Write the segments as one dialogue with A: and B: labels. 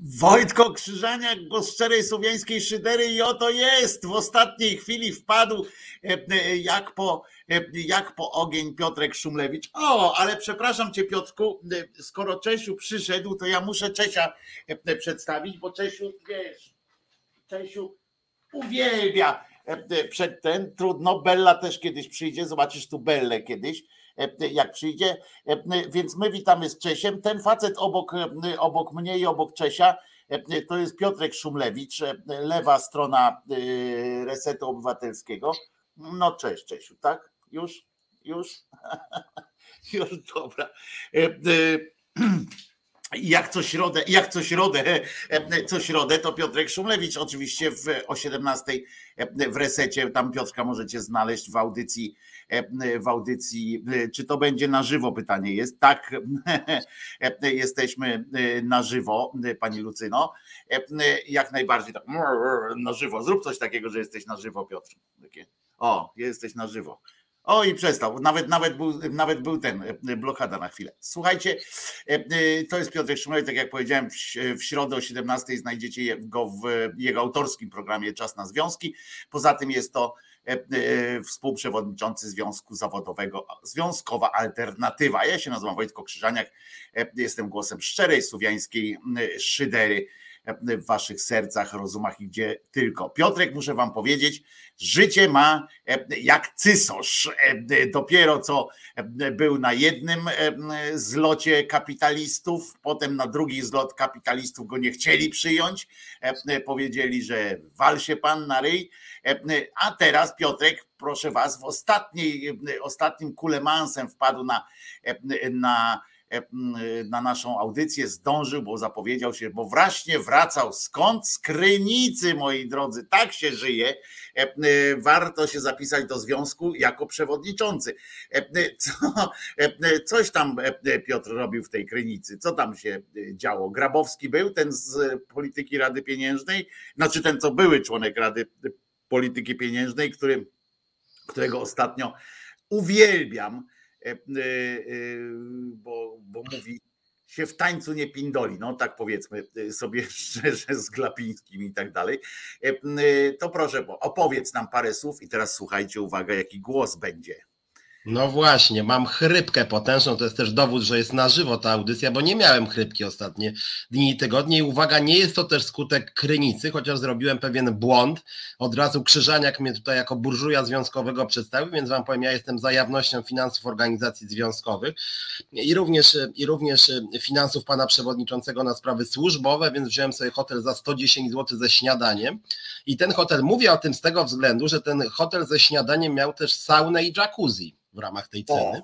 A: Wojtko Krzyżaniak, głos szczerej słowiańskiej szydery i oto jest, w ostatniej chwili wpadł e, e, jak po, e, jak po ogień Piotrek Szumlewicz. O, ale przepraszam cię Piotrku, skoro Czesiu przyszedł, to ja muszę Czesia przedstawić, bo Czesiu, wiesz, Czesiu uwielbia przed ten, trudno, Bella też kiedyś przyjdzie, zobaczysz tu Bellę kiedyś, jak przyjdzie. E, więc my witamy z Czesiem. Ten facet obok, e, obok mnie i obok Czesia to jest Piotrek Szumlewicz, lewa strona Resetu Obywatelskiego. No cześć Czesiu, tak? Już? Już? Już, dobra. Jak co środę, jak co środę, co środę, to Piotrek Szumlewicz oczywiście w, o 17 w resecie, tam Piotrka możecie znaleźć w audycji E, w audycji. E, czy to będzie na żywo? Pytanie jest. Tak, e, jesteśmy na żywo, pani Lucyno. Jak najbardziej tak na żywo. Zrób coś takiego, że jesteś na żywo, Piotr. O, jesteś na żywo. O i przestał. Nawet, nawet, był, nawet był ten blokada na chwilę. Słuchajcie, to jest Piotr Szymlej, tak jak powiedziałem, w środę o 17 znajdziecie go w jego autorskim programie Czas na Związki. Poza tym jest to E, e, współprzewodniczący Związku Zawodowego, Związkowa Alternatywa. Ja się nazywam Wojtko Krzyżaniak, e, jestem głosem szczerej słowiańskiej szydery w waszych sercach, rozumach i gdzie tylko. Piotrek, muszę wam powiedzieć, życie ma jak cysosz. Dopiero co był na jednym zlocie kapitalistów, potem na drugi zlot kapitalistów go nie chcieli przyjąć. Powiedzieli, że wal się pan na ryj. A teraz Piotrek, proszę was, w ostatniej, ostatnim kulemansem wpadł na, na E, na naszą audycję zdążył, bo zapowiedział się, bo właśnie wracał. Skąd? Z Krynicy, moi drodzy. Tak się żyje. E, e, warto się zapisać do związku jako przewodniczący. Co, coś tam Piotr robił w tej Krynicy. Co tam się działo? Grabowski był ten z polityki Rady Pieniężnej, znaczy ten, co były członek Rady Polityki Pieniężnej, który, którego ostatnio uwielbiam E, e, e, bo, bo mówi się w tańcu nie pindoli, no tak powiedzmy sobie szczerze z Glapińskim i tak dalej, to proszę opowiedz nam parę słów i teraz słuchajcie, uwaga, jaki głos będzie.
B: No właśnie, mam chrypkę potężną, to jest też dowód, że jest na żywo ta audycja, bo nie miałem chrypki ostatnie dni i tygodnie i uwaga, nie jest to też skutek krynicy, chociaż zrobiłem pewien błąd, od razu Krzyżaniak mnie tutaj jako burżuja związkowego przedstawił, więc wam powiem, ja jestem za jawnością finansów organizacji związkowych i również, i również finansów pana przewodniczącego na sprawy służbowe, więc wziąłem sobie hotel za 110 zł ze śniadaniem. I ten hotel, mówię o tym z tego względu, że ten hotel ze śniadaniem miał też saunę i jacuzzi w ramach tej ceny.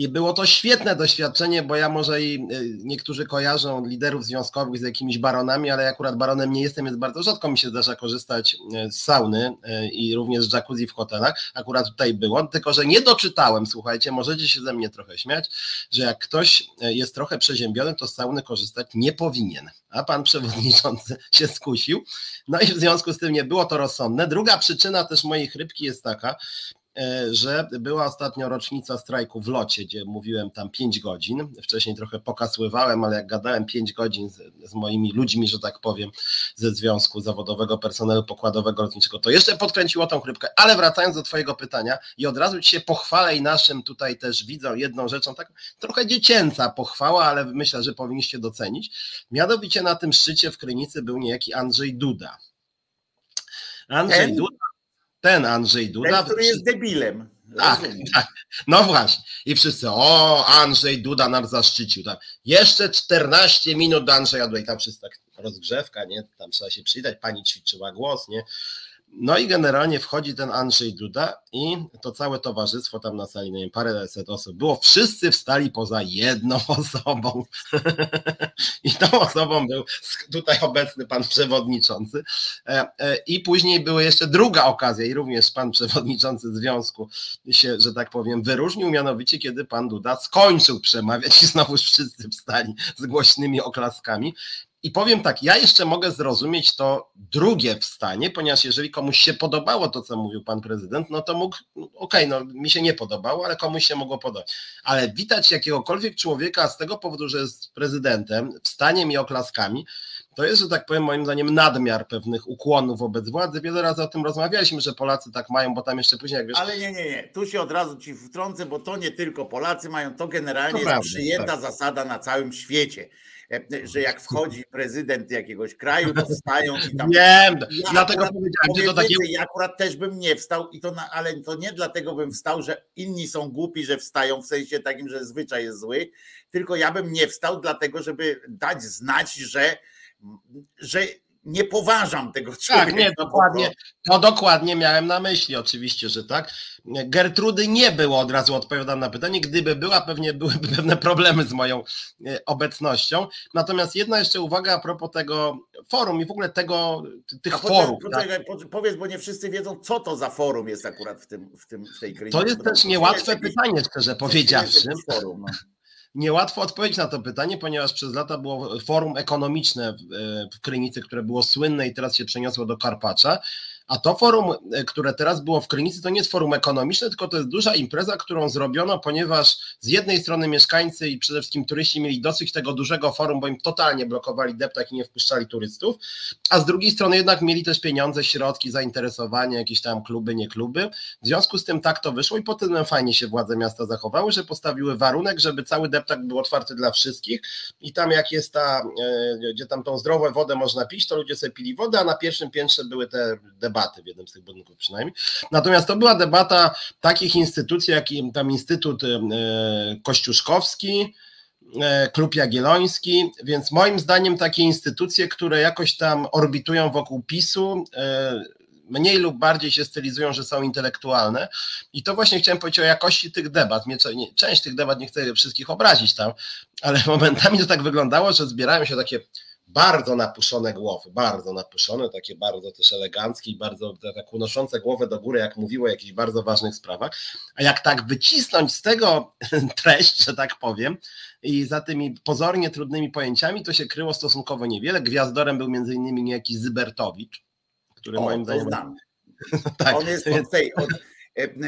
B: I było to świetne doświadczenie, bo ja może i y, niektórzy kojarzą liderów związkowych z jakimiś baronami, ale akurat baronem nie jestem, więc bardzo rzadko mi się zdarza korzystać y, z sauny y, i również z jacuzzi w hotelach. Akurat tutaj było, tylko że nie doczytałem, słuchajcie, możecie się ze mnie trochę śmiać, że jak ktoś jest trochę przeziębiony, to z sauny korzystać nie powinien. A pan przewodniczący się skusił. No i w związku z tym nie było to rozsądne. Druga przyczyna też mojej chrypki jest taka, że była ostatnio rocznica strajku w locie, gdzie mówiłem tam 5 godzin. Wcześniej trochę pokasływałem, ale jak gadałem 5 godzin z, z, moimi ludźmi, że tak powiem, ze Związku Zawodowego Personelu Pokładowego Lotniczego, to jeszcze podkręciło tą chrypkę. Ale wracając do Twojego pytania i od razu Ci się pochwalę i naszym tutaj też widzą jedną rzeczą, tak trochę dziecięca pochwała, ale myślę, że powinniście docenić. Mianowicie na tym szczycie w Krynicy był niejaki Andrzej Duda.
A: Andrzej Duda
B: ten Andrzej Duda.
A: Ten, który jest debilem.
B: Tak, tak, no właśnie. I wszyscy, o, Andrzej Duda nas zaszczycił. Tak. Jeszcze 14 minut do Andrzeja Duda i tam wszyscy tak rozgrzewka, nie? Tam trzeba się przydać, pani ćwiczyła głos, nie? No i generalnie wchodzi ten Andrzej Duda i to całe towarzystwo tam na sali, nie wiem, paręset osób było, wszyscy wstali poza jedną osobą. I tą osobą był tutaj obecny pan przewodniczący. E, e, i później była jeszcze druga okazja i również pan przewodniczący związku się, że tak powiem, wyróżnił, mianowicie kiedy pan Duda skończył przemawiać i znowu wszyscy wstali z głośnymi oklaskami I powiem tak, ja jeszcze mogę zrozumieć to drugie wstanie, ponieważ jeżeli komuś się podobało to, co mówił pan prezydent, no to mógł, no okej, okay, no mi się nie podobało, ale komuś się mogło podobać. Ale witać jakiegokolwiek człowieka z tego powodu, że jest prezydentem, wstaniem i oklaskami, to jest, że tak powiem, moim zdaniem nadmiar pewnych ukłonów wobec władzy. Wiele razy o tym rozmawialiśmy, że Polacy tak mają, bo tam jeszcze później, jak wiesz...
A: Ale nie, nie, nie, tu się od razu ci wtrącę, bo to nie tylko Polacy mają, to generalnie to jest prawda, przyjęta tak. zasada na całym świecie że jak wchodzi prezydent jakiegoś kraju, to wstają i tam.
B: Wiem, ja dlatego powiedziałem, że to takie.
A: Ja akurat też bym nie wstał, i to na, ale to nie dlatego bym wstał, że inni są głupi, że wstają w sensie takim, że zwyczaj jest zły, tylko ja bym nie wstał, dlatego, żeby dać znać, że, że nie poważam tego człowieka.
B: Tak, nie, dokładnie, to dokładnie miałem na myśli, oczywiście, że tak. Gertrudy nie było, od razu odpowiadam na pytanie, gdyby była, pewnie byłyby pewne problemy z moją e, obecnością. Natomiast jedna jeszcze uwaga a propos tego forum i w ogóle tego, tych forów.
A: Poczekaj, tak? powiedz, bo nie wszyscy wiedzą, co to za forum jest akurat w, tym, w, tym, w tej kryzysie.
B: To jest też niełatwe pytanie, szczerze powiedziawszy. Forum, no niełatwo odpowiedzieć na to pytanie, ponieważ przez lata było forum ekonomiczne w Krynicy, które było słynne i teraz się przeniosło do Karpacza. A to forum, e, które teraz było w Krynicy, to nie jest forum ekonomiczne, tylko to jest duża impreza, którą zrobiono, ponieważ z jednej strony mieszkańcy i przede wszystkim turyści mieli dosyć tego dużego forum, bo im totalnie blokowali deptak i nie wpuszczali turystów, a z drugiej strony jednak mieli też pieniądze, środki, zainteresowanie, jakieś tam kluby, nie kluby. W związku z tym tak to wyszło i potem fajnie się władze miasta zachowały, że postawiły warunek, żeby cały deptak był otwarty dla wszystkich i tam jak jest ta, e, gdzie tam tą zdrową wodę można pić, to ludzie sobie pili wodę, a na pierwszym piętrze były te debaty debaty w jednym z tych budynków przynajmniej. Natomiast to była debata takich instytucji, jak tam Instytut e, Kościuszkowski, e, Klub Jagielloński, więc moim zdaniem takie instytucje, które jakoś tam orbitują wokół PiSu, e, mniej lub bardziej się stylizują, że są intelektualne. I to właśnie chciałem powiedzieć o jakości tych debat. Część tych debat nie chcę wszystkich obrazić tam, ale momentami to tak wyglądało, że zbierają się takie bardzo napuszone głowy, bardzo napuszone, takie bardzo też eleganckie i bardzo tak unoszące głowę do góry, jak mówiło o jakichś bardzo ważnych sprawach. A jak tak wycisnąć z tego treść, że tak powiem, i za tymi pozornie trudnymi pojęciami, to się kryło stosunkowo niewiele. Gwiazdorem był między innymi niejaki Zybertowicz, który o, moim zdaniem.
A: Znam. tak, On jest od tej, od,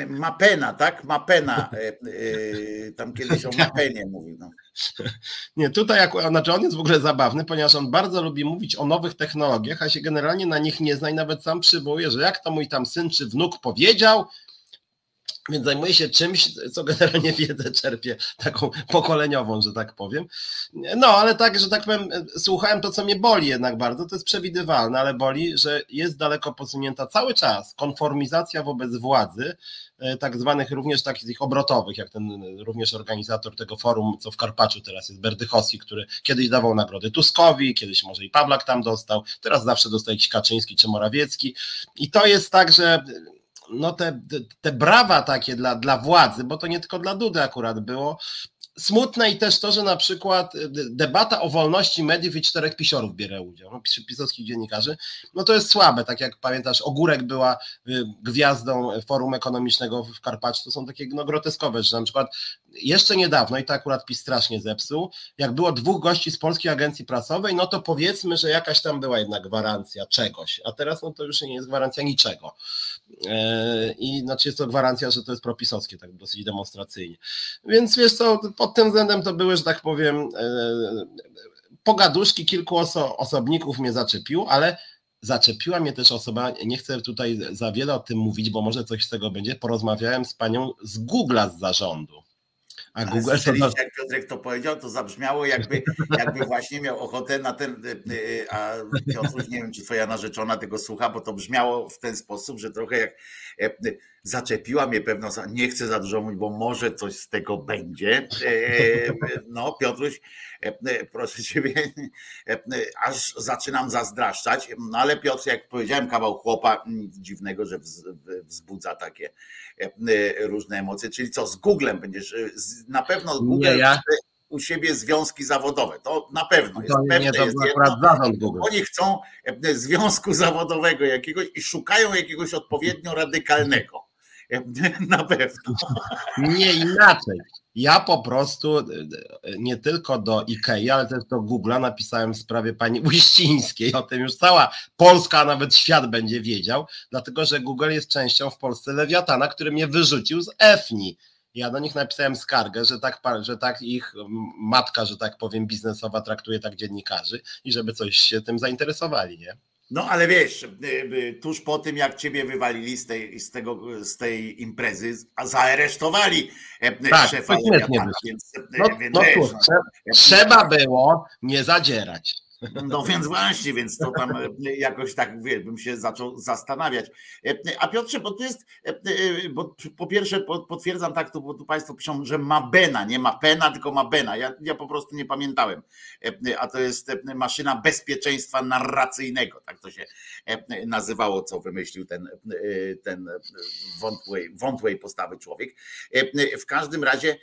A: Mapena, tak? Mapena, e, e, tam kiedyś o Mapenie mówił. No.
B: Nie, tutaj akurat, znaczy on jest w ogóle zabawny, ponieważ on bardzo lubi mówić o nowych technologiach, a się generalnie na nich nie zna i nawet sam przywołuje, że jak to mój tam syn czy wnuk powiedział, więc zajmuję się czymś, co generalnie wiedzę czerpię taką pokoleniową, że tak powiem. No, ale tak, że tak powiem, słuchałem to, co mnie boli jednak bardzo, to jest przewidywalne, ale boli, że jest daleko posunięta cały czas konformizacja wobec władzy, e, tak zwanych również takich obrotowych, jak ten również organizator tego forum, co w Karpaczu teraz jest, Berdychowski, który kiedyś dawał nagrody Tuskowi, kiedyś może i Pawlak tam dostał, teraz zawsze dostaje jakiś Kaczyński czy Morawiecki i to jest tak, że no te, te brawa takie dla, dla władzy, bo to nie tylko dla Dudy akurat było, smutne i też to, że na przykład y, debata o wolności mediów i czterech pisiorów bierze udział, no, pisowskich dziennikarzy, no to jest słabe, tak jak pamiętasz, Ogórek była y, gwiazdą Forum Ekonomicznego w Karpaczu, to są takie no, groteskowe że na przykład jeszcze niedawno, i to akurat PiS strasznie zepsuł, jak było dwóch gości z Polskiej Agencji Prasowej, no to powiedzmy, że jakaś tam była jednak gwarancja czegoś, a teraz no to już nie jest gwarancja niczego. E, I znaczy jest to gwarancja, że to jest propisowskie, tak dosyć demonstracyjnie. Więc wiesz co, pod tym względem to były, że tak powiem, e, pogaduszki kilku oso osobników mnie zaczepił, ale zaczepiła mnie też osoba, nie chcę tutaj za wiele o tym mówić, bo może coś z tego będzie, porozmawiałem z panią z Google'a z zarządu.
A: A Google to... jak Piotrek to powiedział, to zabrzmiało jakby, jakby właśnie miał ochotę na ten, y, y, a Piotruś, nie wiem czy twoja narzeczona tego słucha, bo to brzmiało w ten sposób, że trochę jak e, zaczepiła mnie pewno, nie chcę za dużo mówić, bo może coś z tego będzie. E, no Piotruś, e, proszę ciebie, aż zaczynam zazdraszczać, no ale Piotr, jak powiedziałem, kawał chłopa, nic dziwnego, że wzbudza takie różne emocje, czyli co, z Googlem będziesz, na pewno Google ja. u siebie związki zawodowe. To na pewno jest.
B: To
A: pewne
B: nie, to jest jedno.
A: Oni chcą związku zawodowego jakiegoś i szukają jakiegoś odpowiednio radykalnego. Na pewno.
B: Nie inaczej. Ja po prostu e, nie tylko do Ikei, ale też do Google'a napisałem w sprawie pani Uścińskiej. O tym już cała Polska, a nawet świat będzie wiedział, dlatego że Google jest częścią w Polsce Lewiatana, który mnie wyrzucił z EFNI. Ja do nich napisałem skargę, że tak, że tak ich matka, że tak powiem, biznesowa traktuje tak dziennikarzy i żeby coś się tym zainteresowali, nie?
A: No ale wiesz, y, y, tuż po tym jak ciebie wywalili z tej, z tego, z tej imprezy, a zaaresztowali e,
B: tak,
A: szefa
B: Lewiatana, więc, e, no, więc no, wiesz, no, trzeba było nie zadzierać.
A: No więc właśnie, więc to tam e, jakoś tak wie, bym się zaczął zastanawiać. E, a Piotrze, bo tu jest, e, bo po pierwsze potwierdzam tak, bo tu Państwo piszą, że ma Bena, nie ma Pena, tylko ma Bena. Ja, ja po prostu nie pamiętałem. A to jest maszyna bezpieczeństwa narracyjnego, tak to się nazywało, co wymyślił ten, ten wątłej, wątłej postawy człowiek. W każdym razie,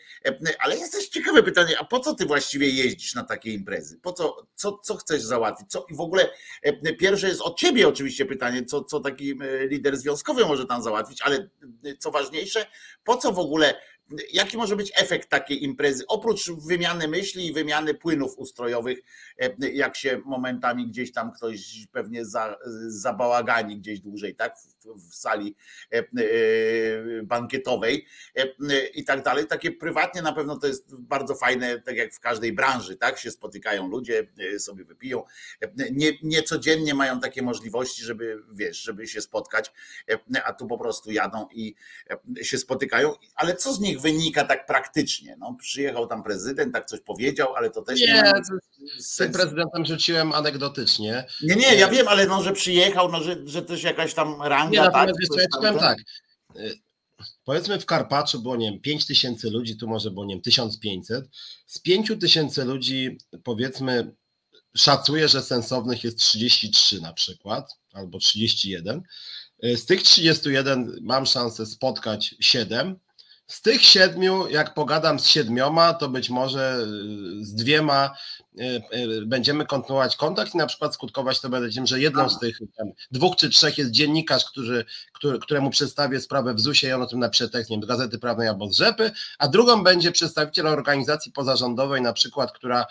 A: ale jest też ciekawe pytanie, a po co ty właściwie jeździsz na takie imprezy? Po co, co, co chcesz chcesz załatwić? Co, I w ogóle e, pierwsze jest od ciebie oczywiście pytanie, co, co taki e, lider związkowy może tam załatwić, ale e, co ważniejsze, po co w ogóle jaki może być efekt takiej imprezy, oprócz wymiany myśli i wymiany płynów ustrojowych, jak się momentami gdzieś tam ktoś pewnie za, zabałagani gdzieś dłużej, tak, w, sali e, e, bankietowej i tak dalej. Takie prywatnie na pewno to jest bardzo fajne, tak jak w każdej branży, tak, się spotykają ludzie, sobie wypiją. Nie, nie codziennie mają takie możliwości, żeby, wiesz, żeby się spotkać, a tu po prostu jadą i się spotykają, ale co z nich wynika tak praktycznie. No, przyjechał tam prezydent, tak coś powiedział, ale to też
B: nie. nie z tym prezydentem rzuciłem anegdotycznie.
A: Nie, nie, ja wiem, ale no, że przyjechał, no, że, że też jakaś tam ranga.
B: Nie, tak, wiesz, ja tak. Powiedzmy w Karpaczu było, nie wiem, 5 tysięcy ludzi, tu może było, nie wiem, 1500. Z 5 tysięcy ludzi, powiedzmy, szacuję, że sensownych jest 33 na przykład, albo 31. Y, z tych 31 mam szansę spotkać 7, z tych siedmiu, jak pogadam z siedmioma, to być może y, z dwiema y, y, będziemy kontynuować kontakt i na przykład skutkować to będzie tym, że jedną z tych tam, dwóch czy trzech jest dziennikarz, który, który, któremu przedstawię sprawę w ZUS-ie i on o tym napisze tekst, wiem, Gazety Prawnej albo z Rzepy, a drugą będzie przedstawiciel organizacji pozarządowej, na przykład, która,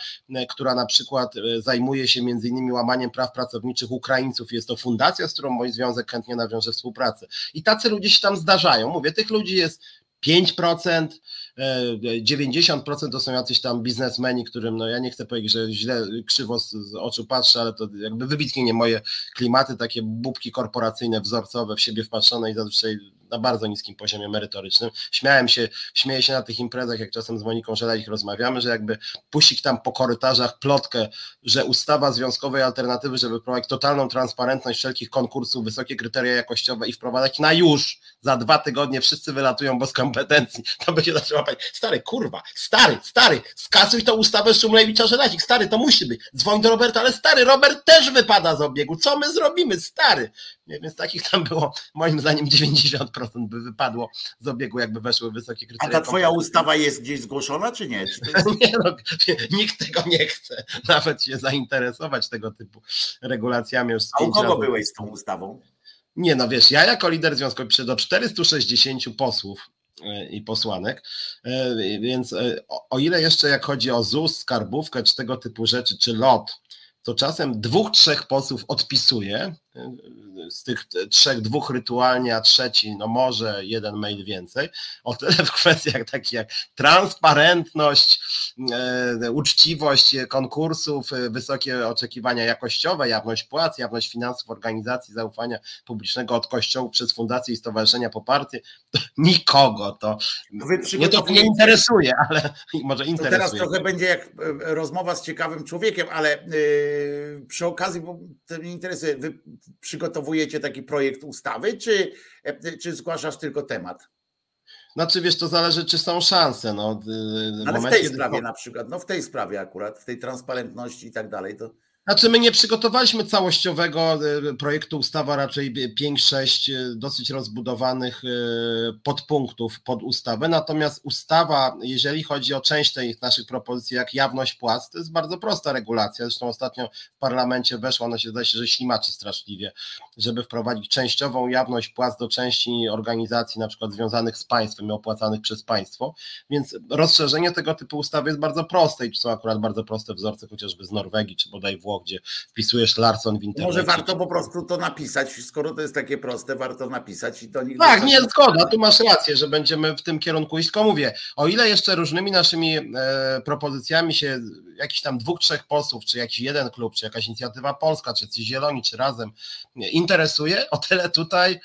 B: która na przykład zajmuje się między innymi łamaniem praw pracowniczych Ukraińców. Jest to fundacja, z którą mój związek chętnie nawiąże współpracę. I tacy ludzie się tam zdarzają. Mówię, tych ludzi jest 5%, 90% e, to są jacyś tam biznesmeni, którym, no ja nie chcę powiedzieć, że źle, krzywo z, z oczu patrzę, ale to jakby wybitnie nie moje klimaty, takie bubki korporacyjne, wzorcowe, w siebie wpatrzone i zazwyczaj na bardzo niskim poziomie merytorycznym. Śmiałem się, śmieję się na tych imprezach, jak czasem z Moniką ich rozmawiamy, że jakby puścić tam po korytarzach plotkę, że ustawa związkowej alternatywy, żeby wprowadzić totalną transparentność wszelkich konkursów, wysokie kryteria jakościowe i wprowadzać na już, za dwa tygodnie wszyscy wylatują bez kompetencji, to będzie zaczęła stary, kurwa, stary, stary, skasuj tą ustawę Szumlewicza Żelazik, stary, to musi być, dzwoń do Roberta, ale stary, Robert też wypada z obiegu, co my zrobimy, stary, więc takich tam było moim zdaniem 90% by wypadło z obiegu, jakby weszły wysokie kryteria.
A: A ta twoja ustawa jest gdzieś zgłoszona, czy nie? Czy
B: jest... nie no, nikt tego nie chce nawet się zainteresować tego typu regulacjami. Już
A: A u kogo razy. byłeś z tą ustawą?
B: Nie no wiesz, ja jako lider związkowy piszę do 460 posłów i posłanek, e, więc e, o ile jeszcze jak chodzi o ZUS, skarbówkę, czy tego typu rzeczy, czy LOT, to czasem dwóch, trzech posłów odpisuje, z tych trzech, dwóch rytualnie, a trzeci, no może jeden mail więcej. O tyle w kwestiach takich jak transparentność, e, uczciwość konkursów, e, wysokie oczekiwania jakościowe, jawność płac, jawność finansów organizacji zaufania publicznego od kościołów przez fundacje i stowarzyszenia poparty, to nikogo to nie to nie interesuje, ale może interesuje. To
A: teraz trochę będzie jak e, rozmowa z ciekawym człowiekiem, ale przy okazji, bo to mnie interesuje, wy przygotowujecie taki projekt ustawy, czy, czy zgłaszasz tylko temat?
B: Znaczy wiesz, to zależy, czy są szanse. No,
A: Ale w tej sprawie na przykład, no w tej sprawie akurat, w tej transparentności i tak dalej, to.
B: Znaczy my nie przygotowaliśmy całościowego e, projektu ustawa, raczej 5-6 e, dosyć rozbudowanych e, podpunktów pod ustawę, natomiast ustawa, jeżeli chodzi o część tych naszych propozycji, jak jawność płac, to jest bardzo prosta regulacja, zresztą ostatnio w parlamencie weszła, ona się zdaje się, że ślimaczy straszliwie, żeby wprowadzić częściową jawność płac do części organizacji na przykład związanych z państwem i opłacanych przez państwo, więc rozszerzenie tego typu ustawy jest bardzo proste i są akurat bardzo proste wzorce chociażby z Norwegii czy bodaj Włoch, gdzie wpisujesz Larson w internecie.
A: Może warto po prostu to napisać, skoro to jest takie proste, warto napisać i to
B: nie. Tak, nie, zgoda, tu masz rację, że będziemy w tym kierunku iść, tylko mówię, o ile jeszcze różnymi naszymi e, propozycjami się jakiś tam dwóch, trzech posłów, czy jakiś jeden klub, czy jakaś inicjatywa polska, czy ci zieloni, czy razem interesuje, o tyle tutaj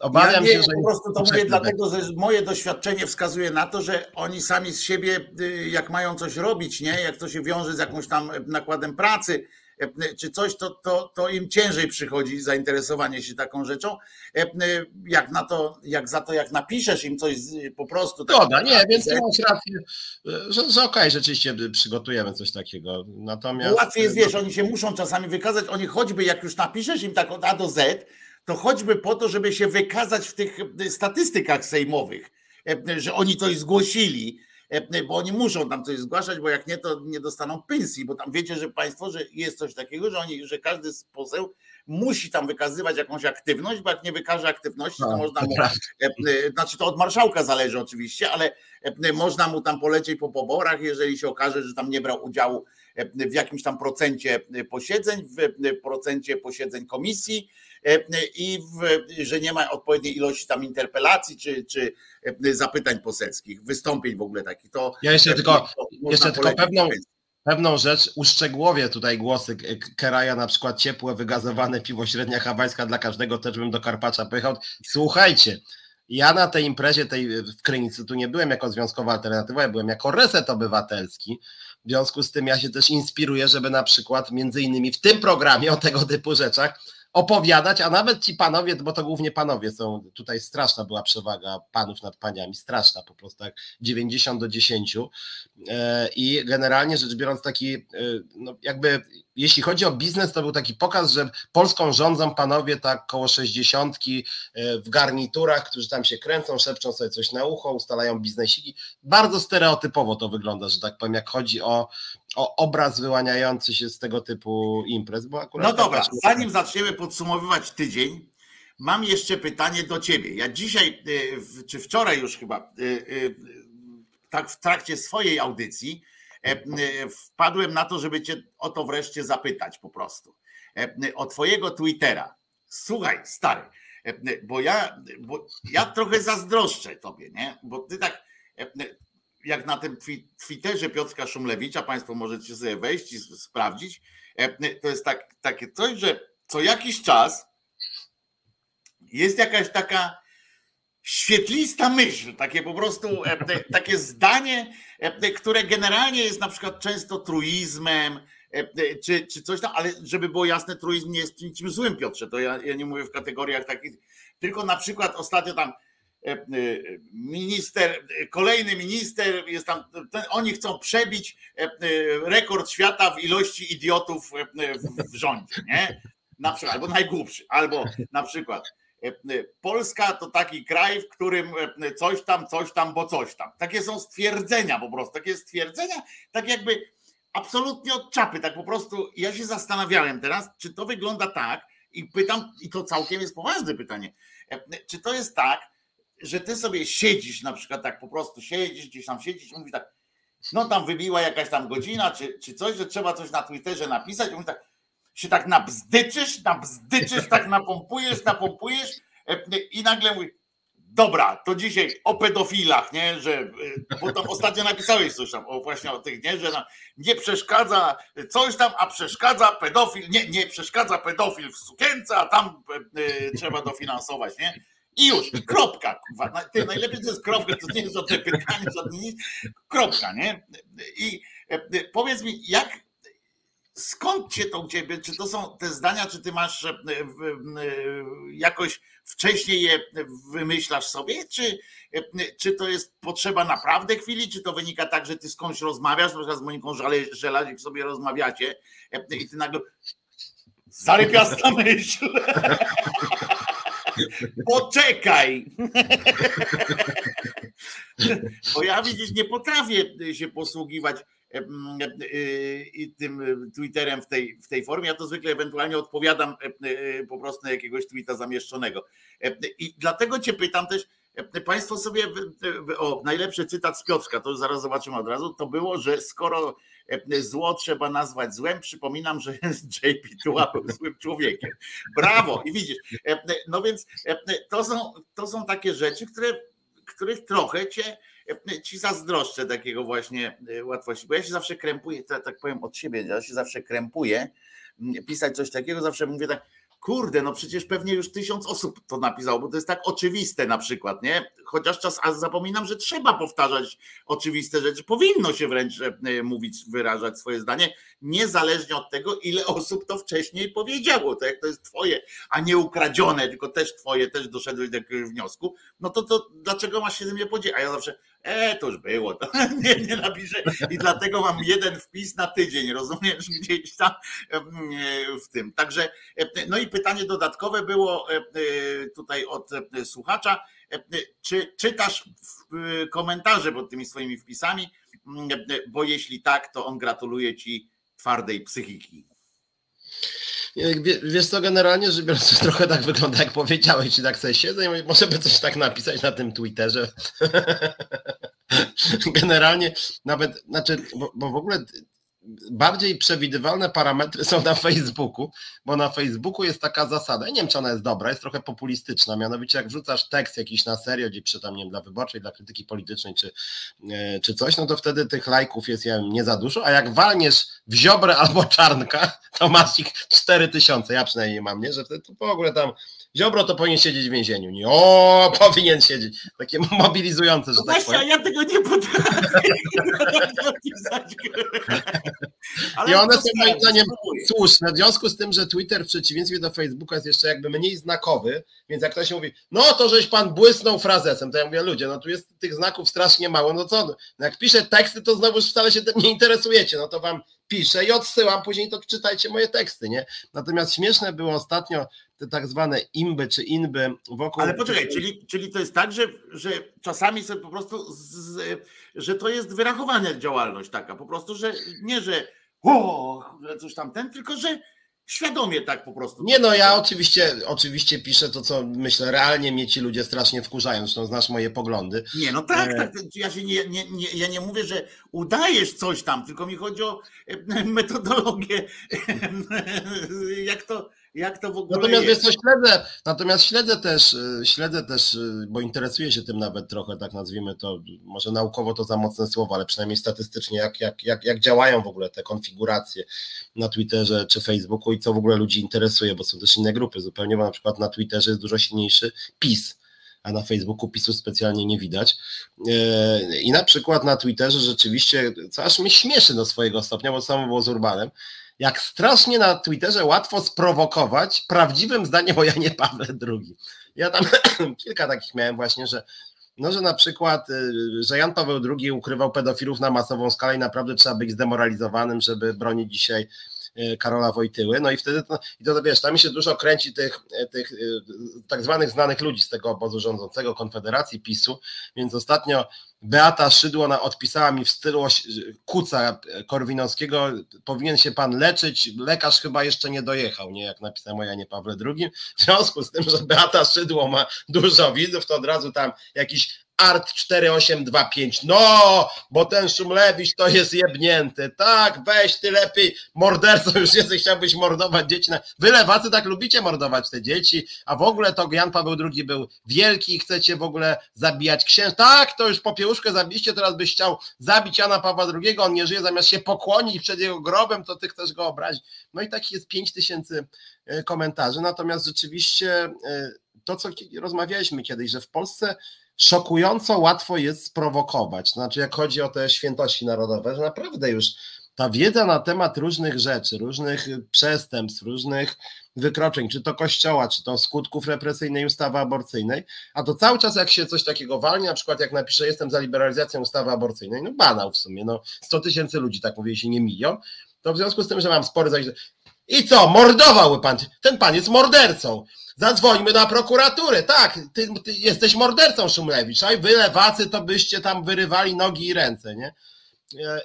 B: Obawiam ja nie, się, że.
A: Po prostu to mówię dlatego, że moje doświadczenie wskazuje na to, że oni sami z siebie, y, jak mają coś robić, nie? jak to się wiąże z jakąś tam nakładem pracy, czy coś, to, to, to im ciężej przychodzi zainteresowanie się taką rzeczą. Jak na to, jak za to, jak napiszesz im coś po prostu.
B: Tak Zgoda, nie, więc ty masz rację, że, że okej, okay, rzeczywiście przygotujemy coś takiego. Natomiast.
A: Łatwiej jest, wiesz, oni się muszą czasami wykazać, oni choćby jak już napiszesz im tak od A do Z, to choćby po to, żeby się wykazać w tych statystykach sejmowych, że oni coś zgłosili, bo oni muszą tam coś zgłaszać, bo jak nie, to nie dostaną pensji, bo tam wiecie, że państwo, że jest coś takiego, że oni, że każdy z poseł musi tam wykazywać jakąś aktywność, bo jak nie wykaże aktywności, to no, można mu, e, e, znaczy to od marszałka zależy oczywiście, ale można mu tam polecieć po poborach, jeżeli się okaże, że tam nie brał udziału w jakimś tam procencie posiedzeń, w procencie posiedzeń komisji, i w, że nie ma odpowiedniej ilości tam interpelacji czy, czy zapytań poselskich, wystąpień w ogóle takich. To
B: ja jeszcze tylko, jeszcze tylko pewną, pewną rzecz uszczegółowię tutaj głosy Keraja, na przykład ciepłe, wygazowane piwo średnia hawańska dla każdego, też bym do Karpacza pojechał. Słuchajcie, ja na tej imprezie tej w Krynicy tu nie byłem jako związkowa alternatywa, ja byłem jako reset obywatelski. W związku z tym ja się też inspiruję, żeby na przykład między innymi w tym programie o tego typu rzeczach opowiadać, a nawet ci panowie, bo to głównie panowie są, tutaj straszna była przewaga panów nad paniami, straszna po prostu, tak 90 do 10 e, i generalnie rzecz biorąc taki, e, no jakby jeśli chodzi o biznes, to był taki pokaz, że Polską rządzą panowie tak koło 60 e, w garniturach, którzy tam się kręcą, szepczą sobie coś na ucho, ustalają biznesiki. Bardzo stereotypowo to wygląda, że tak powiem, jak chodzi o, o obraz wyłaniający się z tego typu imprez. Bo akurat
A: no dobra, tak zanim zaczniemy podsumowywać tydzień, mam jeszcze pytanie do ciebie. Ja dzisiaj, e, czy wczoraj już chyba, e, tak w trakcie swojej audycji, E, e, wpadłem na to, żeby cię o to wreszcie zapytać po prostu. E, o twojego Twittera. Słuchaj, stary, bo ja, bo ja trochę zazdroszczę tobie, nie? Bo ty tak jak na tym Twitterze Piotrka Szumlewicza, Państwo możecie sobie wejść i sprawdzić, to jest tak, takie coś, że co jakiś czas jest jakaś taka świetlista myśl, takie po prostu e, takie zdanie, e, które generalnie jest na przykład często truizmem, e, czy, czy coś tam, ale żeby było jasne, truizm nie jest niczym złym, Piotrze, to ja, ja nie mówię w kategoriach takich, tylko na przykład ostatnio tam minister, kolejny minister jest tam, ten, oni chcą przebić rekord świata w ilości idiotów w, rządzie, nie? Na przykład, albo najgłupszy, albo na przykład E, e, Polska to taki kraj, w którym e, coś tam, coś tam, bo coś tam. Takie są stwierdzenia po prostu, takie stwierdzenia, tak jakby absolutnie od czapy, tak po prostu. Ja się zastanawiałem teraz, czy to wygląda tak i pytam, i to całkiem jest poważne pytanie, czy to jest tak, że ty sobie siedzisz na przykład tak po prostu siedzisz, gdzieś tam siedzisz i mówisz tak, no tam wybiła jakaś tam godzina, czy, czy coś, że trzeba coś na Twitterze napisać i mówisz tak, się tak nabzdyczysz, nabzdyczysz, tak napompujesz, napompujesz e, i nagle mówi, dobra, to dzisiaj o pedofilach, nie, że, e, bo tam ostatnio napisałeś coś tam o, właśnie o tych, nie, że nam nie przeszkadza coś tam, a przeszkadza pedofil, nie, nie przeszkadza pedofil w sukience, a tam y, trzeba dofinansować, nie, i już, kropka, kurwa. Ty, najlepiej to jest kropka, to nie jest żadne pytanie, żadne nic, kropka, nie, i y, powiedz mi, jak skąd cię to u ciebie? Czy to są te zdania, czy ty masz e, jakoś wcześniej je wymyślasz sobie, czy, czy to jest potrzeba naprawdę chwili, czy to wynika tak, że ty skądś rozmawiasz, na przykład z Moniką Żelazik sobie rozmawiacie i ty nagle zarypiasta myśl. Poczekaj! Bo ja widzisz, nie potrafię się posługiwać tym Twitterem w tej, w tej formie. Ja to zwykle ewentualnie odpowiadam po prostu na jakiegoś tweeta zamieszczonego. I dlatego Cię pytam też, Państwo sobie, o, najlepszy cytat z Piotrka, to zaraz zobaczymy od razu, to było, że skoro zło trzeba nazwać złem, przypominam, że JP Tuła był złym człowiekiem. Brawo! I widzisz, no więc to są, to są takie rzeczy, które, których trochę cię ci zazdroszczę takiego właśnie łatwości, bo ja się zawsze krępuję, tak powiem od siebie, ja się zawsze krępuję pisać coś takiego, zawsze mówię tak, kurde, no przecież pewnie już tysiąc osób to napisało, bo to jest tak oczywiste na przykład, nie? Chociaż czas, a zapominam, że trzeba powtarzać oczywiste rzeczy, powinno się wręcz e, mówić, wyrażać swoje zdanie, niezależnie od tego, ile osób to wcześniej powiedziało, to jak to jest twoje, a nie ukradzione, tylko też twoje, też doszedłeś do jakiegoś wniosku, no to, to dlaczego masz się ze mnie podzielić? A ja zawsze, e, to już było, to nie, nie napiszę i dlatego mam jeden wpis na tydzień, rozumiesz, gdzieś tam w tym. Także, no i pytanie dodatkowe było e, tutaj od e, słuchacza, e, czy czytasz komentarze pod tymi swoimi wpisami, bo jeśli tak, to on gratuluje ci twardej psychiki.
B: Wiesz co, generalnie rzecz biorąc, to trochę tak wygląda, jak powiedziałeś, i tak sobie siedzę i może by coś tak napisać na tym Twitterze. Generalnie nawet, znaczy, bo, bo w ogóle bardziej przewidywalne parametry są na Facebooku, bo na Facebooku jest taka zasada, nie wiem czy ona jest dobra, jest trochę populistyczna, mianowicie jak wrzucasz tekst jakiś na serio, gdzie przy tam, nie wiem, dla wyborczej, dla krytyki politycznej czy, e, czy coś, no to wtedy tych lajków jest ja nie za dużo, a jak walniesz w ziobrę albo czarnka, to masz ich 4000, ja przynajmniej mam, nie, że wtedy to w ogóle tam Ziobro to powinien siedzieć w więzieniu. Nie, o, powinien siedzieć. Takie mobilizujące, że
A: no tak właśnie, ja tego nie potrafię
B: I one są moim zdaniem słuszne. W związku z tym, że Twitter w przeciwieństwie do Facebooka jest jeszcze jakby mniej znakowy, więc jak ktoś mówi, no to żeś pan błysnął frazesem, to ja mówię, ludzie, no tu jest tych znaków strasznie mało, no co, no jak piszę teksty, to znowu wcale się tym nie interesujecie, no to wam piszę i odsyłam, później to czytajcie moje teksty, nie? Natomiast śmieszne było ostatnio te tak zwane imby czy inby wokół...
A: Ale poczekaj, czyli, czyli to jest tak, że, że czasami sobie po prostu, z, że to jest wyrachowana działalność taka, po prostu, że nie, że o, coś tam ten, tylko że świadomie tak po prostu.
B: Nie no, ja oczywiście, oczywiście piszę to, co myślę, realnie mnie ci ludzie strasznie wkurzają, zresztą znasz moje poglądy.
A: Nie, no tak, e... tak ja, się nie, nie, nie, ja nie mówię, że udajesz coś tam, tylko mi chodzi o e, metodologię, jak to, jak to w ogóle
B: Natomiast
A: jest?
B: Wiesz, śledzę, natomiast śledzę też, y, śledzę też, y, bo interesuję się tym nawet trochę, tak nazwijmy to, może naukowo to za mocne słowo, ale przynajmniej statystycznie, jak, jak, jak, jak działają w ogóle te konfiguracje na Twitterze czy Facebooku i co w ogóle ludzi interesuje, bo są też inne grupy zupełnie, bo na przykład na Twitterze jest dużo silniejszy PiS, a na Facebooku PiSu specjalnie nie widać. Y, I na przykład na Twitterze rzeczywiście, co aż mnie śmieszy do swojego stopnia, bo samo było z Urbanem, jak strasznie na Twitterze łatwo sprowokować prawdziwym zdaniem o Janie Pawle II. Ja tam kilka takich miałem właśnie, że no, że na przykład, y, że Jan Paweł II ukrywał pedofilów na masową skalę i naprawdę trzeba być zdemoralizowanym, żeby bronić dzisiaj Karola Wojtyły. No i wtedy, i to wiesz, tam się dużo kręci tych, tych y, tak zwanych znanych ludzi z tego obozu rządzącego, Konfederacji PiSu, więc ostatnio Beata Szydło odpisała mi w stylu kuca Korwinowskiego, powinien się pan leczyć, lekarz chyba jeszcze nie dojechał, nie jak napisałem o Janie Pawle II. W związku z tym, że Beata Szydło ma dużo widzów, to od razu tam jakiś Art 4825. No, bo ten Szumlewicz to jest jebnięty. Tak, weź ty lepiej mordercą już jesteś, chciałbyś mordować dzieci. Wy lewacy tak lubicie mordować te dzieci, a w ogóle to Jan Paweł II był wielki i chcecie w ogóle zabijać księży. Tak, to już popiełuszkę zabiliście, teraz byś chciał zabić Jana Pawła II, on nie żyje, zamiast się pokłonić przed jego grobem, to ty chcesz go obrazić. No i takich jest 5 tysięcy e, komentarzy. Natomiast rzeczywiście e, to, co rozmawialiśmy kiedyś, że w Polsce szokująco łatwo jest sprowokować. Znaczy, jak chodzi o te świętości narodowe, że naprawdę już ta wiedza na temat różnych rzeczy, różnych przestępstw, różnych wykroczeń, czy to kościoła, czy to skutków represyjnej ustawy aborcyjnej, a to cały czas jak się coś takiego walnie, na przykład jak napiszę jestem za liberalizacją ustawy aborcyjnej, no banał w sumie, no 100 tysięcy ludzi, tak mówię, jeśli nie milion, to w związku z tym, że mam spory zaś i co, mordowałby pan, ten pan jest mordercą, zadzwońmy na prokuraturę, tak, ty, ty jesteś mordercą Szumlewicz, a wy lewacy to byście tam wyrywali nogi i ręce, nie? E,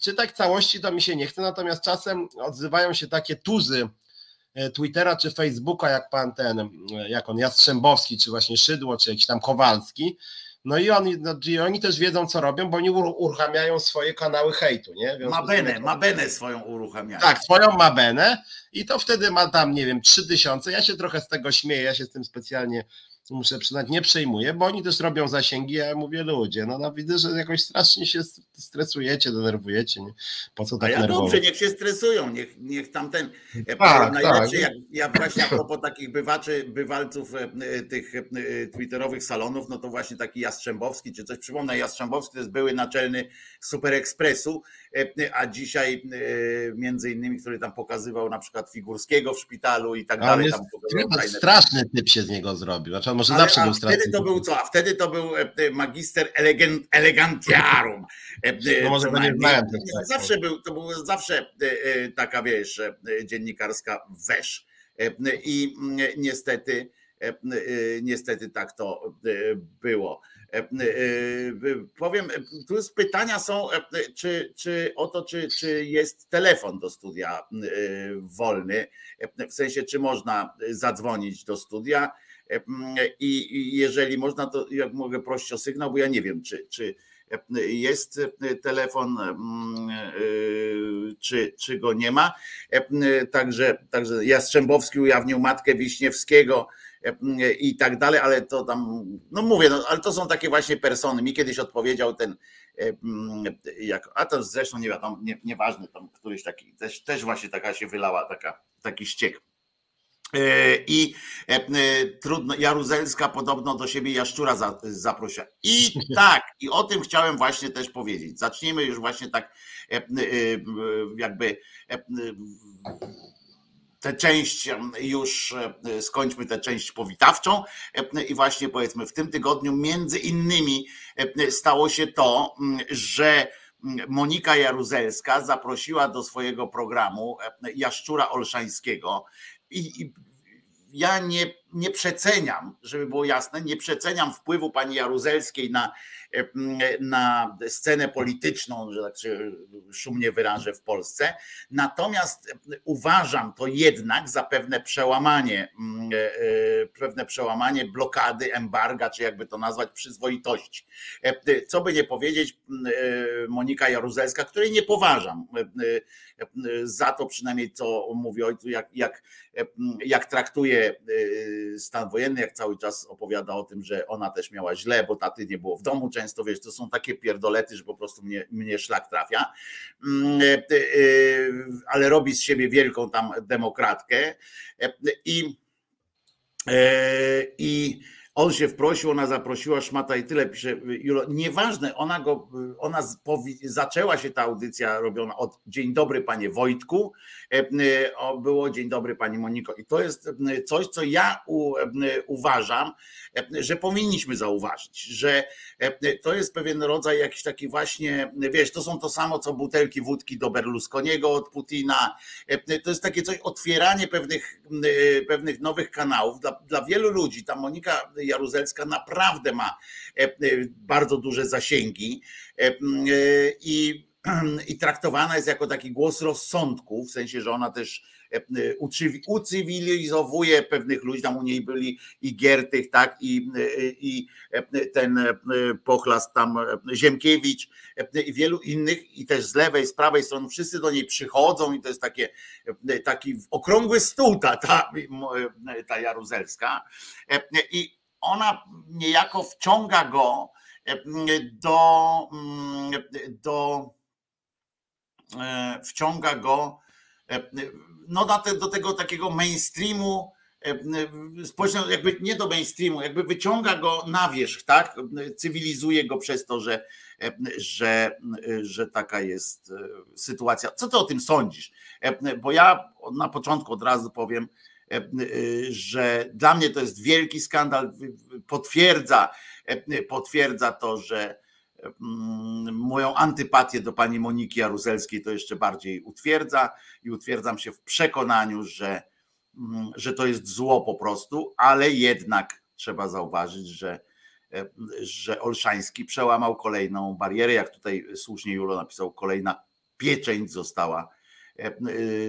B: czytać całości to mi się nie chce, natomiast czasem odzywają się takie tuzy e, Twittera czy Facebooka, jak pan ten, e, jak on, Jastrzębowski, czy właśnie Szydło, czy jakiś tam Kowalski, no i oni, no, i oni też wiedzą, co robią, bo oni uruchamiają swoje kanały hejtu, nie?
A: Mabenę, Mabenę swoją uruchamiają.
B: Tak, swoją Mabenę i to wtedy ma tam, nie wiem, trzy tysiące. Ja się trochę z tego śmieję, ja się z tym specjalnie muszę przyznać, nie przejmuję, bo oni też robią zasięgi, ja mówię ludzie, no, no widzę, że jakoś strasznie się stresujecie, denerwujecie, nie? po co tak
A: ja
B: nerwowo?
A: dobrze, niech się stresują, niech, niech tamten, e, tak, najlepszy, tak. jak ja właśnie a propos takich bywaczy, bywalców e, e, tych twitterowych salonów, no to właśnie taki Jastrzębowski, czy coś, przypomnę, Jastrzębowski to jest były naczelny Super Expressu, a dzisiaj między innymi, który tam pokazywał na przykład Figurskiego w szpitalu i tak
B: a
A: dalej.
B: Tam straszny typ się z niego zrobił, znaczy może Ale, zawsze był
A: straszny. Wtedy to był co? A wtedy to był magister elegant, elegantiarum.
B: No może nie znałem.
A: Zawsze był, to była zawsze taka, wiesz, dziennikarska wesz. I niestety, niestety tak to było. Powiem, tu pytania są, czy, czy o to, czy, czy jest telefon do studia wolny, w sensie, czy można zadzwonić do studia i jeżeli można, to jak mogę prosić o sygnał, bo ja nie wiem, czy, czy jest telefon, czy, czy go nie ma. Także, także Jastrzębowski ujawnił matkę Wiśniewskiego i tak dalej, ale to tam, no mówię, no, ale to są takie właśnie persony. Mi kiedyś odpowiedział ten, jak, a to zresztą nie wiadomo, nie, nieważne, tam któryś taki, też, też właśnie taka się wylała, taka, taki ściek. E, I e, e, trudno, Jaruzelska podobno do siebie Jaszczura zaprosiła. I tak, i o tym chciałem właśnie też powiedzieć. Zacznijmy już właśnie tak jakby tę część już skończmy tę część powitawczą. I właśnie powiedzmy w tym tygodniu między innymi stało się to, że Monika Jaruzelska zaprosiła do swojego programu Jaszczura Olszańskiego. I, i ja nie, nie przeceniam, żeby było jasne, nie przeceniam wpływu pani Jaruzelskiej na, na scenę polityczną, że tak się szumnie wyrażę w Polsce. Natomiast uważam to jednak za pewne przełamanie, e, e, pewne przełamanie blokady, embarga, czy jakby to nazwać, przyzwoitości. E, co by nie powiedzieć, Monika Jaruzelska, której nie poważam za to przynajmniej, co mówi ojcu, jak, jak, jak traktuje stan wojenny, jak cały czas opowiada o tym, że ona też miała źle, bo taty nie było w domu często, wiesz, to są takie pierdolety, że po prostu mnie, mnie szlak trafia, mm, e, e, ale robi z siebie wielką tam demokratkę. I i on się wprosił, ona zaprosiła szmata i tyle, pisze Julo. Nieważne, ona go, ona zaczęła się ta audycja robiona od Dzień dobry panie Wojtku, e, e, było Dzień dobry pani Moniko. I to jest e, coś, co ja uważam, że powinniśmy zauważyć, że to jest pewien rodzaj jakiś taki właśnie, wiesz, to są to samo, co butelki wódki do Berlusconiego od Putina. To jest takie coś, otwieranie pewnych, pewnych nowych kanałów dla, dla wielu ludzi. Ta Monika Jaruzelska naprawdę ma e, e, bardzo duże zasięgi e, i, i traktowana jest jako taki głos rozsądku, w sensie, że ona też ucywilizowuje pewnych ludzi, tam u niej byli i Giertych, tak, i, i ten pochlast tam Ziemkiewicz i wielu innych i też z lewej, z prawej strony wszyscy do niej przychodzą i to jest takie, taki okrągły stół ta, ta, ta Jaruzelska i ona niejako wciąga go e, do, do e, wciąga go e, no, do tego takiego mainstreamu społeczność jakby nie do mainstreamu, jakby wyciąga go na wierzch, tak? Cywilizuje go przez to, że, że, że taka jest sytuacja. Co ty o tym sądzisz? Bo ja na początku od razu powiem, że dla mnie to jest wielki skandal, potwierdza, potwierdza to, że Mm, moją antypatię do pani Moniki Jaruzelskiej to jeszcze bardziej utwierdza i utwierdzam się w przekonaniu, że, mm, że to jest zło po prostu, ale jednak trzeba zauważyć, że, e, że Olszański przełamał kolejną barierę, jak tutaj słusznie Julo napisał, kolejna pieczęć została e, e,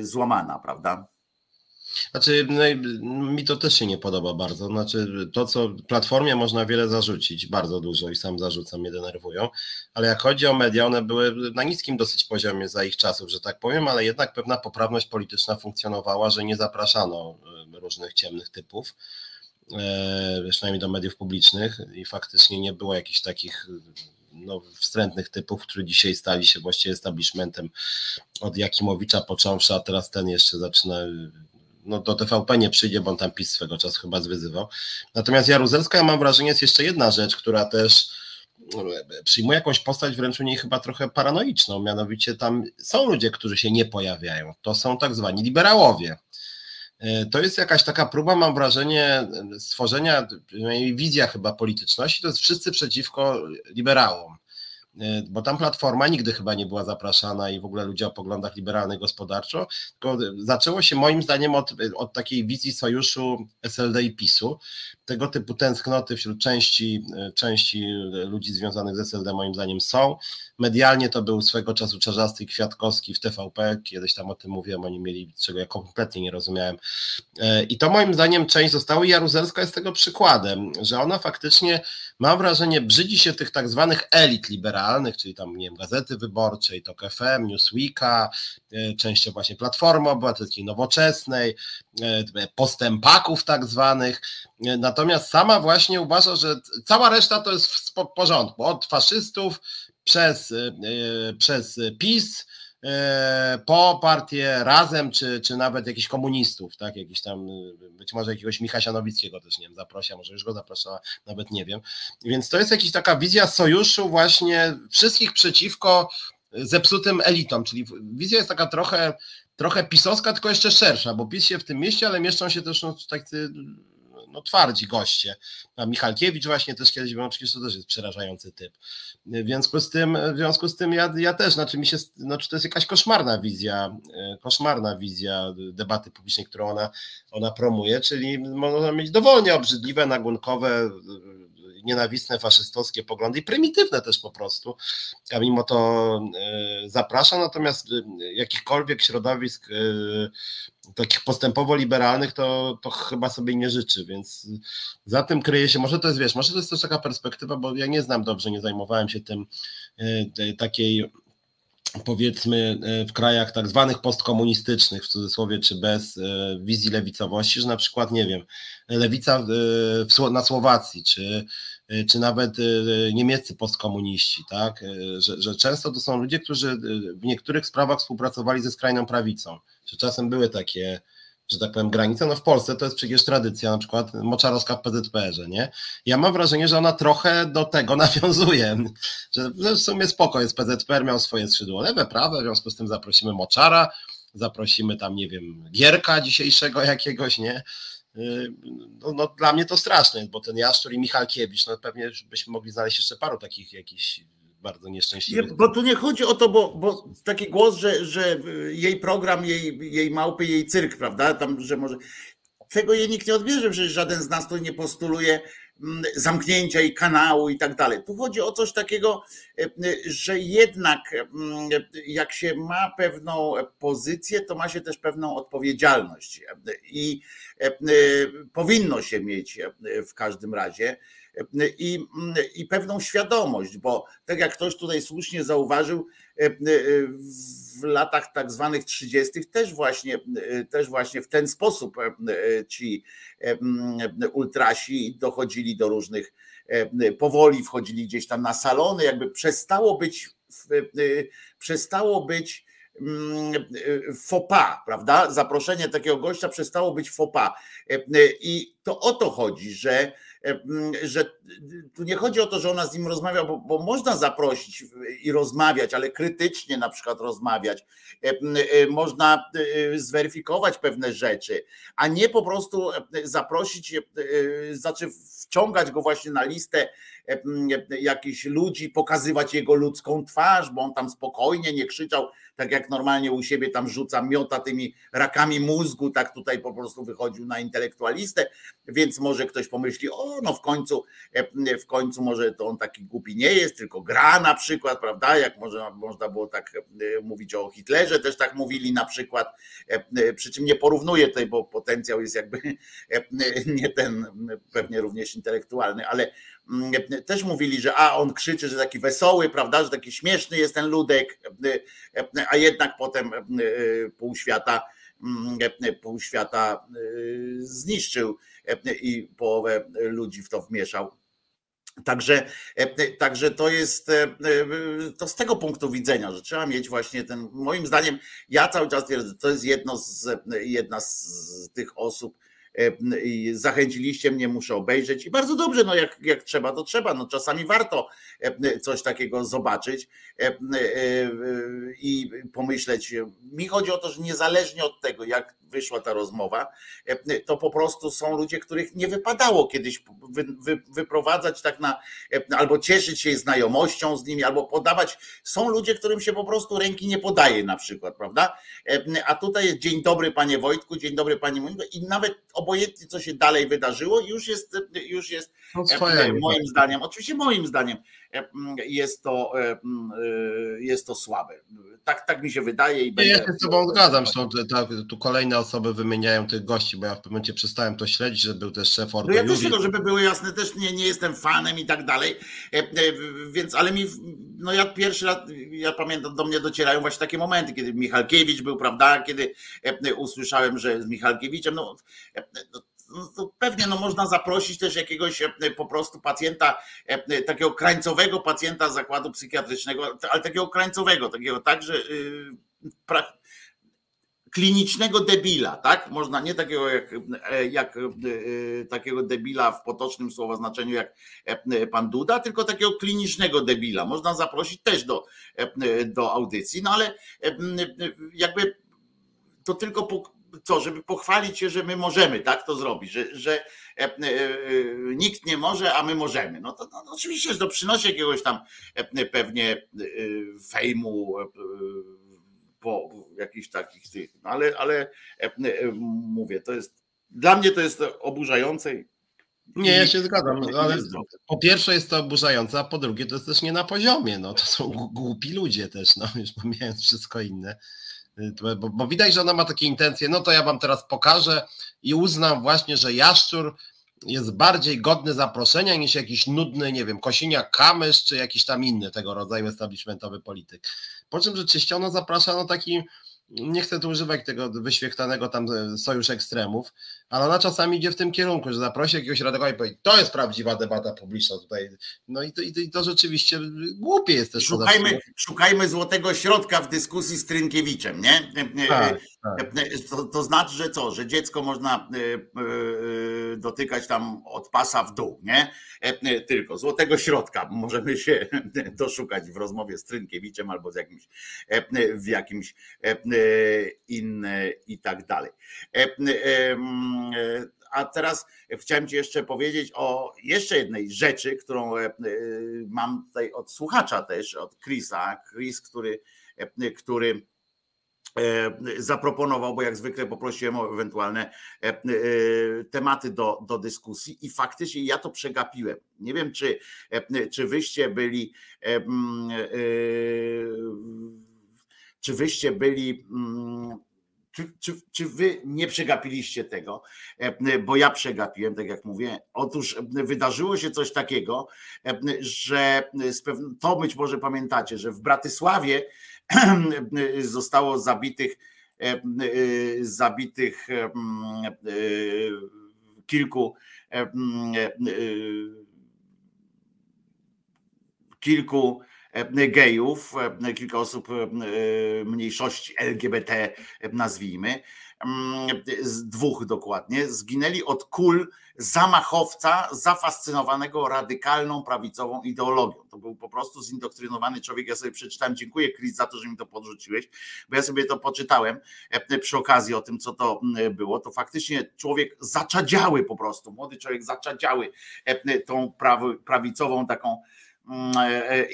A: złamana, prawda?
B: Znaczy, no, mi to też się nie podoba bardzo. Znaczy, to, co platformie można wiele zarzucić, bardzo dużo i sam zarzucam, mnie denerwują, ale jak chodzi o media, one były na niskim dosyć poziomie za ich czasów, że tak powiem, ale jednak pewna poprawność polityczna funkcjonowała, że nie zapraszano e, różnych ciemnych typów, e, przynajmniej do mediów publicznych i faktycznie nie było jakichś takich no, wstrętnych typów, którzy dzisiaj stali się właściwie establishmentem od Jakimowicza począwszy, a teraz ten jeszcze zaczyna no do TVP nie przyjdzie, bo on tam PiS swego czasu chyba zwyzywał. Natomiast Jaruzelska, ja mam wrażenie, jest jeszcze jedna rzecz, która też no, przyjmuje jakąś postać wręcz u niej chyba trochę paranoiczną, mianowicie tam są ludzie, którzy się nie pojawiają. To są tak zwani liberałowie. E, to jest jakaś taka próba, mam wrażenie, stworzenia, wizja chyba polityczności, to jest wszyscy przeciwko liberałom. E, bo tam platforma nigdy chyba nie była zapraszana i w ogóle ludzie o poglądach liberalnych gospodarczo, tylko zaczęło się moim zdaniem od, od takiej wizji sojuszu SLD i PiSu, tego typu tęsknoty wśród części, e, części ludzi związanych z SLD moim zdaniem są. Medialnie to był swego czasu Czarzasty Kwiatkowski w TVP, kiedyś tam o tym mówiłem, oni mieli, czego ja kompletnie nie rozumiałem. E, I to moim zdaniem część została i Jaruzelska jest tego przykładem, że ona faktycznie, mam wrażenie, brzydzi się tych tak zwanych elit liberalnych, czyli tam, nie wiem, Gazety Wyborczej, TOK FM, Newsweeka, e, częścią właśnie Platformy Obywatelskiej, Nowoczesnej, postępaków tak zwanych, Natomiast sama właśnie uważa, że cała reszta to jest w porządku. Od faszystów przez, y, y, przez PiS, po partię Razem, czy, czy nawet jakichś komunistów, tak, jakiś tam, być może jakiegoś Michasia Nowickiego też, nie wiem, zaprosi, może już go zapraszała, nawet nie wiem. Więc to jest jakaś taka wizja sojuszu właśnie wszystkich przeciwko zepsutym elitom, czyli wizja jest taka trochę, trochę pisowska, tylko jeszcze szersza, bo PiS się w tym mieście, ale mieszczą się też no, tacy no, twardzi goście. A Michalkiewicz właśnie też kiedyś był, przecież to też jest przerażający typ. W związku z tym, w związku z tym ja, ja też, znaczy mi się, znaczy to jest jakaś koszmarna wizja, e, koszmarna wizja debaty publicznej, którą ona, ona promuje, czyli można mieć dowolnie obrzydliwe, nagunkowe, nienawistne, faszystowskie poglądy i prymitywne też po prostu, a mimo to e, zaprasza, natomiast e, jakichkolwiek środowisk takich postępowo liberalnych, to, to chyba sobie nie życzy, więc za tym kryje się, może to jest, wiesz, może to jest też taka perspektywa, bo ja nie znam dobrze, nie zajmowałem się tym e, takiej powiedzmy e, w krajach tak zwanych postkomunistycznych, w cudzysłowie, czy bez e, wizji lewicowości, że na przykład, nie wiem, lewica na Słowacji, czy, czy nawet niemieccy postkomuniści, tak, że, że często to są ludzie, którzy w niektórych sprawach współpracowali ze skrajną prawicą czy czasem były takie, że tak powiem, granice. No w Polsce to jest przecież tradycja, na przykład moczarowska w PZPR-ze, nie? Ja mam wrażenie, że ona trochę do tego nawiązuje, że w sumie spoko jest PZPR, miał swoje skrzydło lewe, prawe, w związku z tym zaprosimy moczara, zaprosimy tam, nie wiem, Gierka dzisiejszego jakiegoś, nie? Y, no, no, dla mnie to straszne, bo ten Jaszczur i Michalkiewicz, no pewnie byśmy mogli znaleźć jeszcze paru takich jakichś bardzo nieszczęśliwy.
A: Nie, bo tu nie chodzi o to, bo, bo taki głos, że, że jej program, jej, jej małpy, jej cyrk, prawda? Tam, że może. Tego jej nikt nie odbierze, przecież żaden z nas tu nie postuluje zamknięcia i kanału i tak dalej. Tu chodzi o coś takiego, e, że jednak mm, jak się ma pewną pozycję, to ma się też pewną odpowiedzialność i e, e, powinno się mieć w każdym razie i, i pewną świadomość, bo tak jak ktoś tutaj słusznie zauważył, e, e, w latach tak zwanych 30. też właśnie, e, też właśnie w ten sposób ci ultrasi dochodzili do różnych, powoli wchodzili gdzieś tam na salony, jakby przestało być, przestało być fopa, prawda? Zaproszenie takiego gościa przestało być fopa. I to o to chodzi, że że tu nie chodzi o to, że ona z nim rozmawia, bo, bo, można zaprosić i rozmawiać, ale krytycznie na przykład rozmawiać. Można zweryfikować pewne rzeczy, a nie po prostu zaprosić, znaczy wciągać go właśnie na listę jakichś ludzi, pokazywać jego ludzką twarz, bo on tam spokojnie nie krzyczał, tak jak normalnie u siebie tam rzuca, miota tymi rakami mózgu, tak tutaj po prostu wychodził na intelektualistę, więc może ktoś pomyśli, o no w końcu, w końcu może to on taki głupi nie jest, tylko gra na przykład, prawda, jak może, można było tak mówić o Hitlerze, też tak mówili na przykład, przy czym nie porównuję tutaj, bo potencjał jest jakby nie ten, pewnie również intelektualny, ale też mówili, że a on krzyczy, że taki wesoły, prawda, że taki śmieszny jest ten ludek, a jednak potem pół świata, mm, pół świata zniszczył i połowę ludzi w to wmieszał. Także, także to jest to z tego punktu widzenia, że trzeba mieć właśnie ten, moim zdaniem, ja cały czas twierdzę, to jest jedno z, jedna z tych osób, zachęciliście mnie, muszę obejrzeć i bardzo dobrze, no jak, jak trzeba, to trzeba, no czasami warto coś takiego zobaczyć i pomyśleć. Mi chodzi o to, że niezależnie od tego, jak wyszła ta rozmowa, to po prostu są ludzie, których nie wypadało kiedyś wy, wy, wyprowadzać tak na, albo cieszyć się znajomością z nimi, albo podawać. Są ludzie, którym się po prostu ręki nie podaje na przykład, prawda? A tutaj jest dzień dobry panie Wojtku, dzień dobry pani Moniko i nawet obojętnie co się dalej wydarzyło, już jest, już jest no, moim zdaniem, oczywiście moim zdaniem jest to, jest to słabe. Tak, tak mi się wydaje. I
B: będę... Ja się z Tobą zgadzam, że tu kolejne osoby wymieniają tych gości, bo ja w pewnym momencie przestałem to śledzić, że był też szef Ordo
A: no Ja też tego, żeby było jasne, też nie, nie jestem fanem i tak dalej, e, e, więc ale mi, no ja pierwszy raz, ja pamiętam, do mnie docierają właśnie takie momenty, kiedy Michalkiewicz był, prawda, kiedy e, usłyszałem, że z Michalkiewiczem, no no to pewnie no można zaprosić też jakiegoś po prostu pacjenta, takiego krańcowego pacjenta zakładu psychiatrycznego, ale takiego krańcowego, takiego tak, że y, klinicznego debila, tak? Można nie takiego jak, e, jak e, takiego debila w potocznym słowa znaczeniu jak e, pan Duda, tylko takiego klinicznego debila. Można zaprosić też do, do audycji, no ale jakby to tylko co, żeby pochwalić się, że my możemy tak to zrobić, że, że nikt nie może, a my możemy. No to no, oczywiście, że to przynosi jakiegoś tam pewnie fejmu po jakichś takich tych, no ale, ale e, e, mówię, to jest, dla mnie to jest oburzające.
B: Nie, ja się zgadzam, ale po pierwsze jest to oburzające, a po drugie to jest też nie na poziomie, no to są głupi ludzie też, no już pomijając wszystko inne. Bo, bo widać, że ona ma takie intencje, no to ja wam teraz pokażę i uznam właśnie, że Jaszczur jest bardziej godny zaproszenia niż jakiś nudny, nie wiem, Kosiniak Kamysz czy jakiś tam inny tego rodzaju establishmentowy polityk. Po czym rzeczywiście ona zaprasza no taki nie chcę tu używać tego wyświechtanego tam e, sojusz ekstremów, ale ona czasami idzie w tym kierunku, że zaprosi jakiegoś radykała i powie, to jest prawdziwa debata publiczna tutaj. No i to, i to rzeczywiście głupie jest też.
A: Szukajmy, szukajmy złotego środka w dyskusji z Trynkiewiczem, nie? Tak, tak. To, to, znaczy, że co, że dziecko można e, e, dotykać tam od pasa w dół, nie? Tylko złotego środka możemy się doszukać w rozmowie z Trynkiewiczem albo z jakimś, w jakimś inne i tak dalej. E, e, a teraz chciałem Ci jeszcze powiedzieć o jeszcze jednej rzeczy, którą e, mam tutaj od słuchacza też, od Chrisa. Chris, który, który zaproponował, bo jak zwykle poprosiłem o ewentualne tematy do, do dyskusji i faktycznie ja to przegapiłem. Nie wiem, czy, czy wyście byli czy wyście byli, mm, czy, czy, czy wy nie przegapiliście tego, e, bo ja przegapiłem, tak jak mówię. Otóż wydarzyło się coś takiego, e, że to być może pamiętacie, że w Bratysławie zostało zabitych zabitych kilku kilku gejów, kilka osób mniejszości LGBT, nazwijmy, mm, z dwóch dokładnie, zginęli od kul zamachowca zafascynowanego radykalną prawicową ideologią. To był po prostu zindoktrynowany człowiek. Ja sobie przeczytałem, dziękuję Chris za to, że mi to podrzuciłeś, bo ja sobie to poczytałem e, przy okazji o tym, co to było. To faktycznie człowiek zaczadziały po prostu, młody człowiek zaczadziały e, tą prawicową taką e,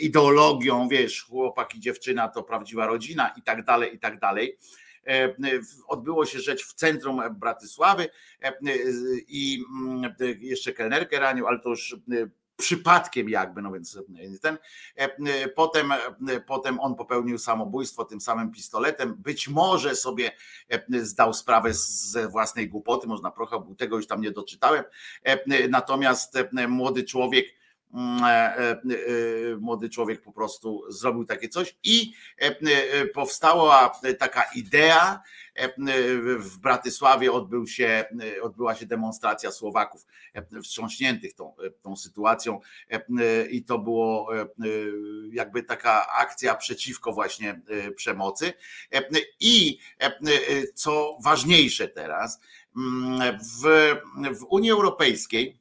A: ideologią, wiesz, chłopak i dziewczyna to prawdziwa rodzina i tak dalej, i tak dalej. E, odbyło się rzecz w centrum Bratysławy e, i mm, jeszcze kelnerkę ranił, ale to już przypadkiem jakby, no więc ten. E, potem, potem on popełnił samobójstwo tym samym pistoletem. Być może sobie zdał sprawę ze własnej głupoty, można trochę tego już tam nie doczytałem. Natomiast młody człowiek Mm, e, e, e, młody człowiek po prostu zrobił takie coś i powstała taka idea. W Bratysławie odbył się, odbyła się demonstracja Słowaków wstrząśniętych tą, tą sytuacją i to było jakby taka akcja przeciwko właśnie przemocy. I co ważniejsze teraz, mm, w, w Unii Europejskiej E,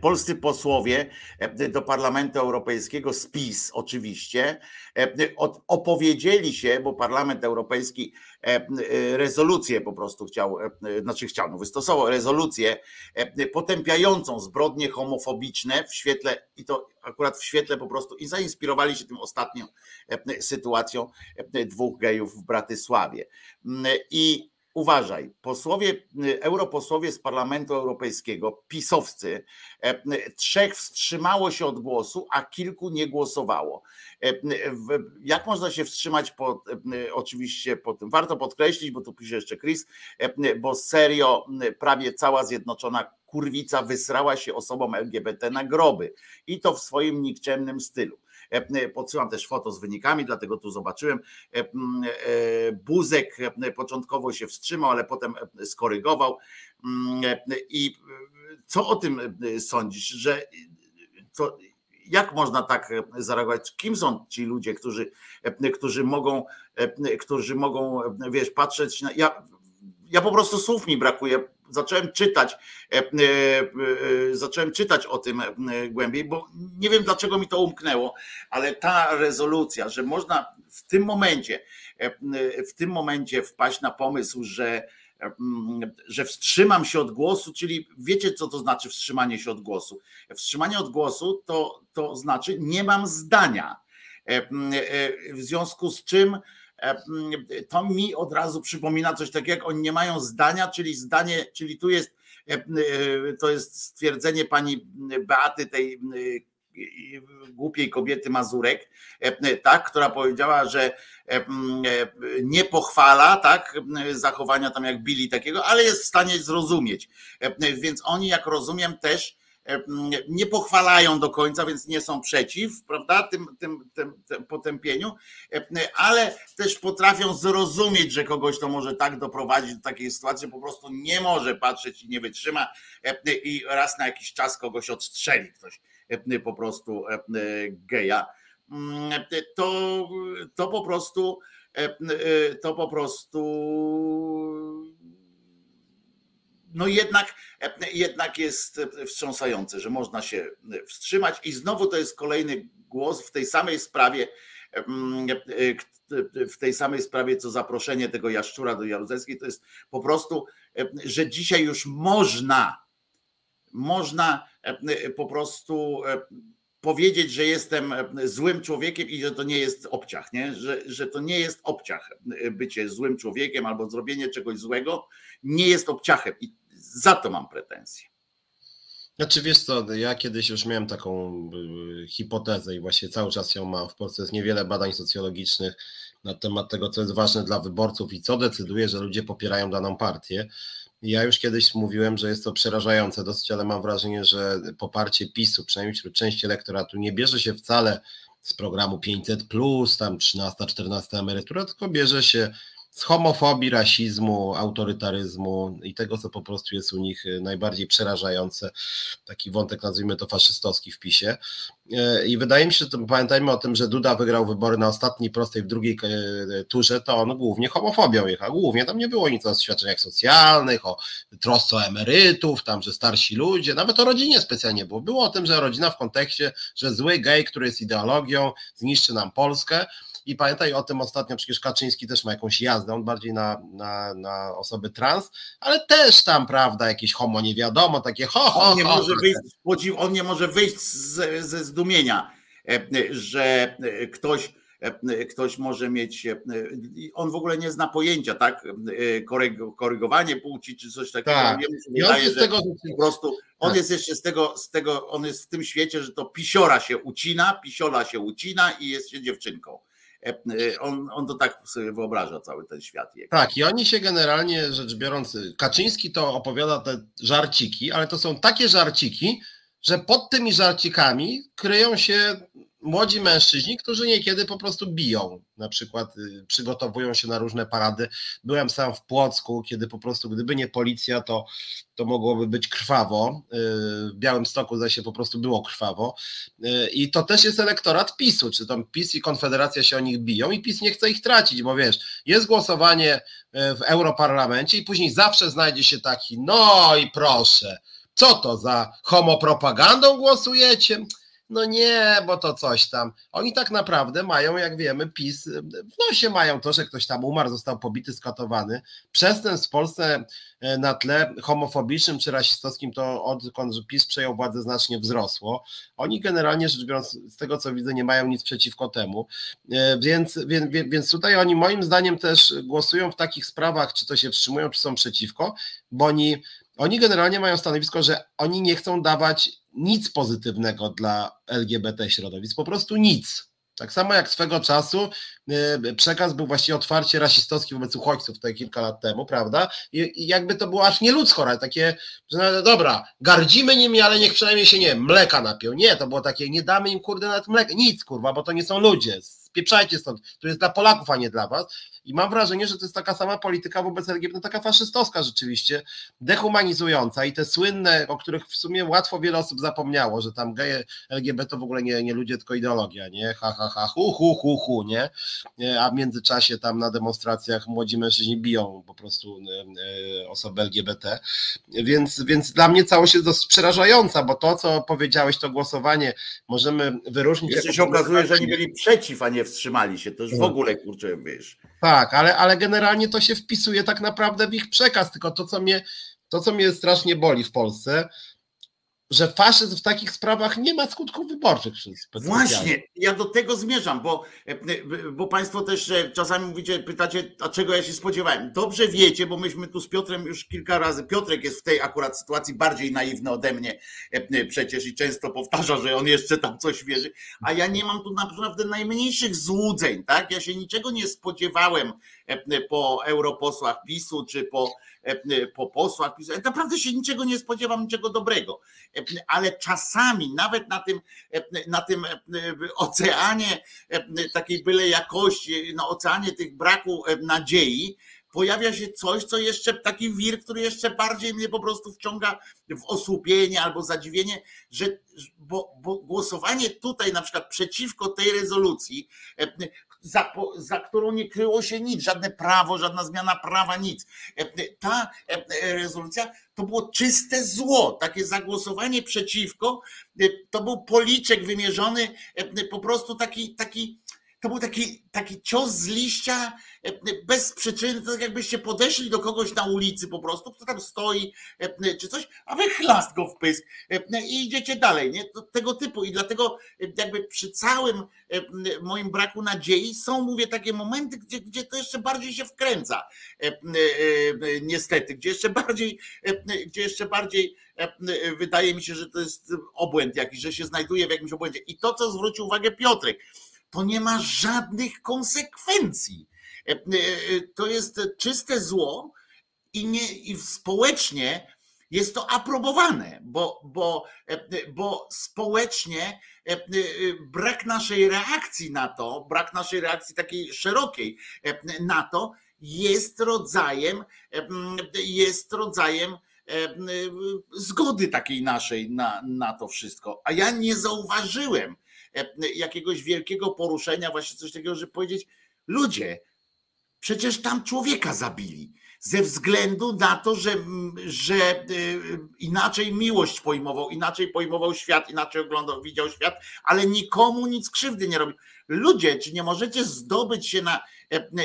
A: polscy posłowie e, do Parlamentu Europejskiego, spis oczywiście, e, opowiedzieli się, bo Parlament Europejski rezolucję po prostu chciał, znaczy chciał, no wystosował rezolucję potępiającą zbrodnie homofobiczne w świetle, i to akurat w świetle po prostu, i zainspirowali się tym ostatnią sytuacją dwóch gejów w Bratysławie. I uważaj, posłowie, y, europosłowie z Parlamentu Europejskiego, pisowscy, e, trzech wstrzymało się od głosu, a kilku nie głosowało. E, jak można się wstrzymać oczywiście po tym? Warto podkreślić, bo tu pisze jeszcze Chris, e, bo serio prawie cała zjednoczona kurwica wysrała się osobom LGBT na groby i to w swoim nikczemnym stylu. E, e, podsyłam też foto z wynikami, dlatego tu zobaczyłem. E, Buzek początkowo się wstrzymał, ale potem skorygował. I co o tym sądzisz, że to jak można tak zareagować? Kim są ci ludzie, którzy, którzy mogą, którzy mogą, wiesz, patrzeć na. Ja, ja po prostu słów mi brakuje zacząłem czytać, e, e, e, zacząłem czytać o tym głębiej, bo nie wiem dlaczego mi to umknęło, ale ta rezolucja, że można w tym momencie, w tym momencie wpaść na pomysł, że że wstrzymam się od głosu, czyli wiecie, co to znaczy wstrzymanie się od głosu? Wstrzymanie od głosu to, to znaczy nie mam zdania. W związku z czym to mi od razu przypomina coś takiego, jak oni nie mają zdania, czyli zdanie, czyli tu jest, e, e, to jest stwierdzenie pani Beaty, tej głupiej kobiety Mazurek, tak, która powiedziała, że nie pochwala tak, zachowania tam jak Billy takiego, ale jest w stanie zrozumieć. Więc oni, jak rozumiem, też nie pochwalają do końca, więc nie są przeciw, prawda, tym, tym, tym, tym potępieniu, ale też potrafią zrozumieć, że kogoś to może tak doprowadzić do takiej sytuacji, że po prostu nie może patrzeć i nie wytrzyma i raz na jakiś czas kogoś odstrzeli ktoś po prostu geja. To, to po prostu to po prostu no jednak, jednak jest wstrząsające, że można się wstrzymać. I znowu to jest kolejny głos w tej samej sprawie, w tej samej sprawie, co zaproszenie tego jaszczura do Jaruzelskiej, to jest po prostu, że dzisiaj już można, można po prostu powiedzieć, że jestem złym człowiekiem i że to nie jest obciach, nie? Że, że to nie jest obciach bycie złym człowiekiem albo zrobienie czegoś złego nie jest obciachem i za to mam pretensje.
B: Znaczy wiesz co, ja kiedyś już miałem taką y, hipotezę i właśnie cały czas ją mam. W Polsce jest niewiele badań socjologicznych na temat tego, co jest ważne dla wyborców i co decyduje, że ludzie popierają daną partię. Ja już kiedyś mówiłem, że jest to przerażające. Dosyć, ale mam wrażenie, że poparcie PiSu, przynajmniej wśród części elektoratu, nie bierze się wcale z programu 500, tam 13, 14 emerytura, tylko bierze się z homofobii, rasizmu, autorytaryzmu i tego, co po prostu jest u nich y, najbardziej przerażające, taki wątek nazwijmy to faszystowski w PiSie. E, I wydaje mi się, że pamiętajmy o tym, że Duda wygrał wybory na ostatniej prostej w drugiej e, turze, to on głównie homofobią jechał. Głównie tam nie było nic o świadczeniach socjalnych, o trosce o emerytów, tam, że starsi ludzie, nawet o rodzinie specjalnie było. Było o tym, że rodzina w kontekście, że zły gej, który jest ideologią, zniszczy nam Polskę. I pamiętaj o tym ostatnio, przecież Kaczyński też ma jakąś jazdę, on bardziej na, na, na osoby trans, ale też tam, prawda, jakieś homo nie wiadomo, takie ho, ho,
A: on nie
B: ho,
A: może wyjść, on nie może wyjść ze, ze zdumienia, e, że e, ktoś e, ktoś może mieć, on w ogóle nie zna pojęcia, tak, korygowanie płci czy coś takiego.
B: Tak.
A: Wydaje, że tego, po prostu on tak. jest jeszcze z tego, z tego, on jest w tym świecie, że to pisiora się ucina, pisiola się ucina i jest się dziewczynką. E, e, on, on to tak sobie wyobraża cały ten świat.
B: Tak, i oni się generalnie rzecz biorąc, Kaczyński to opowiada te żarciki, ale to są takie żarciki, że pod tymi żarcikami kryją się młodzi mężczyźni, którzy niekiedy po prostu biją, na przykład y, przygotowują się na różne parady. Byłem sam w Płocku, kiedy po prostu gdyby nie policja, to, to mogłoby być krwawo. Y, w Białym Stoku zaś się po prostu było krwawo. Y, I to też jest elektorat PiSu, czy tam PiS i Konfederacja się o nich biją i PiS nie chce ich tracić, bo wiesz, jest głosowanie w Europarlamencie i później zawsze znajdzie się taki, no i proszę, co to za homopropagandą głosujecie? No nie, bo to coś tam. Oni tak naprawdę mają, jak wiemy, PiS, w nosie mają to, że ktoś tam umarł, został pobity, skatowany. Przestępstw w Polsce e, na tle homofobicznym czy rasistowskim to odkąd PiS przejął władzę znacznie wzrosło. Oni generalnie rzecz biorąc, z tego co widzę, nie mają nic przeciwko temu. E, więc, więc, więc tutaj oni moim zdaniem też głosują w takich sprawach, czy to się wstrzymują, czy są przeciwko, bo oni, oni generalnie mają stanowisko, że oni nie chcą dawać nic pozytywnego dla LGBT środowisk, po prostu nic. Tak samo jak swego czasu y, przekaz był właściwie otwarcie rasistowski wobec uchodźców tutaj kilka lat temu, prawda? I, jakby to było aż nieludzko, takie, że dobra, gardzimy nimi, ale niech przynajmniej się nie mleka napią. Nie, to było takie, nie damy im kurde nawet mleka, nic kurwa, bo to nie są ludzie, spieprzajcie stąd, to jest dla Polaków, a nie dla was. I mam wrażenie, że to jest taka sama polityka wobec LGBT, no taka faszystowska rzeczywiście, dehumanizująca i te słynne, o których w sumie łatwo wiele osób zapomniało, że tam geje LGBT to w ogóle nie, nie ludzie, tylko ideologia, nie? Ha, ha, ha, hu, hu, hu, hu, nie? A w międzyczasie tam na demonstracjach młodzi mężczyźni biją po prostu osoby LGBT. Więc, więc dla mnie całość jest dosyć przerażająca, bo to, co powiedziałeś, to głosowanie możemy wyróżnić.
A: Jeszcze się okazuje, że oni byli przeciw, a nie wstrzymali się. To już w tak. ogóle, kurczę, wiesz.
B: Tak, ale, ale generalnie to się wpisuje tak naprawdę w ich przekaz, tylko to, co mnie, to, co mnie strasznie boli w Polsce, że faszyzm w takich sprawach nie ma skutków wyborczych.
A: Właśnie, ja do tego zmierzam, bo, bo Państwo też czasami mówicie, pytacie, a czego ja się spodziewałem. Dobrze wiecie, bo myśmy tu z Piotrem już kilka razy, Piotrek jest w tej akurat sytuacji bardziej naiwny ode mnie przecież i często powtarza, że on jeszcze tam coś wierzy, a ja nie mam tu naprawdę najmniejszych złudzeń, tak? Ja się niczego nie spodziewałem po europosłach PiSu, czy po, po posłach PiSu. Naprawdę się niczego nie spodziewam, niczego dobrego ale czasami nawet na tym, na tym oceanie takiej byle jakości, na oceanie tych braku nadziei, pojawia się coś, co jeszcze taki wir, który jeszcze bardziej mnie po prostu wciąga w osłupienie albo zadziwienie, że bo, bo głosowanie tutaj na przykład przeciwko tej rezolucji za, za którą nie kryło się nic, żadne prawo, żadna zmiana prawa, nic. E, ta e, rezolucja to było czyste zło, takie zagłosowanie przeciwko, e, to był policzek wymierzony, po prostu taki, taki to był taki, taki cios z liścia e, bez przyczyny, to tak jakbyście podeszli do kogoś na ulicy po prostu, kto tam stoi e, czy coś, a wy chlast go w pysk e, i idziecie dalej, nie? Tego typu. I dlatego jakby przy całym moim braku nadziei są, mówię, takie momenty, gdzie, gdzie to jeszcze bardziej się wkręca niestety, gdzie jeszcze bardziej, gdzie jeszcze bardziej wydaje mi się, że to jest obłęd jakiś, że się znajduje w jakimś obłędzie. I to, co zwrócił uwagę Piotrek, to nie ma żadnych konsekwencji. E, e, to jest czyste zło i, nie, i społecznie jest to aprobowane, bo, bo, e, bo społecznie brak naszej reakcji na to, brak naszej reakcji takiej szerokiej na to jest rodzajem, jest rodzajem zgody takiej naszej na, na to wszystko. A ja nie zauważyłem jakiegoś wielkiego poruszenia, właśnie coś takiego, żeby powiedzieć, ludzie, przecież tam człowieka zabili ze względu na to, że, że y, inaczej miłość pojmował, inaczej pojmował świat, inaczej oglądał, widział świat, ale nikomu nic krzywdy nie robił. Ludzie, czy nie możecie zdobyć się na,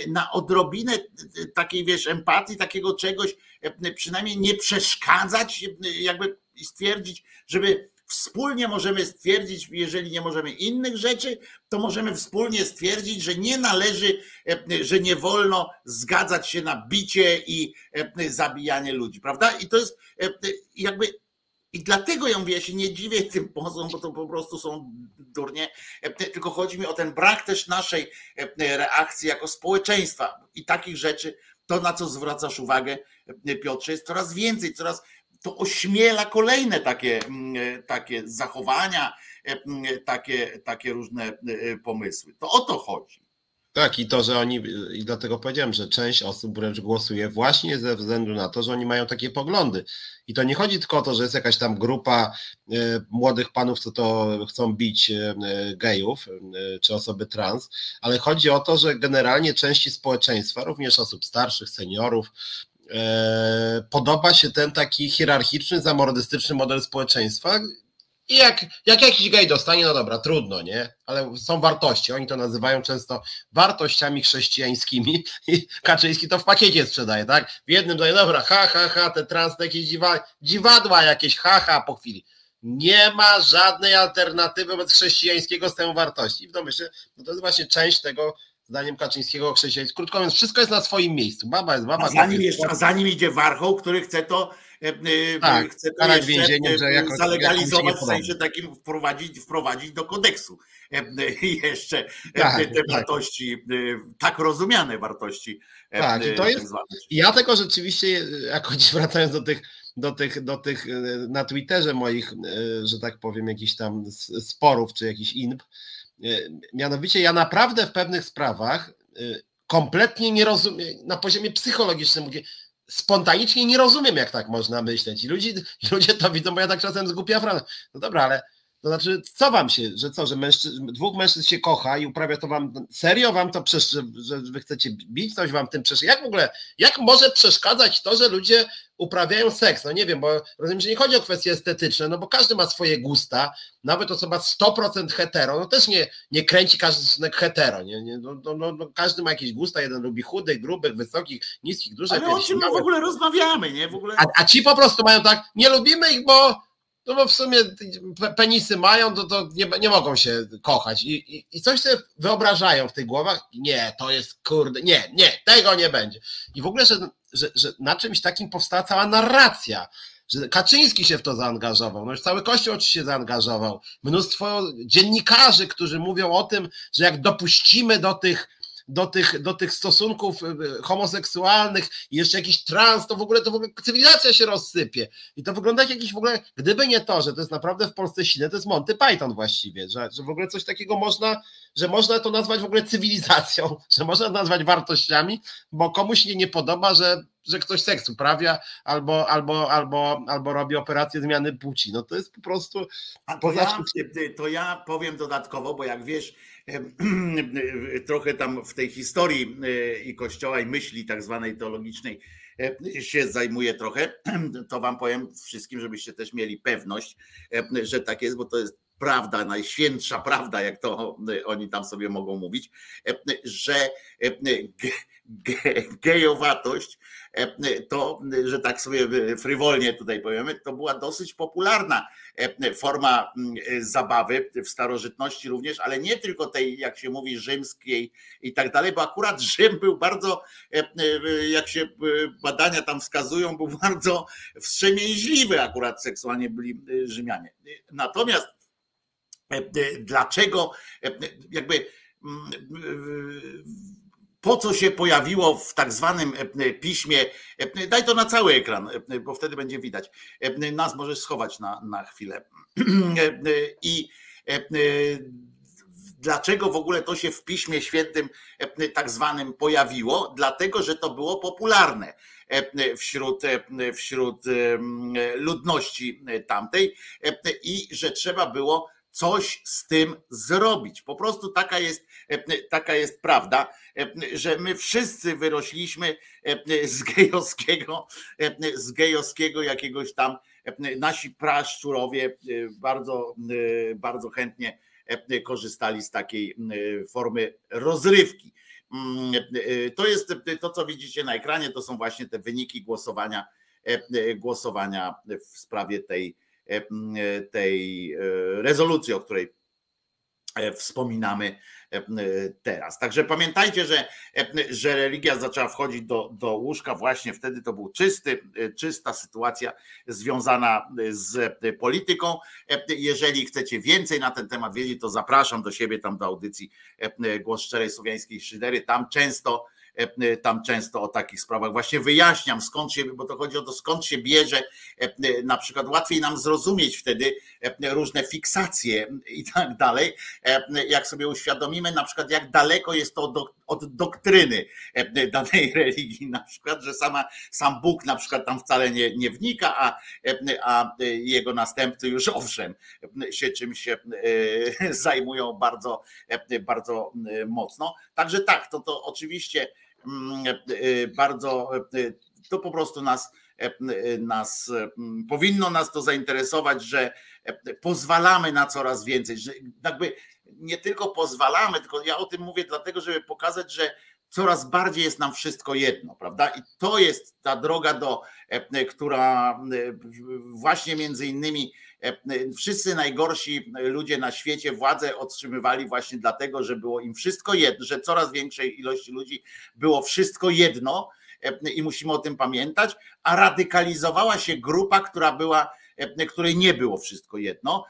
A: na odrobinę takiej, wiesz, empatii, takiego czegoś, przynajmniej nie przeszkadzać, jakby stwierdzić, żeby Wspólnie możemy stwierdzić, jeżeli nie możemy innych rzeczy, to możemy wspólnie stwierdzić, że nie należy, e, że nie wolno zgadzać się na bicie i e, zabijanie ludzi, prawda? I to jest e, jakby. I dlatego ja mówię, ja się nie dziwię tym pozom, bo to po prostu są durnie, tylko chodzi mi o ten brak też naszej reakcji jako społeczeństwa i takich rzeczy, to na co zwracasz uwagę, Piotrze, jest coraz więcej, coraz to ośmiela kolejne takie, mm, e, takie zachowania, e, mm, takie, takie różne e, pomysły. To o to chodzi.
B: Tak, i to, że oni, i dlatego powiedziałem, że część osób wręcz głosuje właśnie ze względu na to, że oni mają takie poglądy. I to nie chodzi tylko o to, że jest jakaś tam grupa młodych panów, co to chcą bić gejów czy osoby trans, ale chodzi o to, że generalnie części społeczeństwa, również osób starszych, seniorów, E, podoba się ten taki hierarchiczny, zamordystyczny model społeczeństwa. I jak, jak jakiś gej dostanie, no dobra, trudno, nie? Ale są wartości. Oni to nazywają często wartościami chrześcijańskimi. I Kaczyński to w pakiecie sprzedaje, tak? W jednym daje, dobra, ha, ha, ha, te trans, te jakieś dziwa, dziwadła jakieś, ha, ha, po chwili. Nie ma żadnej alternatywy wobec chrześcijańskiego systemu wartości. I w domyśle, no to jest właśnie część tego zdaniem Kaczyńskiego chrześcijaństwo. Krótko mówiąc, wszystko jest na swoim miejscu. Baba jest baba.
A: A za nim, jeszcze, a za nim idzie Warchoł, który chce to, e, e, tak, chce to jeszcze więzieniem, że jako, zalegalizować, w sensie takim wprowadzić, wprowadzić do kodeksu e, jeszcze tak, te tak. wartości, tak rozumiane wartości.
B: Tak, i to jest. Ja tego rzeczywiście, jako wracając do tych do tych, do tych na Twitterze moich, że tak powiem, jakichś tam sporów czy jakichś inb, E, mianowicie ja naprawdę w pewnych sprawach e, kompletnie nie rozumiem, na poziomie psychologicznym mówię, spontanicznie nie rozumiem, jak tak można myśleć. I ludzie, ludzie to widzą, bo ja tak czasem zgłupiam frana. No dobra, ale to znaczy, co wam się, że co, że mężczyzn, dwóch mężczyzn się kocha i uprawia to wam, serio wam to, przesz, że, że wy chcecie bić, coś wam tym przeszkadza? Jak w ogóle, jak może przeszkadzać to, że ludzie uprawiają seks? No nie wiem, bo rozumiem, że nie chodzi o kwestie estetyczne, no bo każdy ma swoje gusta, nawet osoba 100% hetero, no też nie, nie kręci każdy hetero, nie, nie, no, no, no, no, każdy ma jakieś gusta, jeden lubi chudych, grubych, wysokich, niskich, dużych.
A: Ale o czym my w ogóle rozmawiamy, nie? W ogóle...
B: A, a ci po prostu mają tak, nie lubimy ich, bo no bo w sumie penisy mają, to, to nie, nie mogą się kochać. I, i, i coś sobie wyobrażają w tych głowach, nie, to jest kurde, nie, nie, tego nie będzie. I w ogóle, że, że, że na czymś takim powstała cała narracja, że Kaczyński się w to zaangażował, no już cały Kościół oczywiście zaangażował, mnóstwo dziennikarzy, którzy mówią o tym, że jak dopuścimy do tych do tych, do tych stosunków y, homoseksualnych i jeszcze jakiś trans, to w ogóle to w ogóle cywilizacja się rozsypie. I to wygląda jak jakiś w ogóle, gdyby nie to, że to jest naprawdę w Polsce silne, to jest Monty Python właściwie, że, że w ogóle coś takiego można, że można to nazwać w ogóle cywilizacją, że można nazwać wartościami, bo komuś się nie podoba, że że ktoś seks uprawia albo, albo, albo, albo robi operację zmiany płci. No to jest po prostu.
A: A to, ja, to ja powiem dodatkowo, bo jak wiesz, trochę tam w tej historii e, i kościoła i myśli tak zwanej teologicznej się zajmuję trochę, to wam powiem wszystkim, żebyście też mieli pewność, że tak jest, bo to jest prawda, najświętsza prawda, jak to oni tam sobie mogą mówić, że gejowatość, to, że tak sobie frywolnie tutaj powiemy, to była dosyć popularna forma zabawy w starożytności również, ale nie tylko tej, jak się mówi, rzymskiej i tak dalej, bo akurat Rzym był bardzo, jak się badania tam wskazują, był bardzo wstrzemięźliwy akurat seksualnie byli Rzymianie. Natomiast dlaczego jakby po co się pojawiło w tak zwanym piśmie, daj to na cały ekran, bo wtedy będzie widać. Nas możesz schować na, na chwilę. I dlaczego w ogóle to się w Piśmie Świętym tak zwanym pojawiło? Dlatego, że to było popularne. wśród, wśród ludności tamtej i że trzeba było coś z tym zrobić. Po prostu taka jest, taka jest prawda, że my wszyscy wyrośliśmy z gejowskiego, z gejowskiego jakiegoś tam, nasi praszczurowie bardzo, bardzo chętnie korzystali z takiej formy rozrywki. To jest to, co widzicie na ekranie, to są właśnie te wyniki głosowania, głosowania w sprawie tej E, e, tej e, rezolucji, o której wspominamy teraz. Także pamiętajcie, że, że religia zaczęła wchodzić do, do łóżka właśnie wtedy to był czysty, czysta sytuacja związana z polityką. Jeżeli chcecie więcej na ten temat wiedzieć, to zapraszam do siebie tam do audycji Głos Szczerej Słowiańskiej Szydery. Tam często E, e, tam często o takich sprawach. Właśnie wyjaśniam, skąd się, bo to chodzi o to, skąd się bierze, e, na przykład łatwiej nam zrozumieć wtedy różne fiksacje i tak dalej, jak sobie uświadomimy na przykład, jak daleko jest to od, od doktryny danej religii, na przykład, że sama, sam Bóg na przykład tam wcale nie, nie wnika, a, a jego następcy już owszem się czymś zajmują bardzo, bardzo mocno. Także tak, to, to oczywiście Mm, e, e, bardzo, e, to po prostu nas, nas powinno nas to zainteresować, że pozwalamy na coraz więcej, że jakby nie tylko pozwalamy, tylko ja o tym mówię dlatego, żeby pokazać, że coraz bardziej jest nam wszystko jedno, prawda? I to jest ta droga do, która właśnie między innymi wszyscy najgorsi ludzie na świecie władzę otrzymywali właśnie dlatego, że było im wszystko jedno, że coraz większej ilości ludzi było wszystko jedno i musimy o tym pamiętać, a radykalizowała się grupa, która była której nie było wszystko jedno,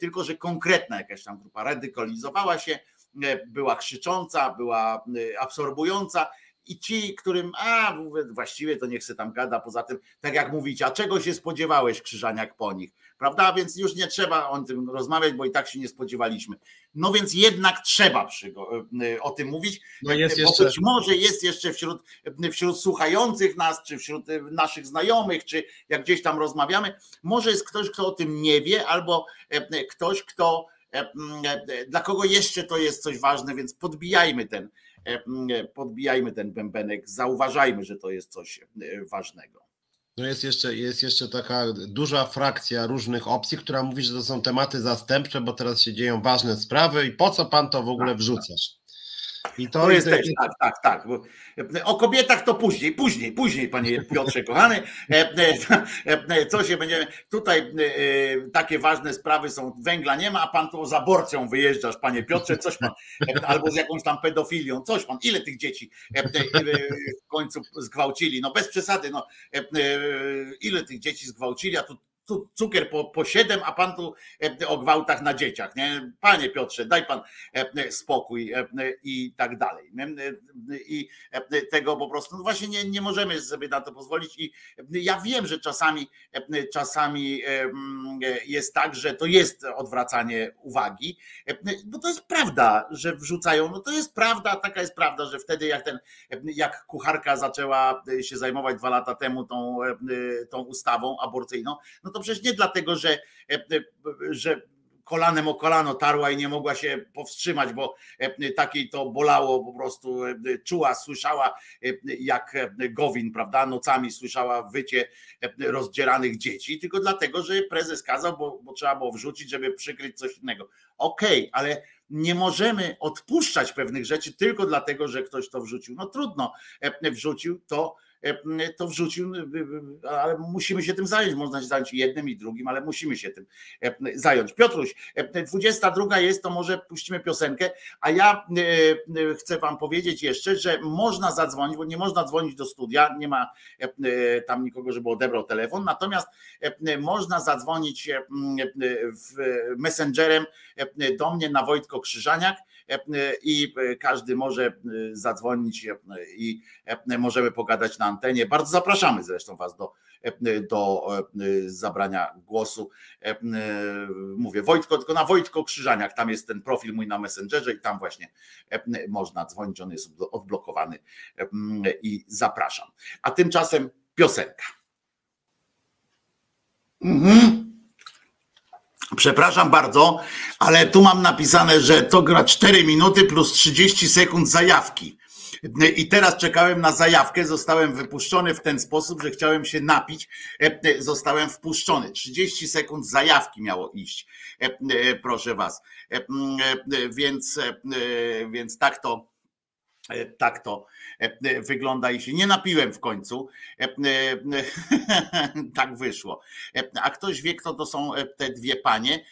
A: tylko że konkretna jakaś tam grupa radykalizowała się, była krzycząca, była absorbująca i ci, którym, a właściwie to niech se tam gada, poza tym, tak jak mówicie, a czego się spodziewałeś, Krzyżaniak po nich, prawda? Więc już nie trzeba o tym rozmawiać, bo i tak się nie spodziewaliśmy. No więc jednak trzeba e, o tym mówić, no jest bo jeszcze... być może jest jeszcze wśród, wśród słuchających nas, czy wśród naszych znajomych, czy jak gdzieś tam rozmawiamy, może jest ktoś, kto o tym nie wie, albo ktoś, kto dla kogo jeszcze to jest coś ważne, więc podbijajmy ten, podbijajmy ten bębenek, zauważajmy, że to jest coś ważnego.
B: No jest jeszcze, jest jeszcze taka duża frakcja różnych opcji, która mówi, że to są tematy zastępcze, bo teraz się dzieją ważne sprawy i po co pan to w ogóle tak, tak. wrzucasz?
A: I to, to jest też, tak, tak, tak. O kobietach to później, później, później, panie Piotrze, kochany. E, e, e, co się będziemy. Tutaj takie ważne sprawy są, węgla nie ma, a pan tu z aborcją wyjeżdżasz, panie Piotrze, coś pan, albo z jakąś tam pedofilią, coś pan. Ile tych dzieci w końcu zgwałcili? No bez przesady, no ile tych dzieci zgwałcili, a tu cukier po, po 7, a pan tu e, o gwałtach na dzieciach. Nie? Panie Piotrze, daj pan e, spokój e, i tak dalej. I tego po prostu no właśnie nie, nie możemy sobie na to pozwolić. I ja wiem, że czasami, czasami jest tak, że to jest odwracanie uwagi, bo to jest prawda, że wrzucają, no to jest prawda, taka jest prawda, że wtedy jak ten, jak kucharka zaczęła się zajmować dwa lata temu tą, tą ustawą aborcyjną, no to to przecież nie dlatego, że, e, e, że kolanem o kolano tarła i nie mogła się powstrzymać, bo e, takiej to bolało po prostu, czuła, słyszała jak Gowin, prawda, nocami słyszała wycie rozdzieranych dzieci, tylko dlatego, że prezes kazał, bo, bo trzeba było wrzucić, żeby przykryć coś innego. Okej, okay, ale nie możemy odpuszczać pewnych rzeczy tylko dlatego, że ktoś to wrzucił. No trudno, wrzucił to to wrzucił, ale musimy się tym zająć. Można się zająć jednym i drugim, ale musimy się tym e, zająć. Piotruś, 22 e, jest, to może puścimy piosenkę, a ja chcę Wam powiedzieć jeszcze, że można zadzwonić, bo nie można dzwonić do studia, nie ma tam nikogo, żeby odebrał telefon, natomiast można zadzwonić messengerem do mnie na Wojtko Krzyżaniak i każdy może zadzwonić i możemy pogadać na antenie. Bardzo zapraszamy zresztą Was do, do zabrania głosu. Mówię Wojtko, tylko na Wojtko Krzyżaniak, tam jest ten profil mój na Messengerze i tam właśnie można dzwonić, on jest odblokowany i zapraszam. A tymczasem piosenka. Mhm. Przepraszam bardzo, ale tu mam napisane, że to gra 4 minuty plus 30 sekund zajawki. I teraz czekałem na zajawkę, zostałem wypuszczony w ten sposób, że chciałem się napić, zostałem wpuszczony. 30 sekund zajawki miało iść, proszę was. Więc, więc tak to tak to wygląda i się nie napiłem w końcu. Tak wyszło. A ktoś wie, kto to są te dwie panie?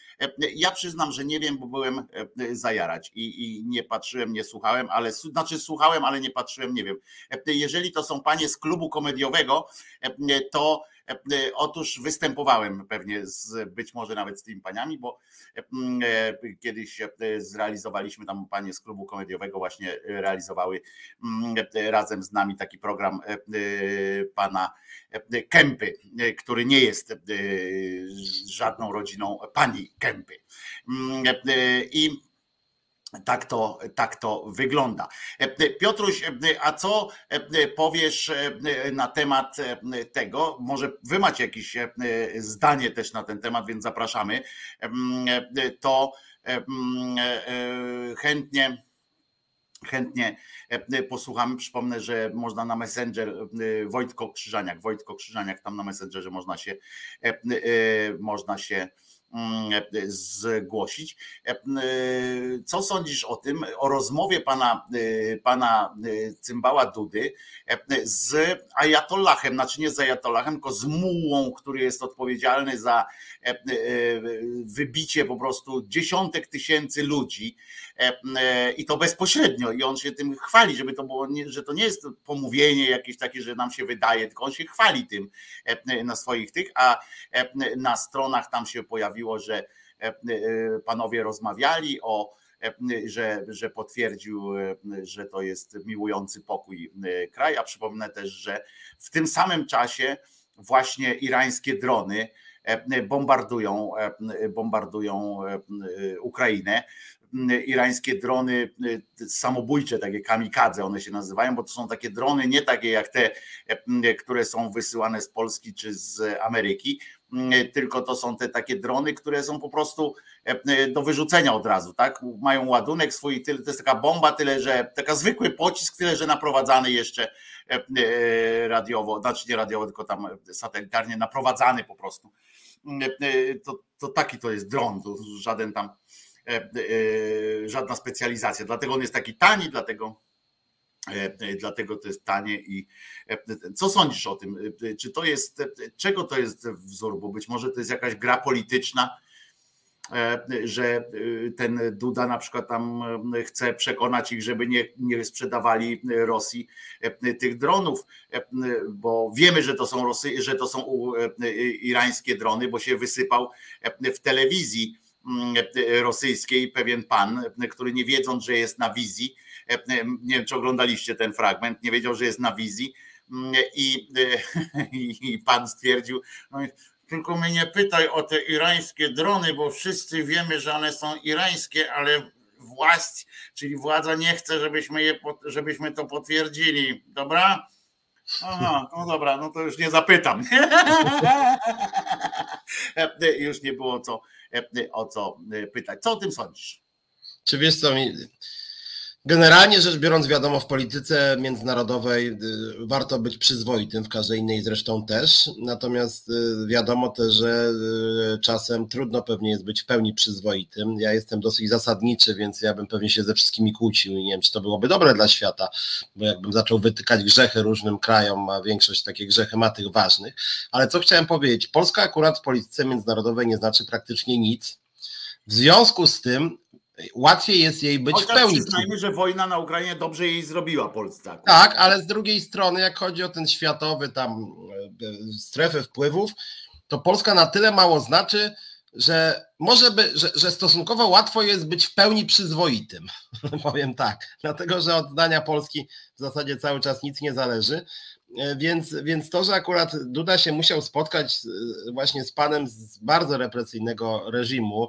A: Ja przyznam, że nie wiem, bo byłem zajarać i, i nie patrzyłem, nie słuchałem, ale znaczy słuchałem, ale nie patrzyłem, nie wiem. Jeżeli to są panie z klubu komediowego, to E, otóż występowałem pewnie z, być może nawet z tymi paniami, bo e, e, kiedyś zrealizowaliśmy tam panie z klubu komediowego właśnie realizowały razem z nami taki program pana Kępy, który nie jest żadną rodziną pani Kępy. I tak to, tak to wygląda. Piotruś, a co powiesz na temat tego? Może wy macie jakieś zdanie też na ten temat, więc zapraszamy. To chętnie chętnie posłuchamy. Przypomnę, że można na Messenger Wojtko Krzyżaniak, Wojtko Krzyżaniak tam na Messengerze można się można się Mm, zgłosić. E, co sądzisz o tym, o rozmowie pana, e, pana e, Cymbała Dudy z Ajatollahem, znaczy nie z Ajatollahem, tylko z Mułą, który jest odpowiedzialny za wybicie po prostu dziesiątek tysięcy ludzi i to bezpośrednio i on się tym chwali, żeby to było, że to nie jest pomówienie jakieś takie, że nam się wydaje, tylko on się chwali tym na swoich tych, a na stronach tam się pojawiło że e, e, panowie rozmawiali o e, że, że potwierdził, że to jest miłujący pokój kraj. A przypomnę też, że w tym samym czasie właśnie irańskie drony bombardują, bombardują Ukrainę. Irańskie drony samobójcze, takie kamikadze one się nazywają, bo to są takie drony nie takie jak te, które są wysyłane z Polski czy z Ameryki, Mm, tylko to są te takie drony, które są po prostu do wyrzucenia od razu, tak? Mają ładunek swój, to jest taka bomba, tyle że taka zwykły pocisk, tyle że naprowadzany jeszcze radiowo, znaczy nie radiowo, tylko tam satelitarnie naprowadzany po prostu. To, to taki to jest dron, to żaden tam żadna specjalizacja. Dlatego on jest taki tani, dlatego E, e, dlatego to jest tanie i e, co sądzisz o tym? Czy to jest, czego to jest wzór? Bo być może to jest jakaś gra polityczna, że ten Duda na przykład tam chce przekonać ich, żeby nie, nie sprzedawali Rosji tych dronów, bo wiemy, że to są Rosy, że to są irańskie drony, bo się wysypał w telewizji rosyjskiej pewien pan, który nie wiedząc, że jest na wizji, E, nie wiem, czy oglądaliście ten fragment, nie wiedział, że jest na wizji mm, i, e, i pan stwierdził, no tylko mnie nie pytaj o te irańskie drony, bo wszyscy wiemy, że one są irańskie, ale władz, czyli władza nie chce, żebyśmy, je, żebyśmy to potwierdzili. Dobra? Aha, no dobra, no to już nie zapytam. E, już nie było co, o co pytać. Co o tym sądzisz?
B: Czy wiesz co, Generalnie rzecz biorąc, wiadomo, w polityce międzynarodowej y, warto być przyzwoitym, w każdej innej zresztą też. Natomiast y, wiadomo też, że y, czasem trudno pewnie jest być w pełni przyzwoitym. Ja jestem dosyć zasadniczy, więc ja bym pewnie się ze wszystkimi kłócił i nie wiem, czy to byłoby dobre dla świata, bo jakbym zaczął wytykać grzechy różnym krajom, a większość takie grzechy ma tych ważnych. Ale co chciałem powiedzieć? Polska akurat w polityce międzynarodowej nie znaczy praktycznie nic. W związku z tym łatwiej jest jej być
A: Chociaż
B: w pełni.
A: Przyznajmy, że wojna na Ukrainie dobrze jej zrobiła Polsce.
B: Tak, ale z drugiej strony, jak chodzi o ten światowy tam e, strefę wpływów, to Polska na tyle mało znaczy, że może by, że, że stosunkowo łatwo jest być w pełni przyzwoitym, powiem tak, dlatego że od zdania Polski w zasadzie cały czas nic nie zależy, e, więc, więc to, że akurat Duda się musiał spotkać właśnie z panem z bardzo represyjnego reżimu, e,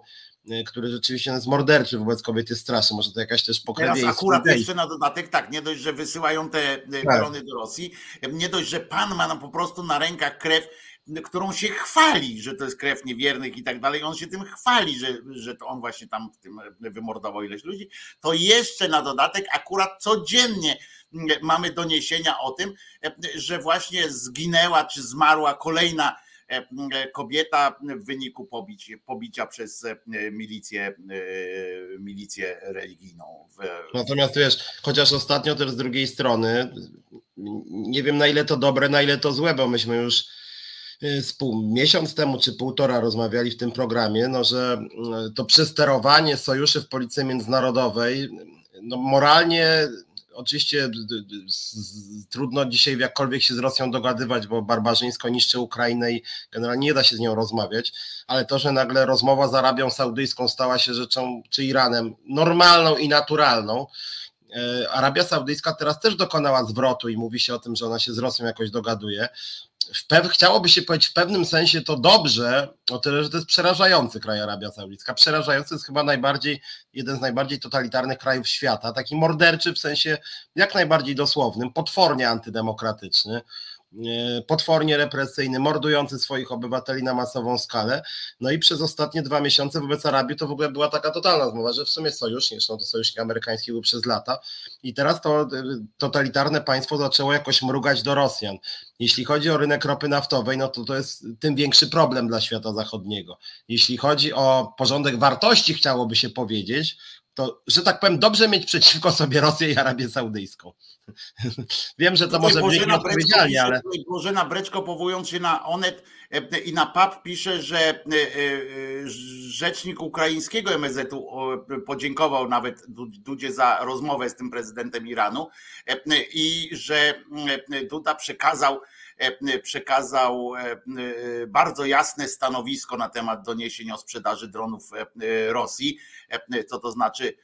B: który rzeczywiście jest morderczy wobec kobiety straszy, może to jakaś też
A: pokrewieństwo. Teraz akurat jeszcze na dodatek, tak, nie dość, że wysyłają te e, tak. drony do Rosji, nie dość, że pan ma po prostu na rękach krew którą się chwali, że to jest krew niewiernych i tak dalej, on się tym chwali, że, że to on właśnie tam w tym wymordował ileś ludzi, to jeszcze na dodatek akurat codziennie mamy doniesienia o tym, że właśnie zginęła czy zmarła kolejna kobieta w wyniku pobić, pobicia przez milicję, milicję religijną.
B: Natomiast wiesz, chociaż ostatnio też z drugiej strony, nie wiem na ile to dobre, na ile to złe, bo myśmy już z pół, miesiąc temu czy półtora rozmawiali w tym programie, no, że to przesterowanie sojuszy w policji międzynarodowej, no, moralnie oczywiście trudno dzisiaj jakkolwiek się z Rosją dogadywać, bo barbarzyńsko niszczy Ukrainę i generalnie nie da się z nią rozmawiać, ale to, że nagle rozmowa z Arabią Saudyjską stała się rzeczą, czy Iranem, normalną i naturalną, Arabia Saudyjska teraz też dokonała zwrotu i mówi się o tym, że ona się z Rosją jakoś dogaduje w pew, chciałoby się powiedzieć w pewnym sensie to dobrze, o tyle, że to jest przerażający kraj Arabia Saudyjska. Przerażający jest chyba najbardziej, jeden z najbardziej totalitarnych krajów świata, taki morderczy w sensie jak najbardziej dosłownym, potwornie antydemokratyczny. E, potwornie represyjny, mordujący swoich obywateli na masową skalę. No i przez ostatnie dwa miesiące wobec Arabii to w ogóle była taka totalna zmowa, że w sumie sojusz, zresztą to sojusznik amerykański był przez lata i teraz to e, totalitarne państwo zaczęło jakoś mrugać do Rosjan. Jeśli chodzi o rynek ropy naftowej, no to to jest tym większy problem dla świata zachodniego. Jeśli chodzi o porządek wartości, chciałoby się powiedzieć, to, że tak powiem, dobrze mieć przeciwko sobie Rosję i Arabię Saudyjską. Wiem, że to może być
A: odpowiedzialnie, ale... Bożena Breczko powołując się na Onet i na PAP pisze, że e, e, rzecznik ukraińskiego MSZ-u podziękował nawet Dudzie za rozmowę z tym prezydentem Iranu i że Duda przekazał przekazał bardzo jasne stanowisko na temat doniesień o sprzedaży dronów Rosji. Co to znaczy,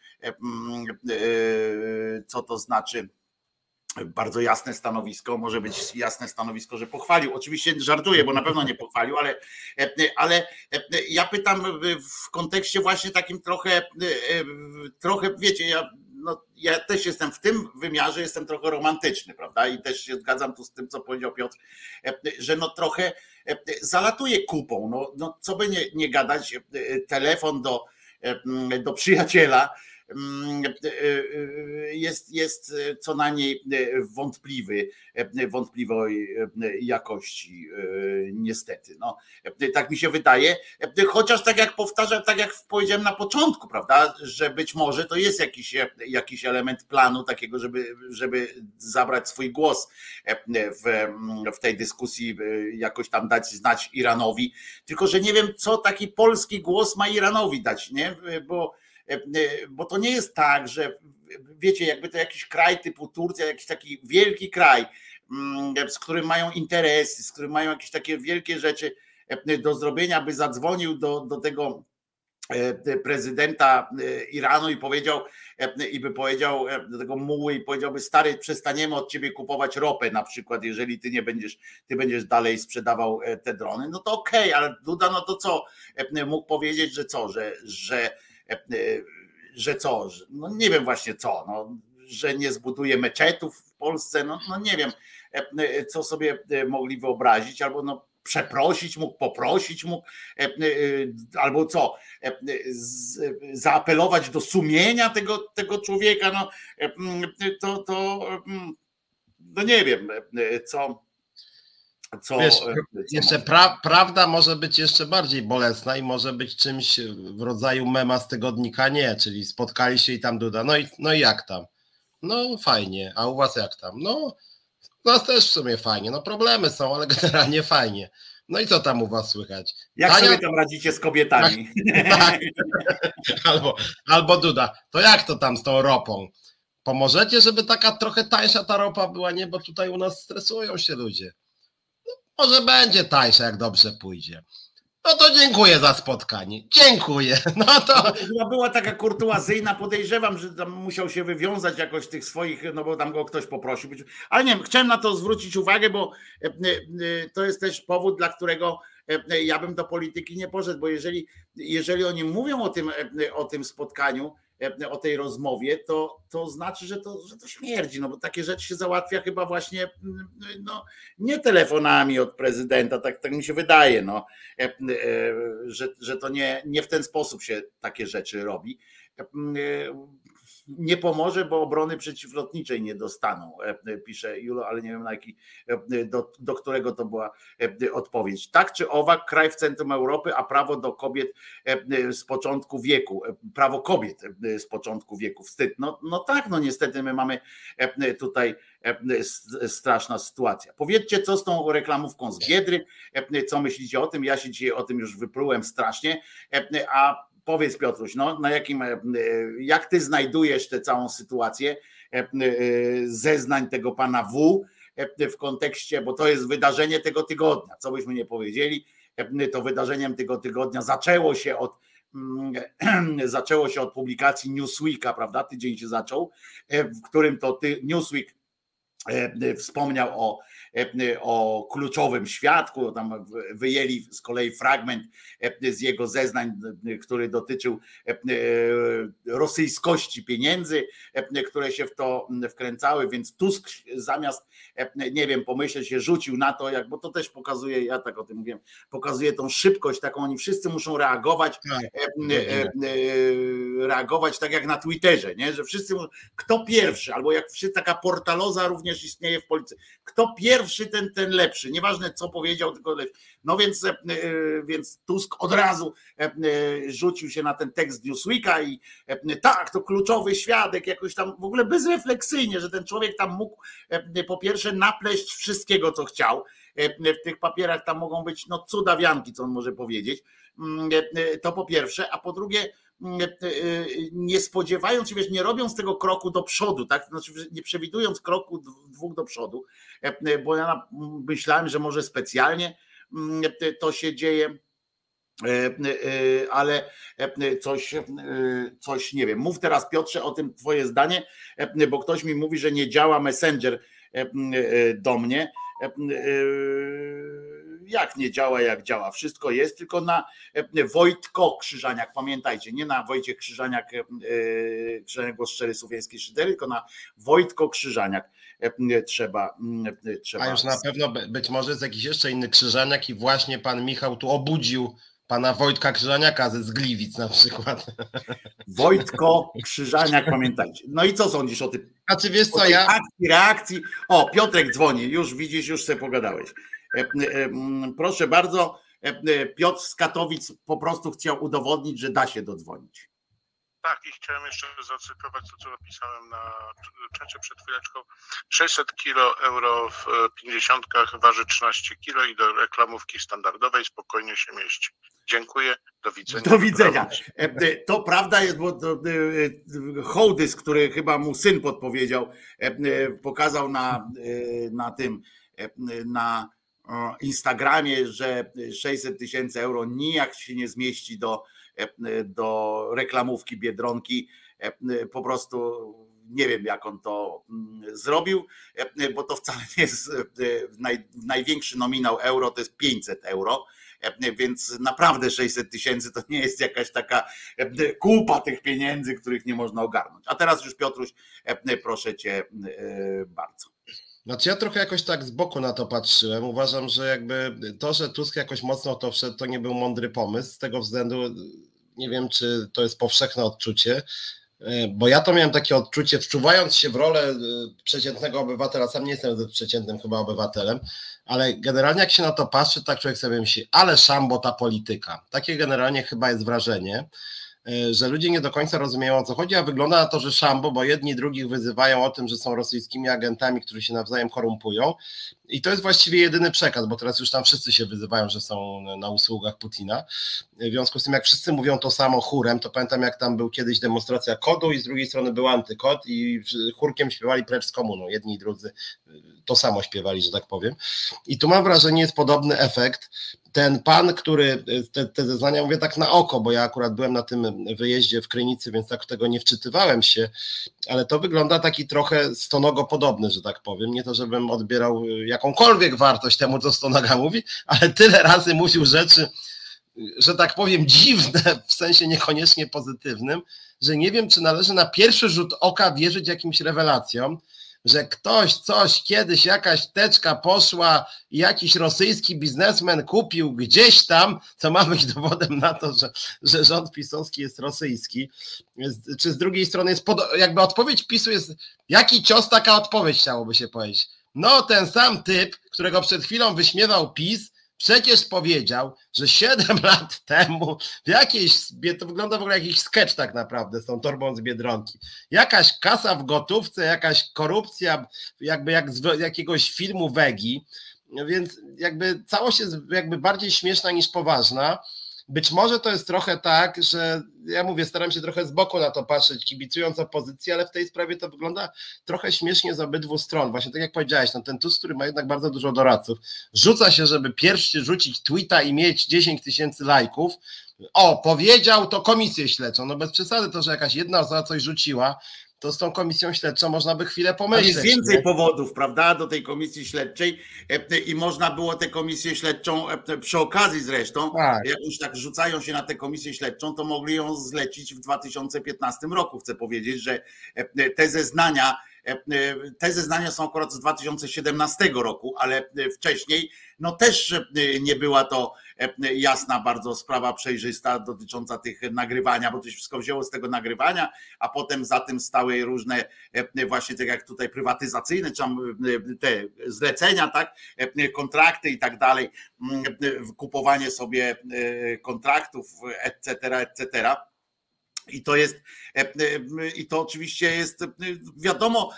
A: co to znaczy bardzo jasne stanowisko, może być jasne stanowisko, że pochwalił. Oczywiście żartuję, bo na pewno nie pochwalił, ale, ale ja pytam w kontekście właśnie takim trochę, trochę wiecie, ja, no, ja też jestem w tym wymiarze, jestem trochę romantyczny, prawda? I też się zgadzam tu z tym, co powiedział Piotr, że no trochę zalatuje kupą. No, no co by nie, nie gadać, telefon do, do przyjaciela, jest, jest co najmniej wątpliwy, wątpliwej jakości, niestety. No, tak mi się wydaje. Chociaż tak jak powtarzam, tak jak powiedziałem na początku, prawda, że być może to jest jakiś, jakiś element planu takiego, żeby, żeby zabrać swój głos w, w tej dyskusji, jakoś tam dać znać Iranowi. Tylko, że nie wiem, co taki polski głos ma Iranowi dać, nie? Bo E, e, bo to nie jest tak, że wiecie, jakby to jakiś kraj typu Turcja, jakiś taki wielki kraj, mm, z którym mają interesy, z którym mają jakieś takie wielkie rzeczy e, do zrobienia, by zadzwonił do, do tego prezydenta Iranu i powiedział, i by powiedział do tego muły i powiedziałby stary, przestaniemy od ciebie kupować ropę na przykład, jeżeli ty nie będziesz, ty będziesz dalej sprzedawał te drony, no to okej, okay, ale Duda, no to co? Mógł powiedzieć, że co, że, że E, e, że co, no nie wiem właśnie co, no, że nie zbuduje meczetów w Polsce, no, no nie wiem, e, co sobie mogli wyobrazić, albo no przeprosić mógł, poprosić mógł, albo co, zaapelować do sumienia tego, tego człowieka, no to, to no nie wiem, co,
B: co, Wiesz, co jeszcze pra, prawda może być jeszcze bardziej bolesna i może być czymś w rodzaju mema z tygodnika nie, czyli spotkali się i tam Duda, no i, no i jak tam? No fajnie, a u was jak tam? No u nas też w sumie fajnie, no problemy są, ale generalnie fajnie. No i co tam u was słychać?
A: Jak Tania? sobie tam radzicie z kobietami? Tak, tak.
B: albo, albo Duda, to jak to tam z tą ropą? Pomożecie, żeby taka trochę tańsza ta ropa była, nie? Bo tutaj u nas stresują się ludzie. Może będzie tańsze, jak dobrze pójdzie. No to dziękuję za spotkanie. Dziękuję. No to.
A: No, była taka kurtuazyjna, podejrzewam, że tam musiał się wywiązać jakoś tych swoich, no bo tam go ktoś poprosił. Ale nie wiem, chciałem na to zwrócić uwagę, bo e, e, to jest też powód, dla którego e, ja bym do polityki nie poszedł, bo jeżeli, jeżeli oni mówią o tym, o tym spotkaniu, o tej rozmowie, to, to znaczy, że to, że to śmierdzi, no bo takie rzeczy się załatwia chyba właśnie mm, no, nie telefonami od prezydenta, tak, tak mi się wydaje, no, e, e, że, że to nie, nie w ten sposób się takie rzeczy robi nie pomoże, bo obrony przeciwlotniczej nie dostaną, e, pisze Julo, ale nie wiem na jaki, e, do, do którego to była e, odpowiedź. Tak czy owak, kraj w centrum Europy, a prawo do kobiet z początku wieku, prawo kobiet z początku wieku, wstyd. No, no tak, no niestety my mamy tutaj straszna sytuacja. Powiedzcie, co z tą reklamówką z Biedry, co myślicie o tym? Ja się dzisiaj o tym już wyprułem strasznie, a Powiedz Piotruś, no, na jakim, e, jak ty znajdujesz tę całą sytuację e, e, zeznań tego pana W w kontekście, bo to jest wydarzenie tego tygodnia, co byśmy nie powiedzieli, to wydarzeniem tego tygodnia zaczęło się od mm, zaczęło się od publikacji Newsweeka, prawda? Tydzień się zaczął, w którym to ty, Newsweek wspomniał o E, o kluczowym świadku, tam wyjęli z kolei fragment e, z jego zeznań, e, który dotyczył rosyjskości pieniędzy, które się w to wkręcały, więc Tusk zamiast, nie wiem, pomyśleć się, rzucił na to, jak, bo to też pokazuje, ja tak o tym mówiłem, pokazuje tą szybkość, taką oni wszyscy muszą reagować, tak. reagować tak jak na Twitterze, nie? że wszyscy, kto pierwszy, albo jak taka portaloza również istnieje w policji, kto pierwszy pierwszy, ten, ten lepszy. Nieważne co powiedział, tylko lepszy. No więc, e, e, więc Tusk od razu e, rzucił się na ten tekst Newsweeka i tak, to kluczowy świadek, jakoś tam w ogóle bezrefleksyjnie, że ten człowiek tam mógł po pierwsze napleść wszystkiego, co chciał. W tych papierach tam mogą być no cudawianki, co on może powiedzieć. Mm, to po pierwsze, a po drugie, nie spodziewając się, wiesz, nie robiąc tego kroku do przodu, tak? Znaczy, nie przewidując kroku dwóch do przodu, bo ja myślałem, że może specjalnie mm, to się dzieje, ale coś, coś nie wiem. Mów teraz Piotrze o tym twoje zdanie, bo ktoś mi mówi, że nie działa Messenger do mnie jak nie działa, jak działa. Wszystko jest, tylko na e, Wojtko Krzyżaniak, pamiętajcie, nie na Wojciech Krzyżaniak, e, Krzyżaniak Głos Szczery Słowiańskiej Szydery, tylko na Wojtko Krzyżaniak e, trzeba, trzeba.
B: A już na pewno być może jest jakiś jeszcze inny Krzyżaniak i właśnie pan Michał tu obudził pana Wojtka Krzyżaniaka ze Zgliwic na przykład.
A: Wojtko Krzyżaniak, pamiętajcie. No i co sądzisz o tym?
B: A czy wiesz co, ja...
A: Akcji, reakcji. O, Piotrek dzwoni, już widzisz, już sobie pogadałeś. E, e, proszę bardzo, e, Piotr z Katowic po prostu chciał udowodnić, że da się dodzwonić.
C: Tak, i chciałem jeszcze zacytować to, co napisałem na czacie przed chwileczką. 600 kilo euro w 50 waży 13 kilo i do reklamówki standardowej spokojnie się mieści. Dziękuję, do widzenia.
A: Do widzenia. To prawda jest, bo hołdys, który chyba mu syn podpowiedział, pokazał na, na tym, na Instagramie, że 600 tysięcy euro nijak się nie zmieści do, do reklamówki Biedronki. Po prostu nie wiem, jak on to mm, zrobił, bo to wcale nie jest największy nominał euro, to jest 500 euro. Więc naprawdę 600 tysięcy to nie jest jakaś taka kupa tych pieniędzy, których nie można ogarnąć. A teraz już Piotruś, proszę cię bardzo.
B: Znaczy ja trochę jakoś tak z boku na to patrzyłem. Uważam, że jakby to, że Tusk jakoś mocno to wszedł, to nie był mądry pomysł. Z tego względu nie wiem, czy to jest powszechne odczucie, e, bo ja to miałem takie odczucie, wczuwając się w rolę e, przeciętnego obywatela, sam nie jestem przeciętnym chyba obywatelem, ale generalnie jak się na to patrzy, tak człowiek sobie myśli, ale szambo ta polityka. Takie generalnie chyba jest wrażenie. E, że ludzie nie do końca rozumieją o co chodzi, a wygląda na to, że szambo, bo jedni drugich wyzywają o tym, że są rosyjskimi agentami, którzy się nawzajem korumpują I to jest właściwie jedyny przekaz, bo teraz już tam wszyscy się wyzywają, że są na usługach Putina. W związku z tym, jak wszyscy mówią to samo chórem, to pamiętam, jak tam był kiedyś demonstracja kodu i z drugiej strony był antykod i chórkiem śpiewali precz z komuną. Jedni i drudzy to samo śpiewali, że tak powiem. I tu mam wrażenie, jest podobny efekt ten pan, który te, te, zeznania mówię tak na oko, bo ja akurat byłem na tym wyjeździe w Krynicy, więc tak tego nie wczytywałem się, ale to wygląda taki trochę stonogo podobny, że tak powiem. Nie to, żebym odbierał jakąkolwiek wartość temu, co stonoga mówi, ale tyle razy mówił rzeczy, że tak powiem, dziwne, w sensie niekoniecznie pozytywnym, że nie wiem, czy należy na pierwszy rzut oka wierzyć jakimś rewelacjom, że ktoś coś kiedyś jakaś teczka poszła i jakiś rosyjski biznesmen kupił gdzieś tam, co ma być dowodem na to, że, że rząd pisowski jest rosyjski. Czy z drugiej strony jest pod, jakby odpowiedź PiSu jest, jaki cios taka odpowiedź chciałoby się powiedzieć. No ten sam typ, którego przed chwilą wyśmiewał PiS, przecież powiedział, że 7 lat temu w jakiejś, to wygląda w ogóle jakiś sketch tak naprawdę z tą torbą z Biedronki, jakaś kasa w gotówce, jakaś korupcja, jakby jak z jakiegoś filmu Wegi, więc jakby całość jest jakby bardziej śmieszna niż poważna. Być może to jest trochę tak, że ja mówię, staram się trochę z boku na to patrzeć, kibicując opozycji, ale w tej sprawie to wygląda trochę śmiesznie z obydwu stron. Właśnie tak jak powiedziałeś, no ten TUS, który ma jednak bardzo dużo doradców, rzuca się, żeby pierwszy rzucić tweeta i mieć 10 tysięcy lajków. O, powiedział, to komisję śledczą. No bez przesady to, że jakaś jedna osoba coś rzuciła, to z tą komisją śledczą można by chwilę pomyśleć.
A: jest więcej nie? powodów, prawda, do tej komisji śledczej e, i można było tę komisję śledczą e, przy okazji zresztą, tak. jak już tak rzucają się na tę komisję śledczą, to mogli ją zlecić w 2015 roku. Chcę powiedzieć, że e, te zeznania te zeznania są akurat z 2017 roku, ale wcześniej no też nie była to jasna bardzo sprawa przejrzysta dotycząca tych nagrywania, bo to się wszystko wzięło z tego nagrywania, a potem za tym stały różne właśnie tak jak tutaj prywatyzacyjne, czy te zlecenia, tak, kontrakty i tak dalej, kupowanie sobie kontraktów, etc., etc. I to jest, i to oczywiście jest, wiadomo,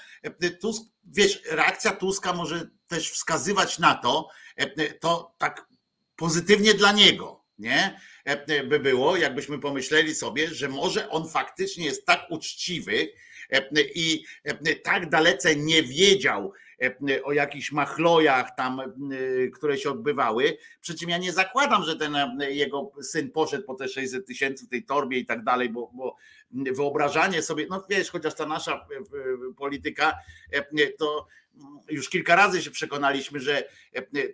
A: Tusk, wiesz, reakcja Tuska może też wskazywać na to, to tak pozytywnie dla niego, nie? By było, jakbyśmy pomyśleli sobie, że może on faktycznie jest tak uczciwy i tak dalece nie wiedział, o jakichś machlojach tam, które się odbywały. Przy czym ja nie zakładam, że ten jego syn poszedł po te 600 tysięcy w tej torbie i tak dalej, bo, bo wyobrażanie sobie, no wiesz, chociaż ta nasza polityka to już kilka razy się przekonaliśmy, że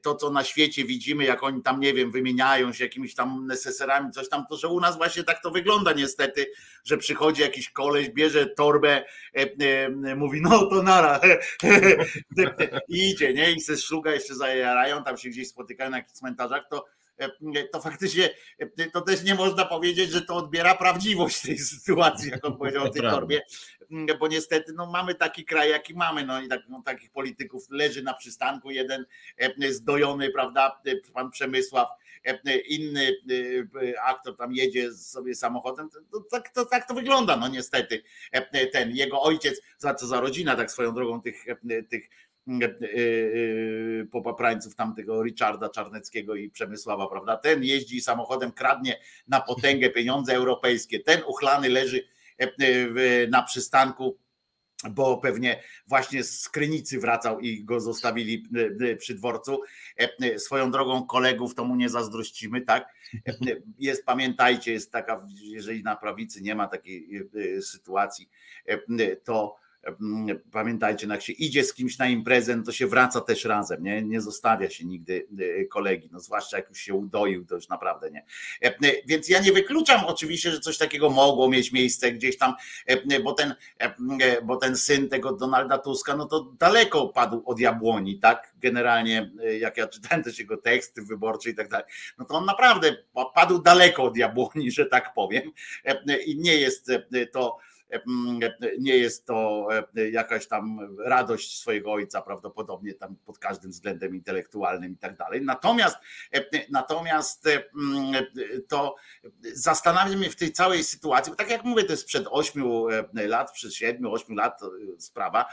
A: to, co na świecie widzimy, jak oni tam, nie wiem, wymieniają się jakimiś tam neseserami, coś tam, to że u nas właśnie tak to wygląda niestety, że przychodzi jakiś koleś, bierze torbę, mówi, no to nara, i idzie, nie? I se szluga jeszcze zajarają, tam się gdzieś spotykają na jakichś cmentarzach, to to faktycznie to też nie można powiedzieć, że to odbiera prawdziwość tej sytuacji, jak on powiedział o tej torbie, bo niestety no, mamy taki kraj, jaki mamy, no i tak, no, takich polityków leży na przystanku, jeden zdojony, prawda, pan Przemysław, inny aktor tam jedzie sobie samochodem, to, tak, to, tak to wygląda, no niestety, ten jego ojciec, za co za rodzina, tak swoją drogą tych, tych E, e, popaprańców tamtego Richarda Czarneckiego i Przemysława, prawda? Ten jeździ samochodem, kradnie na potęgę pieniądze europejskie, ten uchlany leży e, na przystanku, bo pewnie właśnie z Krynicy wracał i go zostawili przy dworcu. Swoją drogą kolegów to mu nie zazdrościmy, tak? Jest, pamiętajcie, jest taka, jeżeli na prawicy nie ma takiej sytuacji, to Pamiętajcie, no jak się idzie z kimś na imprezę, no to się wraca też razem, nie? nie zostawia się nigdy e, kolegi, no zwłaszcza jak już się udoił, to już naprawdę nie. E, więc ja nie wykluczam oczywiście, że coś takiego mogło mieć miejsce gdzieś tam, e, bo ten, bo ten syn tego Donalda Tuska, no to daleko padł od jabłoni, tak? Generalnie, jak ja czytałem też jego teksty wyborcze i tak dalej, no to on naprawdę padł daleko od jabłoni, że tak powiem. I nie jest to nie jest to jakaś tam radość swojego ojca, prawdopodobnie tam pod każdym względem intelektualnym i tak dalej. Natomiast, natomiast to zastanawia mnie w tej całej sytuacji, bo tak jak mówię, to jest przed 8 lat, przed 7, 8 lat sprawa,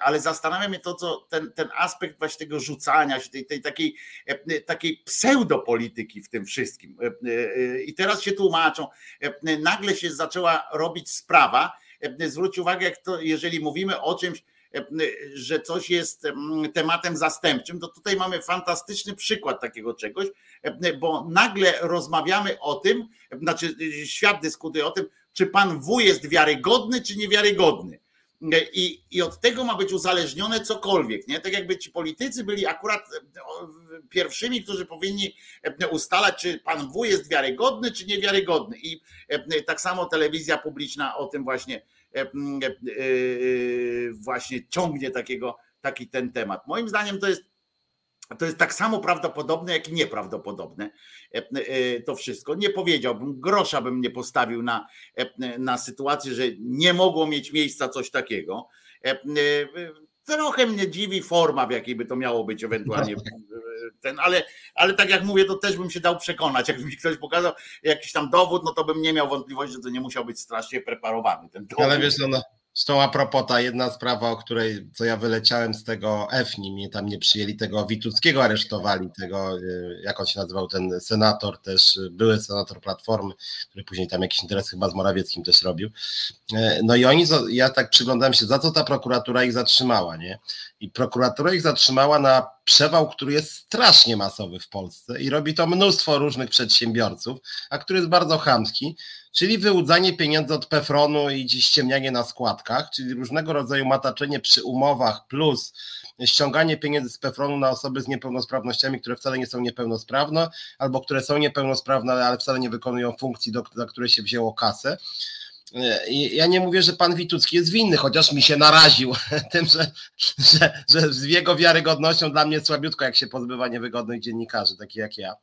A: ale zastanawia mnie to, co ten, ten aspekt właśnie tego rzucania się, tej, tej takiej, takiej pseudopolityki w tym wszystkim. I teraz się tłumaczą, nagle się zaczęła robić sprawa, zwróć uwagę, jak to, jeżeli mówimy o czymś, że coś jest tematem zastępczym, to tutaj mamy fantastyczny przykład takiego czegoś, bo nagle rozmawiamy o tym, znaczy świat dyskutuje o tym, czy pan W jest wiarygodny, czy niewiarygodny. I, I od tego ma być uzależnione cokolwiek. Nie? Tak jakby ci politycy byli akurat pierwszymi, którzy powinni ustalać, czy pan W jest wiarygodny, czy niewiarygodny. I tak samo telewizja publiczna o tym właśnie E, e, e, właśnie ciągnie takiego, taki ten temat. Moim zdaniem to jest to jest tak samo prawdopodobne, jak i nieprawdopodobne to wszystko. Nie powiedziałbym, grosza bym nie postawił na, na sytuację, że nie mogło mieć miejsca coś takiego. Trochę mnie dziwi forma, w jakiej by to miało być ewentualnie ten, ale, ale tak jak mówię, to też bym się dał przekonać. Jakby mi ktoś pokazał jakiś tam dowód, no to bym nie miał wątpliwości, że to nie musiał być strasznie preparowany. Ten dowód.
B: Ale wiesz, no, no z tą apropos, jedna sprawa, o której, co ja wyleciałem z tego EFNI, mnie tam nie przyjęli, tego Wituckiego aresztowali, tego, y, jak on się nazywał, ten senator też, y, były senator Platformy, który później tam jakiś interes chyba z Morawieckim też robił. Y, no i oni, ja tak przyglądałem się, za co ta prokuratura ich zatrzymała, nie? I prokuratura ich zatrzymała na przewał, który jest strasznie masowy w Polsce i robi to mnóstwo różnych przedsiębiorców, a który jest bardzo chamski, czyli wyłudzanie pieniędzy od Pefronu i ściemnianie na składkach, czyli różnego rodzaju mataczenie przy umowach plus ściąganie pieniędzy z Pefronu na osoby z niepełnosprawnościami, które wcale nie są niepełnosprawne, albo które są niepełnosprawne, ale wcale nie wykonują funkcji, do, dla której się wzięło kasę. Ja nie mówię, że pan Witucki jest winny, chociaż mi się naraził tym, że, że, że z jego wiarygodnością dla mnie słabiutko, jak się pozbywa niewygodnych dziennikarzy, takich jak ja.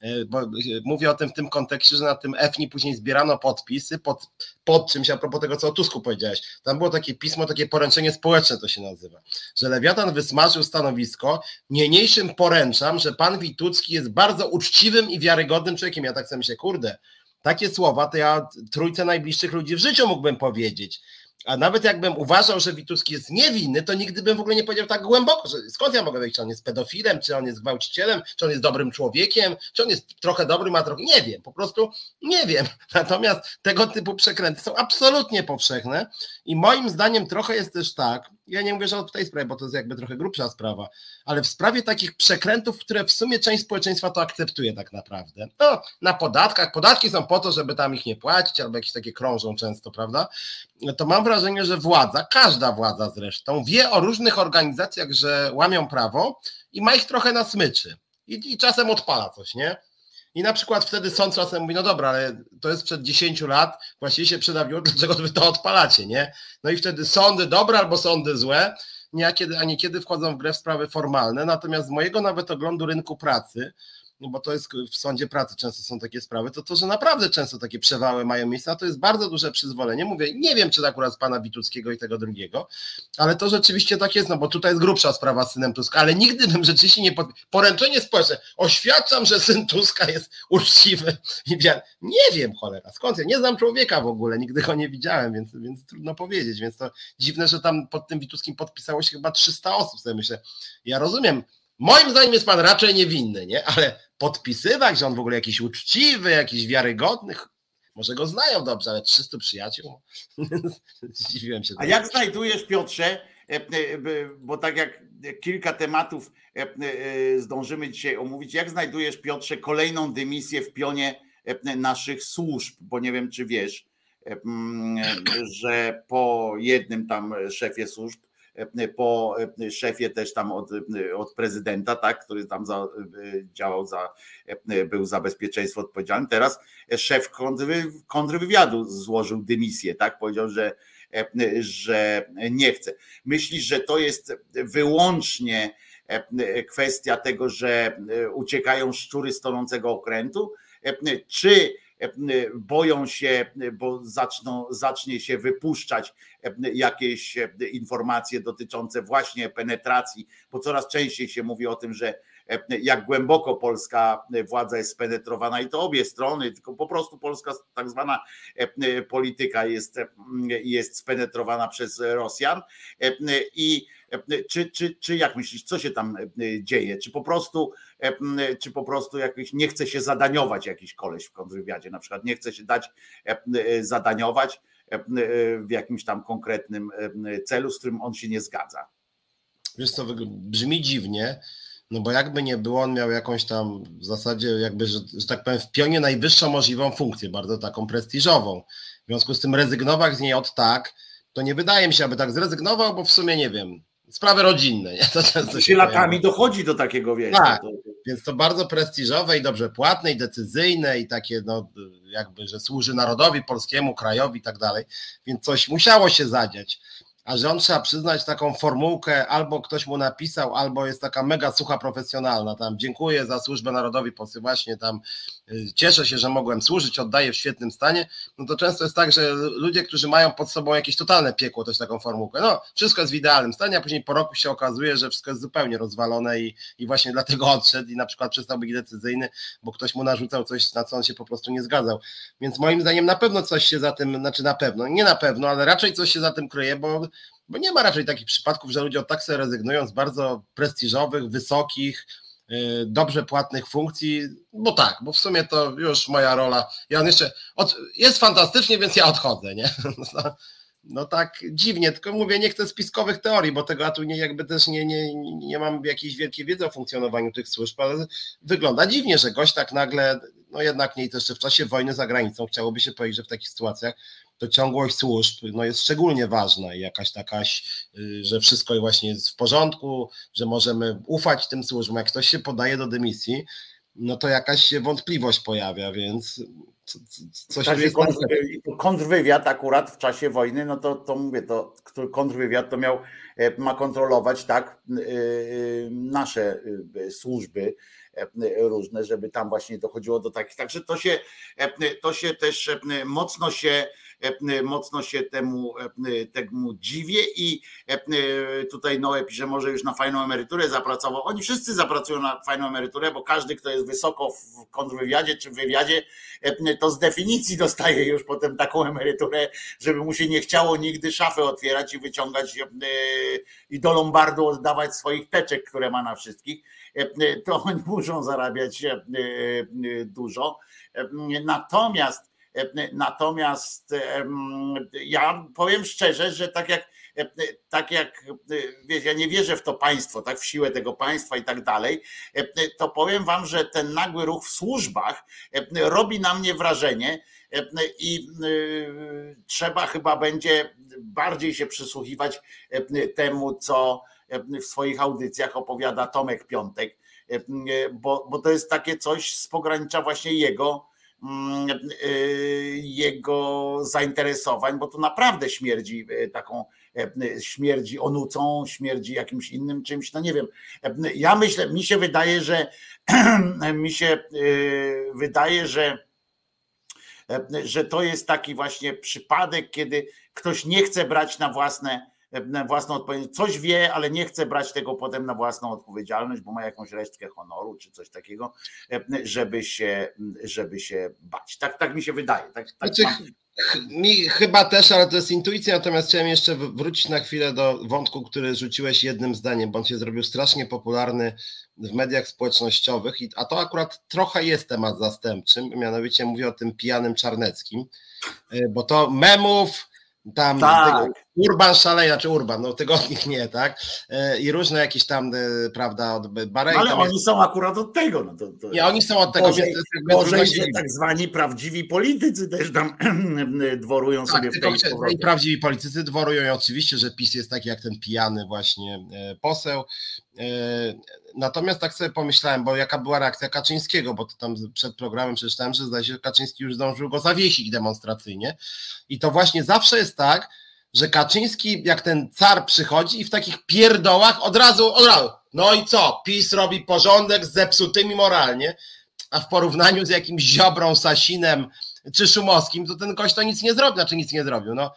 B: E, bo e, mówię o tym w tym kontekście, że na tym EFNI później zbierano podpisy pod, pod czymś, a propos tego, co o Tusku powiedziałeś. Tam było takie pismo, takie poręczenie społeczne to się nazywa, że Lewiatan wysmażył stanowisko, niniejszym poręczam, że pan Witucki jest bardzo uczciwym i wiarygodnym człowiekiem. Ja tak sobie myślę, kurde, takie słowa to ja trójce najbliższych ludzi w życiu mógłbym powiedzieć. A nawet jakbym uważał, że Wituski jest niewinny, to nigdy bym w ogóle nie powiedział tak głęboko, że skąd ja mogę wiedzieć, czy on jest pedofilem, czy on jest gwałcicielem, czy on jest dobrym człowiekiem, czy on jest trochę dobrym, a trochę nie wiem, po prostu nie wiem. Natomiast tego typu przekręty są absolutnie powszechne i moim zdaniem trochę jest też tak, ja nie mówię, że w tej sprawie, bo to jest jakby trochę grubsza sprawa, ale w sprawie takich przekrętów, które w sumie część społeczeństwa to akceptuje tak naprawdę. No, na podatkach, podatki są po to, żeby tam ich nie płacić, albo jakieś takie krążą często, prawda? To mam wrażenie, że władza, każda władza zresztą, wie o różnych organizacjach, że łamią prawo i ma ich trochę na smyczy. I, i czasem odpala coś, nie? I na przykład wtedy sąd czasem mówi, no dobra, ale to jest przed 10 lat, właściwie się przedawiło, dlaczego wy to odpalacie, nie? No i wtedy sądy dobre albo sądy złe, nie, a, kiedy, a niekiedy wchodzą w grę w sprawy formalne. Natomiast z mojego nawet oglądu rynku pracy, no bo to jest w sądzie pracy często są takie sprawy, to to, że naprawdę często takie przewały mają miejsce, to jest bardzo duże przyzwolenie. Mówię, nie wiem, czy to akurat pana Wituckiego i tego drugiego, ale to rzeczywiście tak jest, no bo tutaj jest grubsza sprawa z synem Tuska, ale nigdy bym rzeczywiście nie pod... poręczenie społeczne, oświadczam, że syn Tuska jest uczciwy i. Nie wiem, cholera, skąd ja, nie znam człowieka w ogóle, nigdy go nie widziałem, więc, więc trudno powiedzieć, więc to dziwne, że tam pod tym Wituckim podpisało się chyba 300 osób, sobie myślę, ja rozumiem, Moim zdaniem jest pan raczej niewinny, nie? Ale podpisywać, że on w ogóle jakiś uczciwy, jakiś wiarygodny, może go znają dobrze, ale 300 przyjaciół. Zdziwiłem się.
A: A jak znajdujesz, Piotrze, e, e, bo tak jak kilka tematów e, zdążymy dzisiaj omówić, jak znajdujesz, Piotrze, kolejną dymisję w pionie naszych służb, bo nie wiem, czy wiesz, że po jednym tam szefie służb po szefie też tam od, od prezydenta, tak, który tam za, działał za, był za bezpieczeństwo odpowiedzialny. Teraz szef kontrwywiadu złożył dymisję, tak, powiedział, że, że nie chce. Myślisz, że to jest wyłącznie kwestia tego, że uciekają szczury z tonącego okrętu, czy boją się, bo zaczną, zacznie się wypuszczać jakieś informacje dotyczące właśnie penetracji, bo coraz częściej się mówi o tym, że jak głęboko polska władza jest spenetrowana i to obie strony, tylko po prostu polska tak zwana polityka jest, jest spenetrowana przez Rosjan i czy, czy, czy jak myślisz, co się tam dzieje? Czy po prostu, czy po prostu jakiś nie chce się zadaniować jakiś koleś w kontrwywiadzie, na przykład nie chce się dać zadaniować w jakimś tam konkretnym celu, z którym on się nie zgadza?
B: Wiesz co, brzmi dziwnie, no bo jakby nie było, on miał jakąś tam w zasadzie jakby, że, że tak powiem, w pionie najwyższą możliwą funkcję, bardzo taką prestiżową. W związku z tym rezygnować z niej od tak, to nie wydaje mi się, aby tak zrezygnował, bo w sumie nie wiem, sprawy rodzinne. Nie?
A: To często się latami dochodzi do takiego wieku. Tak,
B: to... więc to bardzo prestiżowe i dobrze płatne i decyzyjne i takie no jakby, że służy narodowi polskiemu, krajowi i tak dalej, więc coś musiało się zadziać a że on trzeba przyznać taką formułkę, albo ktoś mu napisał, albo jest taka mega sucha profesjonalna, tam dziękuję za służbę narodowi Polscy, właśnie tam cieszę się, że mogłem służyć, oddaję w świetnym stanie, no to często jest tak, że ludzie, którzy mają pod sobą jakieś totalne piekło, też taką formułkę, no wszystko jest w idealnym stanie, a później po roku się okazuje, że wszystko jest zupełnie rozwalone i, i właśnie dlatego odszedł i na przykład przestał być decyzyjny, bo ktoś mu narzucał coś, na co on się po prostu nie zgadzał. Więc moim zdaniem na pewno coś się za tym, znaczy na pewno, nie na pewno, ale raczej coś się za tym kryje, bo bo nie ma raczej takich przypadków, że ludzie od tak sobie rezygnują z bardzo prestiżowych, wysokich, y, dobrze płatnych funkcji, bo tak, bo w sumie to już moja rola. Ja on jeszcze od, jest fantastycznie, więc ja odchodzę, nie? No, no, tak dziwnie, tylko mówię, nie chcę spiskowych teorii, bo tego ja tu nie, jakby też nie, nie, nie mam jakiejś wielkiej wiedzy o funkcjonowaniu tych służb, ale wygląda dziwnie, że gość tak nagle, no jednak nie, to jeszcze w czasie wojny za granicą, chciałoby się powiedzieć, że w takich sytuacjach to ciągłość służb no jest szczególnie ważna i jakaś taka, y, że wszystko właśnie jest w porządku, że możemy ufać tym służbom. Jak ktoś się podaje do dymisji, no to jakaś się wątpliwość pojawia, więc coś tu jest.
A: kontrwywiad akurat w czasie wojny, no to, to mówię, to kontrwywiad to miał, e, ma kontrolować tak y, y, nasze służby e, różne, żeby tam właśnie dochodziło do takich. Także to się, e, to się też mocno się E, mocno się temu, e, temu dziwię i e, tutaj Noe pisze, może już na fajną emeryturę zapracował. Oni wszyscy zapracują na fajną emeryturę, bo każdy, kto jest wysoko w kontrwywiadzie czy w wywiadzie, to z definicji dostaje już potem taką emeryturę, żeby mu się nie chciało nigdy szafy otwierać i wyciągać i do lombardu oddawać swoich teczek, które ma na wszystkich, to oni muszą zarabiać dużo. Natomiast Natomiast ja powiem szczerze, że tak jak tak jak wiesz, ja nie wierzę w to państwo, tak w siłę tego państwa i tak dalej, to powiem wam, że ten nagły ruch w służbach robi na mnie wrażenie i trzeba chyba będzie bardziej się przysłuchiwać temu, co w swoich audycjach opowiada Tomek Piątek, bo, bo to jest takie coś z pogranicza właśnie jego y, jego zainteresowań, bo to naprawdę śmierdzi y, taką, y, śmierdzi onucą, śmierdzi jakimś innym czymś, no nie wiem. Ja myślę, mi się wydaje, że mi się wydaje, że że to jest taki właśnie przypadek, kiedy ktoś nie chce brać na własne własną odpowiedzialność. Coś wie, ale nie chce brać tego potem na własną odpowiedzialność, bo ma jakąś resztkę honoru czy coś takiego, żeby się, żeby się bać. Tak, tak mi się wydaje. Tak, tak
B: znaczy, mi chyba też, ale to jest intuicja, natomiast chciałem jeszcze wrócić na chwilę do wątku, który rzuciłeś jednym zdaniem, bo on się zrobił strasznie popularny w mediach społecznościowych, a to akurat trochę jest temat zastępczy, mianowicie mówię o tym pijanym Czarneckim, bo to memów, tam tak. Urban szaleje, czy Urban, no tygodnik nie, tak? E, I różne jakieś tam, e, prawda, od
A: Barej. No, ale oni jest... są akurat od tego. No to, to...
B: Nie, oni są od tego.
A: Gorzej, gorzej że tak zwani prawdziwi politycy też tam dworują tak, sobie w tej
B: I prawdziwi politycy dworują i oczywiście, że PiS jest taki jak ten pijany właśnie e, poseł. Natomiast tak sobie pomyślałem, bo jaka była reakcja Kaczyńskiego, bo to tam przed programem przeczytałem, że zdaje się, że Kaczyński już zdążył go zawiesić demonstracyjnie. I to właśnie zawsze jest tak, że Kaczyński, jak ten car przychodzi i w takich pierdołach od razu, od razu, no i co, PiS robi porządek z zepsutymi moralnie, a w porównaniu z jakimś Ziobrą, Sasinem czy Szumowskim, to ten gość to nic nie zrobił, znaczy nic nie zrobił, no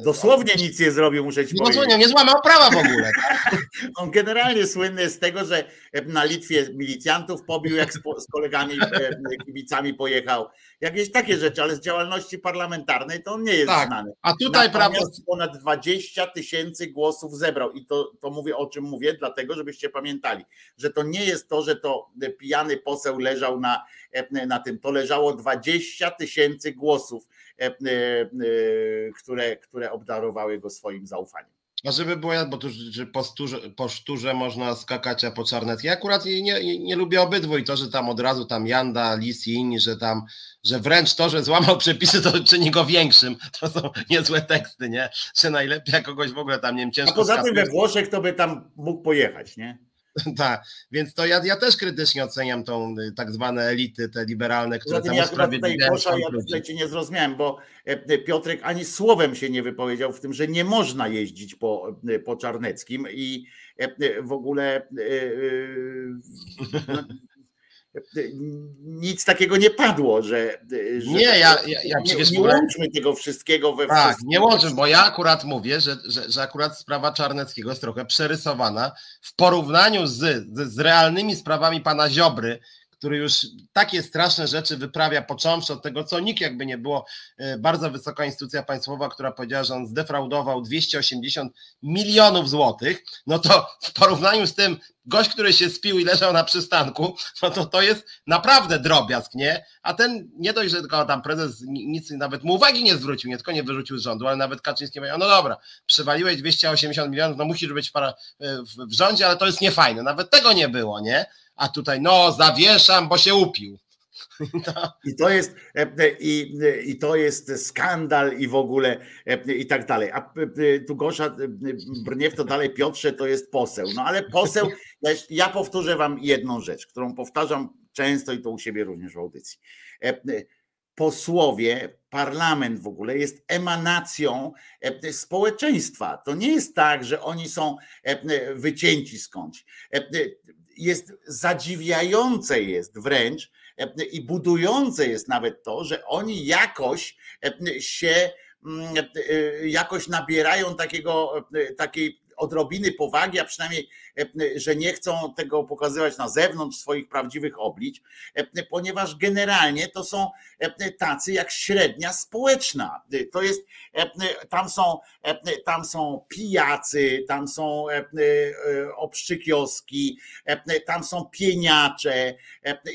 A: Dosłownie nic nie zrobił, muszę ci powiedzieć.
B: Dosłownie, nie złamał prawa w ogóle.
A: On generalnie słynny jest z tego, że na Litwie milicjantów pobił, jak z, kolegami e, kibicami pojechał. Jakieś takie rzeczy, ale z działalności parlamentarnej to on nie jest
B: Tak,
A: znany.
B: A tutaj prawda.
A: Natomiast ponad 20 tysięcy głosów zebrał i to, to mówię o czym mówię, dlatego żebyście pamiętali, że to nie jest to, że to pijany poseł leżał na, e, na tym, to leżało 20 tysięcy głosów, e, które, które obdarowały go swoim zaufaniem.
B: A żeby było, bo tu że po, szturze, po szturze można skakać, a po czarneckiej. Ja akurat nie, nie, nie, lubię obydwu i to, że tam od razu tam Janda, Lis i inni, że tam, że wręcz to, że złamał przepisy, to czyni go większym. To są niezłe teksty, nie? Że najlepiej jak kogoś w ogóle tam, nie wiem, ciężko
A: A poza tym we Włoszech to by tam mógł pojechać, nie?
B: Tak, więc to ja, ja też krytycznie oceniam tą y, tak zwane elity, te liberalne, które tam
A: ja tutaj Kosza, ja tutaj cię nie zrozumiałem, bo e, e, Piotrek ani słowem się nie wypowiedział w tym, że nie można jeździć po, e, po Czarneckim i w ogóle nic takiego nie padło, że.
B: że nie, ja, ja, ja
A: nie, nie łączmy tego wszystkiego we
B: Tak, nie łączmy, bo ja akurat mówię, że, że, że akurat sprawa Czarneckiego jest trochę przerysowana w porównaniu z, z, z realnymi sprawami pana Ziobry, który już takie straszne rzeczy wyprawia, począwszy od tego, co nikt jakby nie było, e, bardzo wysoka instytucja państwowa, która powiedziała, że on zdefraudował 280 milionów złotych, no to w porównaniu z tym gość, który się spił i leżał na przystanku, no to to jest naprawdę drobiazg, nie? A ten nie dość, że tylko tam prezes nic nawet mu uwagi nie zwrócił, nie tylko nie wyrzucił z rządu, ale nawet Kaczyński powiedział, no dobra, przywaliłeś 280 milionów, no musisz być para, w rządzie, ale to jest niefajne. Nawet tego nie było, nie? A tutaj no zawieszam, bo się upił.
A: I to jest e, e, i, i to jest skandal i w ogóle e, i tak dalej. A tu Gosza brnie w to dalej Piotrze to jest poseł. No ale poseł, ja powtórzę wam jedną rzecz, którą powtarzam często i to u siebie również w audycji. Posłowie, parlament w ogóle jest emanacją społeczeństwa. To nie jest tak, że oni są wycięci skądś jest zadziwiające jest wręcz e, i budujące jest nawet to, że oni jakoś e, się mm, e, jakoś nabierają takiego, takiej odrobiny powagi, a przynajmniej, e, że nie chcą tego pokazywać na zewnątrz swoich prawdziwych oblicz, e, ponieważ generalnie to są e, tacy jak średnia społeczna. To jest, tam są, tam są pijacy, tam są obszczykioski, tam są pieniacze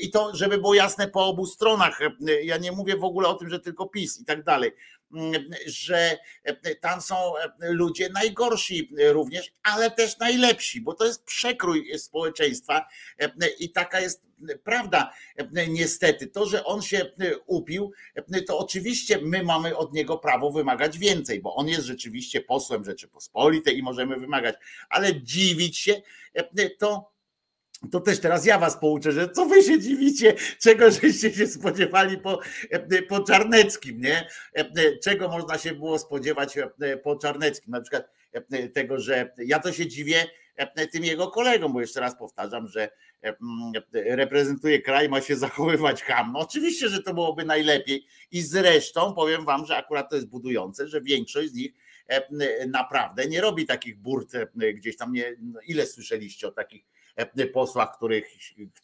A: i to, żeby było jasne po obu stronach, ja nie mówię w ogóle o tym, że tylko PiS i tak dalej, że tam są ludzie najgorsi również, ale też najlepsi, bo to jest przekrój społeczeństwa i taka jest prawda. Niestety, to, że on się upił, to oczywiście my mamy od niego prawo wymagać więcej, bo on jest rzeczywiście posłem Rzeczypospolitej i możemy wymagać, ale dziwić się, to to też teraz ja was pouczę, że co wy się dziwicie, czego żeście się spodziewali po, po Czarneckim, nie? Czego można się było spodziewać po Czarneckim, na przykład tego, że ja to się dziwię tym jego kolegom, bo jeszcze raz powtarzam, że reprezentuje kraj, ma się zachowywać hamno. Oczywiście, że to byłoby najlepiej i zresztą powiem wam, że akurat to jest budujące, że większość z nich naprawdę nie robi takich burt gdzieś tam, nie, no ile słyszeliście o takich E, posłach, których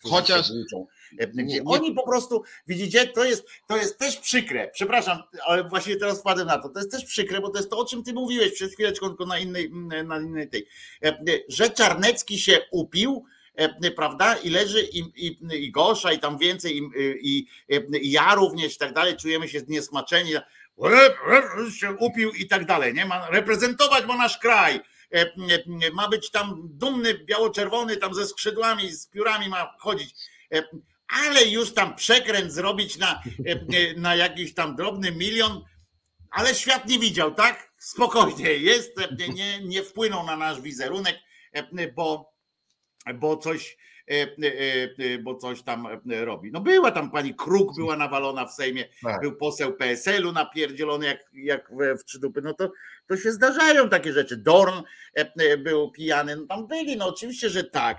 B: Chociaż
A: uczą. E, Oni po prostu, widzicie, to jest, to jest też przykre. Przepraszam, ale właśnie teraz wpadę na to. To jest też przykre, bo to jest to, o czym ty mówiłeś przed chwileczką, tylko na innej, na innej tej. E, że Czarnecki się upił, prawda? I leży i, i, i Gosza, i tam więcej, i, i, i ja również i tak dalej, czujemy się zniesmaczeni, się upił i tak dalej, nie? Ma reprezentować ma nasz kraj E, e, ma być tam dumny, biało-czerwony, tam ze skrzydłami, z piórami ma chodzić. E, ale już tam przekręt zrobić na, na jakiś tam drobny milion, ale świat nie widział, tak? Spokojnie jest, nie, nie wpłynął na nasz wizerunek, bo, bo coś E, e, e, bo coś tam robi. No była tam pani Kruk, była nawalona w Sejmie, tak. był poseł PSL-u napierdzielony jak, jak w trzy dupy, no to, to się zdarzają takie rzeczy. Dorn był pijany, no tam byli, no oczywiście, że tak,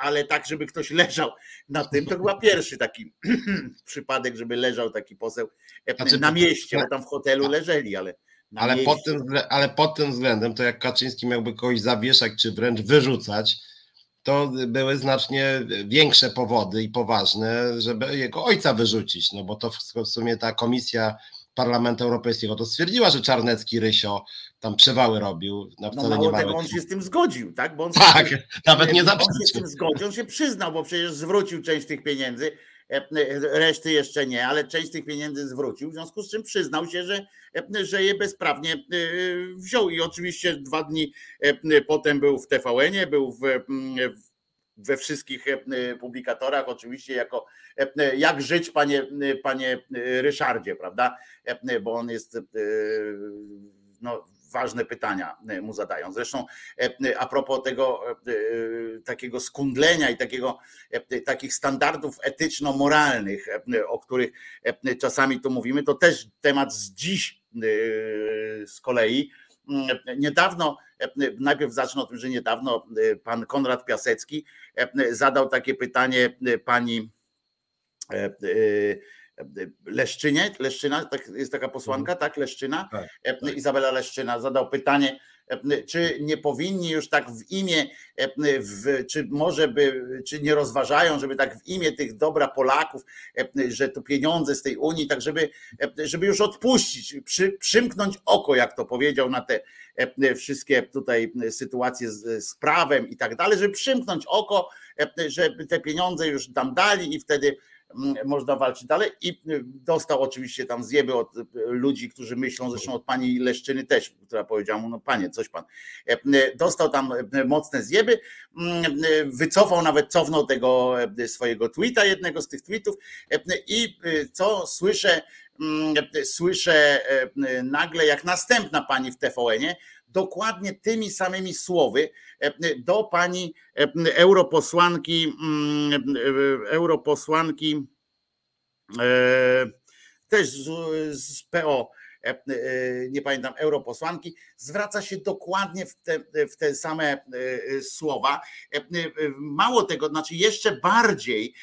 A: ale tak, żeby ktoś leżał na tym, to chyba pierwszy taki przypadek, żeby leżał taki poseł znaczy, na mieście, bo tam w hotelu leżeli, ale
B: ale pod, tym, ale pod tym względem to jak Kaczyński miałby kogoś zawieszać czy wręcz wyrzucać, to były znacznie większe powody i poważne, żeby jego ojca wyrzucić, no bo to w sumie ta komisja Parlamentu Europejskiego to stwierdziła, że Czarnecki Rysio tam przewały robił.
A: No, wcale no mało nie tego, on się z tym zgodził, tak?
B: Bo on tak, się, nawet nie zaprzeczył.
A: On się z tym zgodził, on się przyznał, bo przecież zwrócił część tych pieniędzy, e, e, reszty jeszcze nie, ale część tych pieniędzy zwrócił, w związku z czym przyznał się, że, e, że je bezprawnie wziął i oczywiście dwa dni potem był w TVN-ie, był w, w we wszystkich publikatorach, oczywiście jako jak żyć, panie, panie Ryszardzie, prawda? Bo on jest no, ważne pytania mu zadają. Zresztą a propos tego takiego skundlenia i takiego, takich standardów etyczno-moralnych, o których czasami tu mówimy, to też temat z dziś z kolei. Niedawno, najpierw zacznę o tym, że niedawno pan Konrad Piasecki zadał takie pytanie pani Leszczynie, Leszczyna, tak, jest taka posłanka, mhm. tak, Leszczyna, tak, tak. Izabela Leszczyna zadał pytanie, czy nie powinni już tak w imię, czy może by, czy nie rozważają, żeby tak w imię tych dobra Polaków, że to pieniądze z tej Unii, tak żeby, żeby już odpuścić, przy, przymknąć oko, jak to powiedział, na te wszystkie tutaj sytuacje z, z prawem i tak dalej, żeby przymknąć oko, żeby te pieniądze już tam dali i wtedy można walczyć dalej i y, dostał oczywiście tam zjeby od y, ludzi, którzy myślą, zresztą od pani Leszczyny też, która powiedziała mu, no panie, coś pan. E, y, dostał tam mocne zjeby, wycofał, nawet cofnął tego swojego tweeta, jednego z tych tweetów e, i co słyszę, słyszę e, nagle, jak następna pani w TVN-ie dokładnie tymi samymi słowy e, do pani e, europosłanki, mm, e, europosłanki też z PO, nie pamiętam, europosłanki, zwraca się dokładnie w te, w te same słowa. Mało tego, znaczy jeszcze bardziej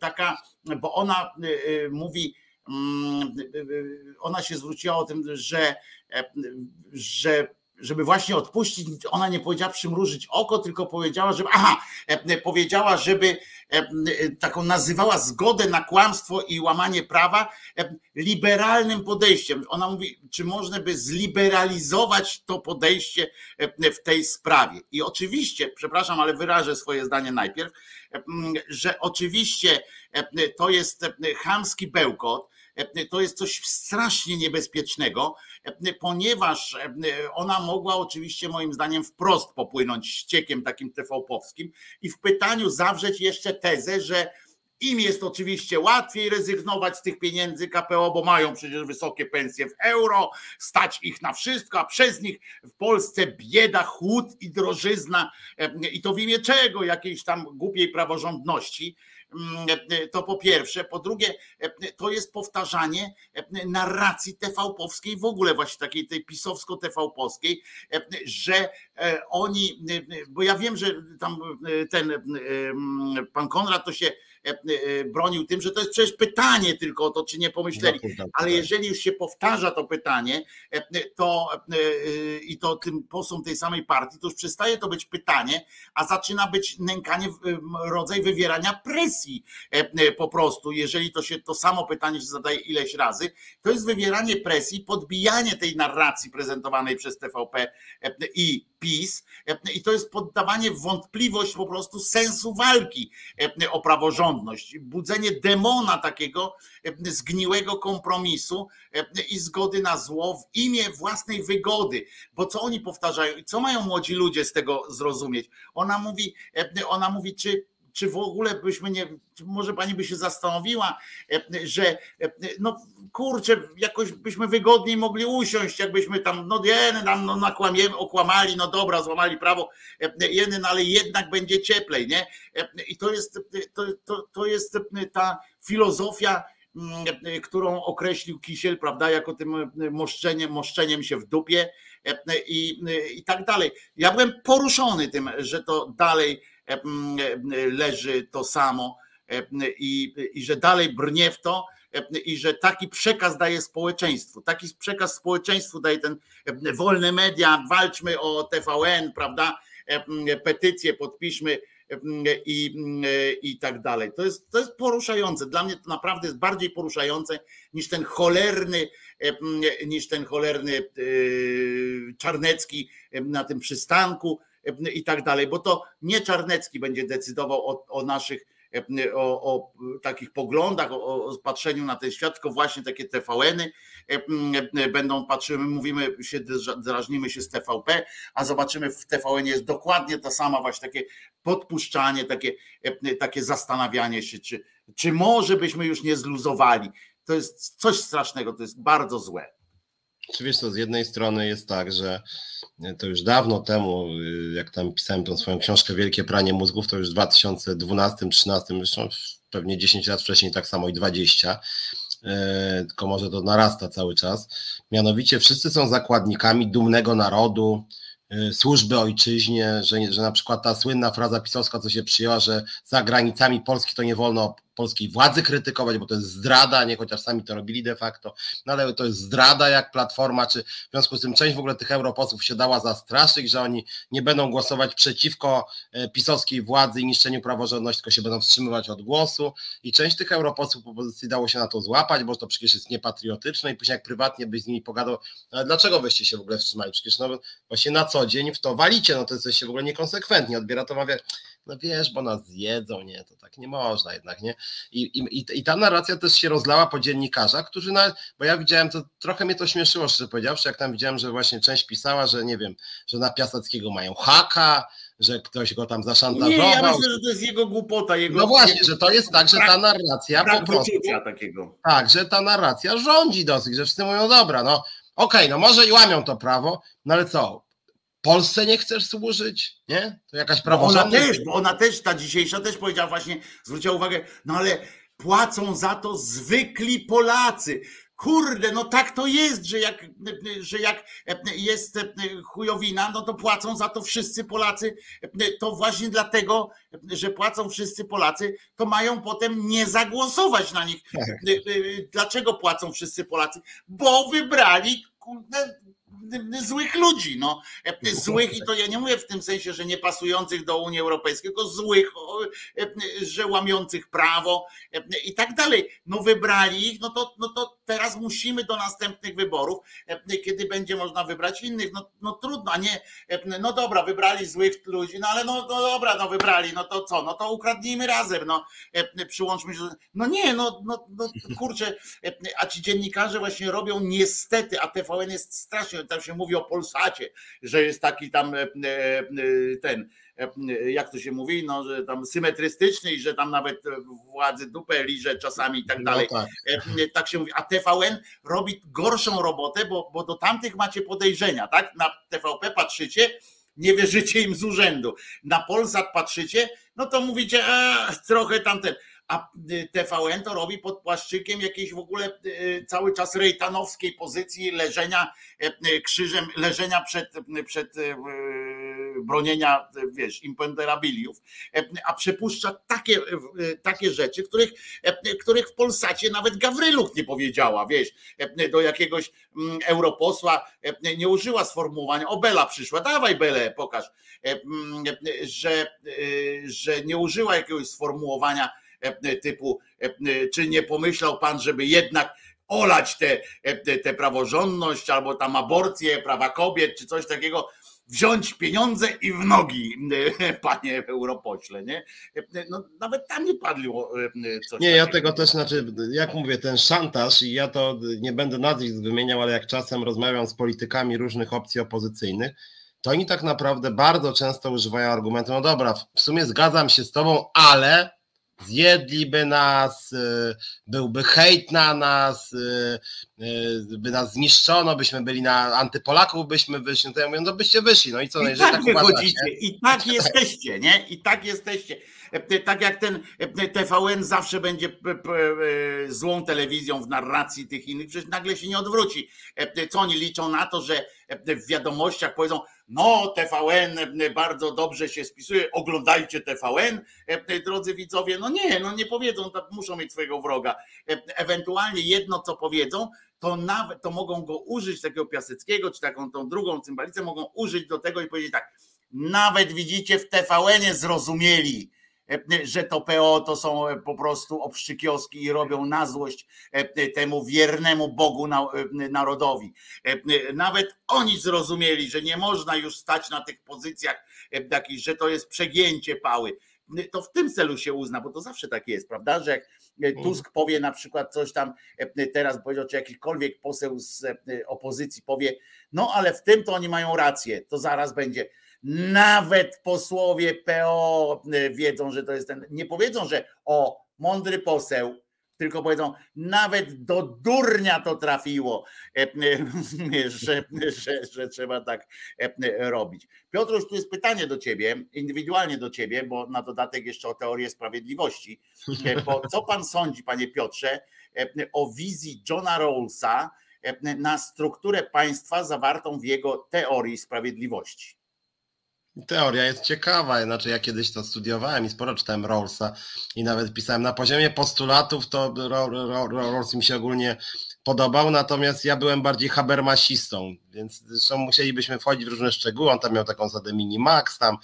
A: taka, bo ona mówi, mm, ona się zwróciła o tym, że E, że żeby właśnie odpuścić, ona nie powiedziała przymrużyć oko, tylko powiedziała, żeby, aha, e, powiedziała, żeby e, taką nazywała zgodę na kłamstwo i łamanie prawa liberalnym podejściem. Ona mówi, czy można by zliberalizować to podejście w tej sprawie. I oczywiście, przepraszam, ale wyrażę swoje zdanie najpierw, że oczywiście to jest chamski bełkot, to jest coś strasznie niebezpiecznego, ponieważ ona mogła oczywiście moim zdaniem wprost popłynąć ściekiem takim TV-powskim i w pytaniu zawrzeć jeszcze tezę, że im jest oczywiście łatwiej rezygnować z tych pieniędzy KPO, bo mają przecież wysokie pensje w euro, stać ich na wszystko, a przez nich w Polsce bieda, chłód i drożyzna i to w imię czego? Jakiejś tam głupiej praworządności. Mm, e, to po pierwsze. Po drugie, e, to jest powtarzanie e, narracji TV-powskiej, w ogóle właśnie takiej tej pisowsko-TV-powskiej, że oni, bo ja wiem, że tam ten pan Konrad to się bronił tym, że to jest przecież pytanie tylko o to, czy nie pomyśleli. No, tak, Ale tak. jeżeli już się powtarza to pytanie, to i to tym posłom tej samej partii, to już przestaje to być pytanie, a zaczyna być nękanie, rodzaj wywierania presji E, e, po prostu, jeżeli to się to samo pytanie się zadaje ileś razy, to jest wywieranie presji, podbijanie tej narracji prezentowanej przez TVP e, i PiS i to jest poddawanie w wątpliwość po prostu sensu walki o praworządność, budzenie demona takiego zgniłego kompromisu i zgody na zło w imię własnej wygody, bo co oni powtarzają i co mają młodzi ludzie z tego zrozumieć? Ona mówi, ona mówi, czy czy w ogóle byśmy nie, może pani by się zastanowiła, e, że e, no kurczę, jakoś byśmy wygodniej mogli usiąść, jakbyśmy tam, no jeden nam no, nakłamiemy, okłamali, no dobra, złamali prawo, e, jeden, no, ale jednak będzie cieplej, nie? I to jest, to, to, to jest ta filozofia, mm, którą określił Kisiel, prawda, jako tym moszczeniem, moszczeniem się w dupie i, i tak dalej. Ja byłem poruszony tym, że to dalej leży to samo i, i że dalej brnie w to, i że taki przekaz daje społeczeństwu, taki przekaz społeczeństwu daje ten wolne media, walczmy o TVN, prawda? Petycje podpiszmy i, i tak dalej. To jest, to jest poruszające. Dla mnie to naprawdę jest bardziej poruszające niż ten cholerny, niż ten cholerny e, Czarnecki na tym przystanku i tak dalej, bo to nie Czarnecki będzie decydował o, o naszych o, o, takich poglądach, o, o, patrzeniu na ten świat, tylko właśnie takie TVN-y będą patrzymy, mówimy się, drażnimy się z TVP, a zobaczymy w TVN jest dokładnie ta sama właśnie takie podpuszczanie, takie, takie zastanawianie się, czy, czy może byśmy już nie zluzowali. To jest coś strasznego, to jest bardzo złe.
B: Czy wiesz, z jednej strony jest tak, że to już dawno temu, jak tam pisałem tą swoją książkę Wielkie Pranie Mózgów, to już w 2012-2013, zresztą pewnie 10 lat wcześniej tak samo i 20, e, tylko może to narasta cały czas. Mianowicie wszyscy są zakładnikami dumnego narodu, e, służby ojczyźnie, że, że na przykład ta słynna fraza pisowska, co się przyjęła, że za granicami Polski to nie wolno polskiej władzy krytykować, bo to jest zdrada, nie chociaż sami to robili de facto, no ale to jest zdrada jak Platforma, czy w związku z tym część w ogóle tych europosłów się dała zastraszyć, że oni nie będą głosować przeciwko e, pisowskiej władzy i niszczeniu praworządności, tylko się będą wstrzymywać od głosu i część tych europosłów opozycji dało się na to złapać, bo to przecież jest niepatriotyczne i później jak prywatnie byś z nimi pogadał, ale dlaczego byście się w ogóle wstrzymali? Przecież no właśnie na co dzień w to walicie, no to jesteście w ogóle niekonsekwentni, odbiera to mawia, no wiesz, bo nas zjedzą, nie, to tak nie można jednak, nie? I, i, i ta narracja też się rozlała po dziennikarzach, którzy, na, bo ja widziałem, to trochę mnie to śmieszyło, szczerze powiedziawszy, jak tam widziałem, że właśnie część pisała, że nie wiem, że na Piaseckiego mają haka, że ktoś go tam zaszantażował. Nie,
A: ja myślę, że to jest jego głupota. Jego,
B: no właśnie, jego... że to jest tak, że ta narracja
A: po prostu... takiego.
B: Tak, że ta narracja rządzi dosyć, że wszyscy mówią, dobra, no okej, okay, no może i łamią to prawo, no ale co, Polsce nie chcesz służyć, nie? To jakaś praworządność.
A: Ona też, bo ona też, ta dzisiejsza też powiedziała właśnie, zwróciła uwagę, no ale płacą za to zwykli Polacy. Kurde, no tak to jest, że jak, że jak jest chujowina, no to płacą za to wszyscy Polacy. To właśnie dlatego, że płacą wszyscy Polacy, to mają potem nie zagłosować na nich. Tak. Dlaczego płacą wszyscy Polacy? Bo wybrali kurde, złych ludzi, no. Złych i to ja nie mówię w tym sensie, że nie pasujących do Unii Europejskiej, tylko złych, że łamiących prawo i tak dalej. No wybrali ich, no to, no to teraz musimy do następnych wyborów, kiedy będzie można wybrać innych. No, no trudno, a nie, no dobra, wybrali złych ludzi, no ale no, no dobra, no wybrali, no to co, no to ukradnijmy razem, no przyłączmy się. No nie, no, no, no kurczę, a ci dziennikarze właśnie robią niestety, a TVN jest strasznie, tam się mówi o Polsacie, że jest taki tam ten jak to się mówi, no, że tam symetrystyczny i że tam nawet władzy dupę liże czasami i tak no dalej. No tak. tak. się mówi. A TVN robi gorszą robotę, bo, bo do tamtych macie podejrzenia, tak? Na TVP patrzycie, nie wierzycie im z urzędu. Na Polsat patrzycie, no to mówicie, a, trochę tamten a y, TVN to robi pod płaszczykiem jakiejś w ogóle y, cały czas rejtanowskiej pozycji leżenia y, krzyżem, leżenia przed, przed bronienia, wiesz, imponderabiliów, a przepuszcza takie, takie rzeczy, których, których w Polsacie nawet Gawryluk nie powiedziała, wiesz, do jakiegoś mm, europosła nie użyła sformułowania, o Bela przyszła, dawaj Belę, pokaż, mm, że, że nie użyła jakiegoś sformułowania, typu, e, czy nie pomyślał pan, żeby jednak olać tę te, te praworządność albo tam aborcję, prawa kobiet, czy coś takiego, wziąć pieniądze i w nogi, e, panie europośle, nie? No, nawet tam nie padło
B: coś. Nie, ja tego też, znaczy, jak mówię, ten szantaż i ja to nie będę nazwisk wymieniał, ale jak czasem rozmawiam z politykami różnych opcji opozycyjnych, to oni tak naprawdę bardzo często używają argumentu, no dobra, w sumie zgadzam się z tobą, ale zjedliby nas, y, byłby hejt na nas, y, y, by nas zniszczono, byśmy byli na antypolaków, byśmy wyszli, no to ja mówię, no byście wyszli, no i co?
A: I no tak, tak wychodzicie, i tak jesteście, nie? I tak jesteście. E, tak jak ten e, TVN zawsze będzie e, złą telewizją w narracji tych innych, przecież nagle się nie odwróci. Co oni liczą na to, że w wiadomościach powiedzą, no TVN bardzo dobrze się spisuje, oglądajcie TVN, drodzy widzowie, no nie, no nie powiedzą, muszą mieć swojego wroga. Ewentualnie jedno, co powiedzą, to nawet to mogą go użyć takiego Piaseckiego, czy taką tą drugą cymbalicę, mogą użyć do tego i powiedzieć tak, nawet widzicie w TVN-ie zrozumieli, że to PO to są po prostu obszczykioski i robią na złość temu wiernemu Bogu narodowi. Nawet oni zrozumieli, że nie można już stać na tych pozycjach takich, że to jest przegięcie pały. To w tym celu się uzna, bo to zawsze tak jest, prawda? Że jak Tusk powie na przykład coś tam, teraz powiedział, czy jakikolwiek poseł z opozycji powie, no ale w tym to oni mają rację, to zaraz będzie nawet posłowie PO e, wiedzą, że to jest ten. Nie powiedzą, że o, mądry poseł, tylko powiedzą, nawet do durnia to trafiło, e, e, że, że, że trzeba tak robić. Piotruś, tu jest pytanie do ciebie, indywidualnie do ciebie, bo na dodatek jeszcze o teorię sprawiedliwości. Bo co pan sądzi, panie Piotrze, o wizji Johna Rawlsa na strukturę państwa zawartą w jego teorii sprawiedliwości?
B: Teoria jest ciekawa, znaczy ja kiedyś to studiowałem i sporo czytałem Rawlsa i nawet pisałem na poziomie postulatów, to Rawls mi się ogólnie podobał, natomiast ja byłem bardziej habermasistą, więc zresztą musielibyśmy wchodzić w różne szczegóły, on tam miał taką zasadę minimax tam,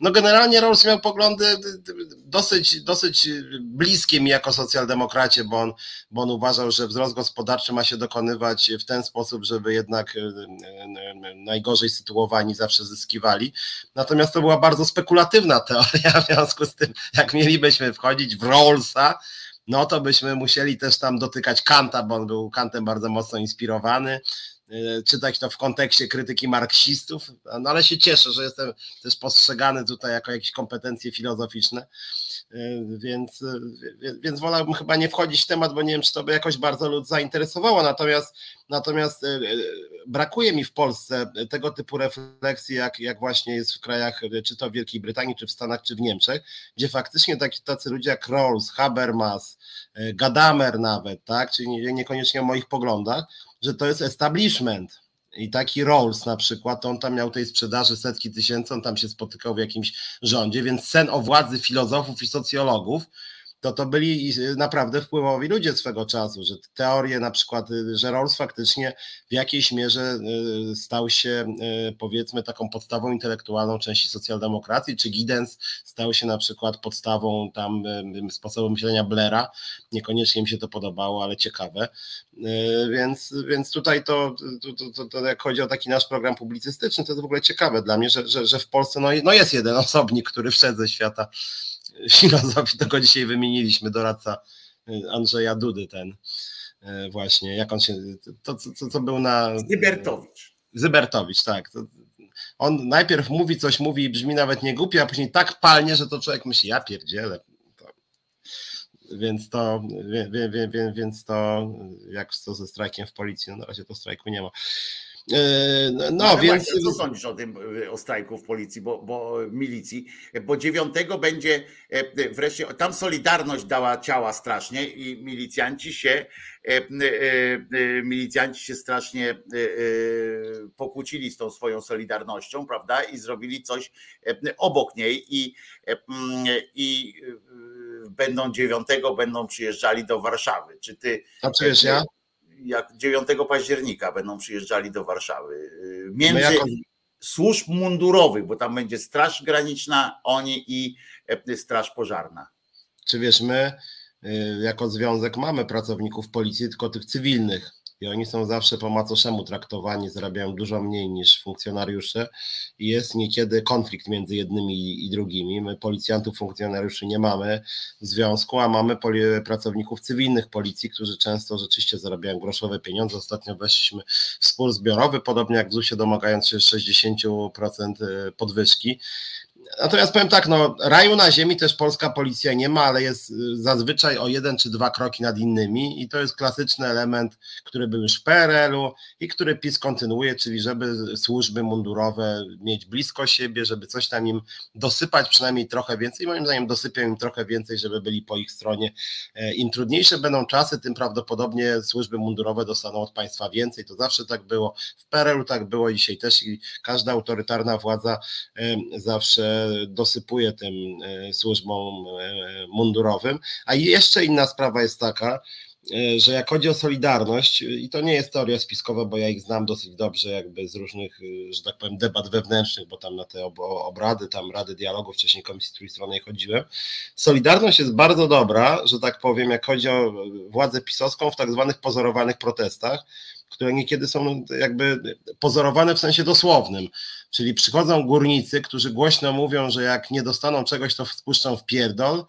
B: no generalnie Rawls miał poglądy dosyć, dosyć bliskie mi jako socjaldemokracie, bo on, bo on uważał, że wzrost gospodarczy ma się dokonywać w ten sposób, żeby jednak e, e, najgorzej sytuowani zawsze zyskiwali, natomiast to była bardzo spekulatywna teoria, w związku z tym jak mielibyśmy wchodzić w Rawlsa, no to byśmy musieli też tam dotykać Kanta, bo on był Kantem bardzo mocno inspirowany, czytać to w kontekście krytyki marksistów, no ale się cieszę, że jestem też postrzegany tutaj jako jakieś kompetencje filozoficzne. E, więc, e, więc wolałbym chyba nie wchodzić w temat, bo nie wiem, czy to by jakoś bardzo lud zainteresowało. Natomiast, natomiast e, brakuje mi w Polsce tego typu refleksji, jak, jak właśnie jest w krajach, czy to w Wielkiej Brytanii, czy w Stanach, czy w Niemczech, gdzie faktycznie taki, tacy ludzie jak Rawls, Habermas, Gadamer nawet, tak, czyli niekoniecznie o moich poglądach, że to jest establishment. I taki Rolls na przykład, on tam miał tej sprzedaży setki tysięcy, on tam się spotykał w jakimś rządzie, więc sen o władzy filozofów i socjologów to to byli naprawdę wpływowi ludzie swego czasu, że teorie na przykład, że Rawls faktycznie w jakiejś mierze y, stał się y, powiedzmy taką podstawą intelektualną części socjaldemokracji, czy Giddens stał się na przykład podstawą tam y, sposobu myślenia Blaira, niekoniecznie mi się to podobało, ale ciekawe, więc, więc tutaj to, to, to, to, jak chodzi o taki nasz program publicystyczny, to jest w ogóle ciekawe dla mnie, że, że, że w Polsce no, no jest jeden osobnik, który wszedł ze świata filozofii, to go dzisiaj wymieniliśmy, doradca y, Andrzeja Dudy ten y, właśnie, jak on się, to co, co był na...
A: Zybertowicz.
B: Zybertowicz, tak. On najpierw mówi coś, mówi i brzmi nawet nie głupio, a później tak palnie, że to człowiek myśli, ja pierdzielę. Więc to, wie, wie, wie, więc to, jak to ze strajkiem w policji, no na razie to strajku nie ma.
A: E, no, no więc. Właśnie, co sądzisz o tym, o strajku w policji, bo, bo milicji? Bo dziewiątego będzie e, wreszcie, tam Solidarność dała ciała strasznie i milicjanci się, e, milicjanci się strasznie pokłócili z tą swoją Solidarnością, prawda? I zrobili coś obok niej i, i będą dziewiątego będą przyjeżdżali do Warszawy. Czy ty.
B: A przecież ja?
A: Jak 9 października będą przyjeżdżali do Warszawy. Y, między jako... służb mundurowych, bo tam będzie Straż Graniczna, oni i e, Straż Pożarna.
B: Czy wiesz, my y, jako związek mamy pracowników policji, tylko tych cywilnych i oni są zawsze po macoszemu traktowani, zarabiają dużo mniej niż funkcjonariusze i jest niekiedy konflikt między jednymi i drugimi. My policjantów, funkcjonariuszy nie mamy w związku, a mamy pracowników cywilnych policji, którzy często rzeczywiście zarabiają groszowe pieniądze. Ostatnio weszliśmy w spór zbiorowy, podobnie jak w ZUS-ie domagając się 60% y, podwyżki Natomiast powiem tak, no raju na ziemi też polska policja nie ma, ale jest zazwyczaj o jeden czy dwa kroki nad innymi i to jest klasyczny element, który był już w PRL-u i który PiS kontynuuje, czyli żeby służby mundurowe mieć blisko siebie, żeby coś tam im dosypać przynajmniej trochę więcej. Moim zdaniem dosypią im trochę więcej, żeby byli po ich stronie. E, Im trudniejsze będą czasy, tym prawdopodobnie służby mundurowe dostaną od państwa więcej. To zawsze tak było. W PRL-u tak było dzisiaj też i każda autorytarna władza zawsze dosypuje tym e, służbom e, mundurowym. A jeszcze inna sprawa jest taka, e, że jak chodzi o Solidarność, i to nie jest teoria spiskowa, bo ja ich znam dosyć dobrze, jakby z różnych, że tak powiem, debat wewnętrznych, bo tam na te obrady, tam Rady Dialogu, wcześniej Komisji Trójstronnej chodziłem. Solidarność jest bardzo dobra, że tak powiem, jak chodzi o władzę pisowską w tak zwanych pozorowanych protestach, które niekiedy są jakby pozorowane w sensie dosłownym. Czyli przychodzą górnicy, którzy głośno mówią, że jak nie dostaną czegoś, to spuszczą w pierdol,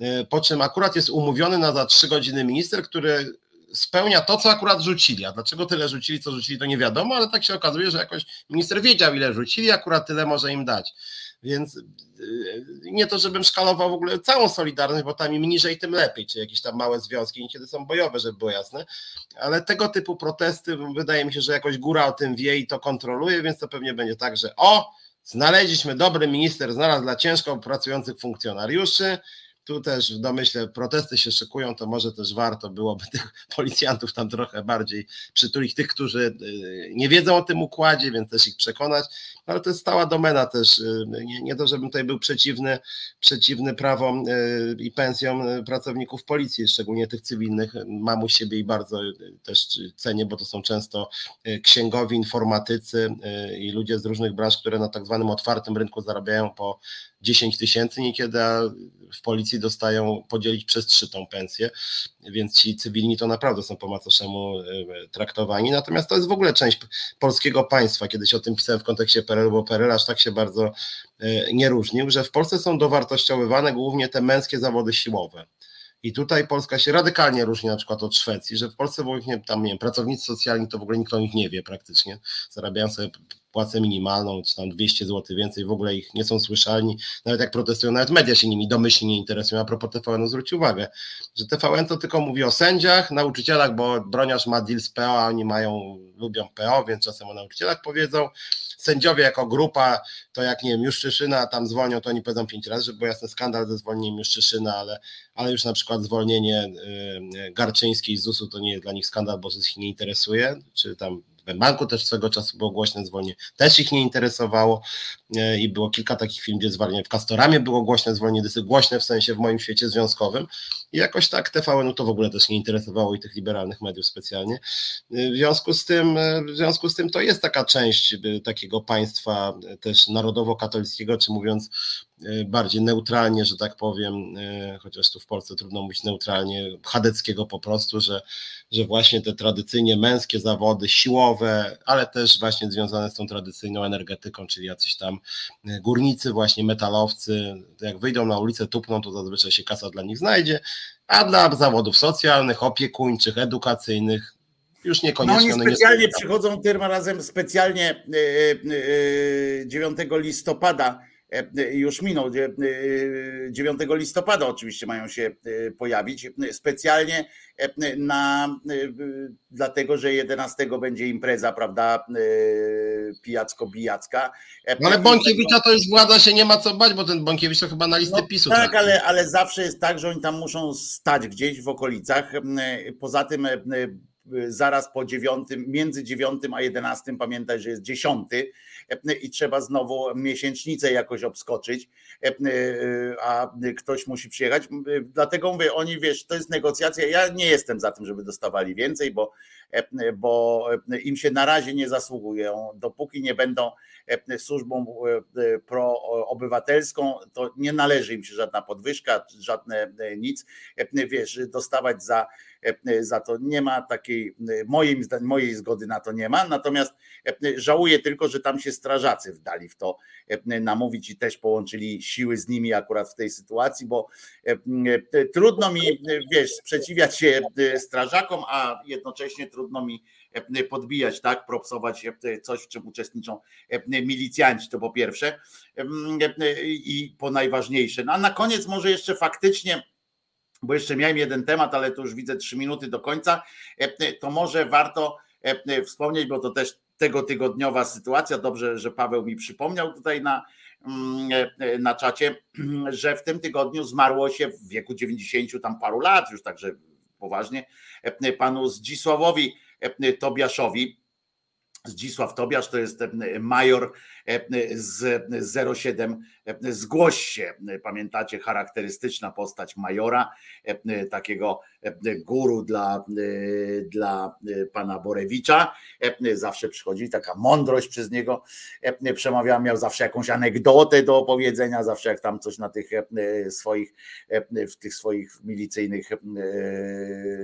B: e, po czym akurat jest umówiony na za trzy godziny minister, który spełnia to, co akurat rzucili. A dlaczego tyle rzucili, co rzucili, to nie wiadomo, ale tak się okazuje, że jakoś minister wiedział, ile rzucili, akurat tyle może im dać. Więc y, nie to, żebym szkalował w ogóle całą Solidarność, bo tam im niżej, tym lepiej, czy jakieś tam małe związki, niekiedy są bojowe, żeby było jasne, ale tego typu protesty, wydaje mi się, że jakoś góra o tym wie i to kontroluje, więc to pewnie będzie tak, że o, znaleźliśmy, dobry minister znalazł dla ciężko pracujących funkcjonariuszy, tu też w domyśle protesty się szykują, to może też warto byłoby tych policjantów tam trochę bardziej przytulić, tych, którzy y, nie wiedzą o tym układzie, więc też ich przekonać, ale to jest stała domena też, y, nie, nie to, żebym tutaj był przeciwny, przeciwny prawom y, i pensjom pracowników policji, szczególnie tych cywilnych, mam u siebie i bardzo też cenię, bo to są często księgowi, informatycy i ludzie z różnych branż, które na tak zwanym otwartym rynku zarabiają po 10 tysięcy, niekiedy w policji dostają podzielić przez trzy tą pensję, więc ci cywilni to naprawdę są po macoszemu e, traktowani. Natomiast to jest w ogóle część polskiego państwa. Kiedyś o tym pisałem w kontekście PRL, bo PRL aż tak się bardzo e, nie różnił, że w Polsce są dowartościowywane głównie te męskie zawody siłowe. I tutaj Polska się radykalnie różni na przykład od Szwecji, że w Polsce w ogóle tam nie wiem, pracownicy socjalni to w ogóle nikt o nich nie wie praktycznie. Zarabiają sobie płacę minimalną, czy tam 200 zł więcej, w ogóle ich nie są słyszalni, nawet jak protestują, nawet media się nimi domyślnie nie interesują, a propos TVN-u zwróć uwagę, że TVN to tylko mówi o sędziach, nauczycielach, bo broniarz ma deal z PO, a oni mają, lubią PO, więc czasem o nauczycielach powiedzą, sędziowie jako grupa, to jak nie wiem, Juszczyszyna tam zwolnią, to oni powiedzą pięć razy, żeby był jasny skandal ze zwolnieniem Juszczyszyna, ale, ale już na przykład zwolnienie y, Garczyńskiej z ZUS-u to nie jest dla nich skandal, bo ZUS ich nie interesuje, czy tam banku też swego czasu było głośne zwolnienie, też ich nie interesowało e, i było kilka takich filmów, gdzie zwolnienie w Kastoramie było głośne zwolnienie, głośne w sensie w moim świecie związkowym i jakoś tak TVN-u to w ogóle też nie interesowało i tych liberalnych mediów specjalnie. E, w związku z tym, e, w związku z tym to jest taka część takiego państwa też narodowo-katolickiego, czy mówiąc bardziej neutralnie, że tak powiem, chociaż tu w Polsce trudno mówić neutralnie, chadeckiego po prostu, że że właśnie te tradycyjnie męskie zawody siłowe, ale też właśnie związane z tą tradycyjną energetyką, czyli jacyś tam e, górnicy, właśnie metalowcy, jak wyjdą na ulicę, tupną, to zazwyczaj się kasa dla nich znajdzie, a dla zawodów socjalnych, opiekuńczych, edukacyjnych już niekoniecznie.
A: No oni specjalnie nie przychodzą tym razem specjalnie 9 e, e, listopada E, już minął. 9 e, listopada oczywiście mają się e, pojawić specjalnie na, dlatego, że 11 będzie impreza, prawda, pijacko-bijacka.
B: No ale Bąkiewicza to już władza się nie ma co bać, bo ten Bąkiewicz to chyba na listę no, PiSu.
A: Tak, ale, ale zawsze jest tak, że oni tam muszą stać gdzieś w okolicach. Poza tym zaraz po dziewiątym, między dziewiątym a jedenastym pamiętaj, że jest dziesiąty i trzeba znowu miesięcznicę jakoś obskoczyć, a ktoś musi przyjechać. Dlatego mówię, oni wiesz, to jest negocjacja. Ja nie jestem za tym, żeby dostawali więcej, bo, bo im się na razie nie zasługują. Dopóki nie będą służbą proobywatelską, to nie należy im się żadna podwyżka, żadne nic. Wiesz, dostawać za za to nie ma takiej, moim, mojej zgody na to nie ma, natomiast żałuję tylko, że tam się strażacy wdali w to namówić i też połączyli siły z nimi akurat w tej sytuacji, bo trudno mi, wiesz, sprzeciwiać się strażakom, a jednocześnie trudno mi podbijać, tak, propsować coś, w czym uczestniczą milicjanci, to po pierwsze i po najważniejsze. No a na koniec może jeszcze faktycznie bo jeszcze miałem jeden temat, ale to już widzę trzy minuty do końca, to może warto wspomnieć, bo to też tego tygodniowa sytuacja, dobrze, że Paweł mi przypomniał tutaj na, na czacie, że w tym tygodniu zmarło się w wieku 90 tam paru lat, już także poważnie, panu Zdzisławowi Tobiaszowi, Zdzisław Tobiasz to jest major z 07 Zgłoś się. Pamiętacie, charakterystyczna postać majora, takiego guru dla, dla pana Borewicza. Zawsze przychodzi taka mądrość przez niego przemawiała, miał zawsze jakąś anegdotę do opowiedzenia, zawsze jak tam coś na tych swoich, w tych swoich milicyjnych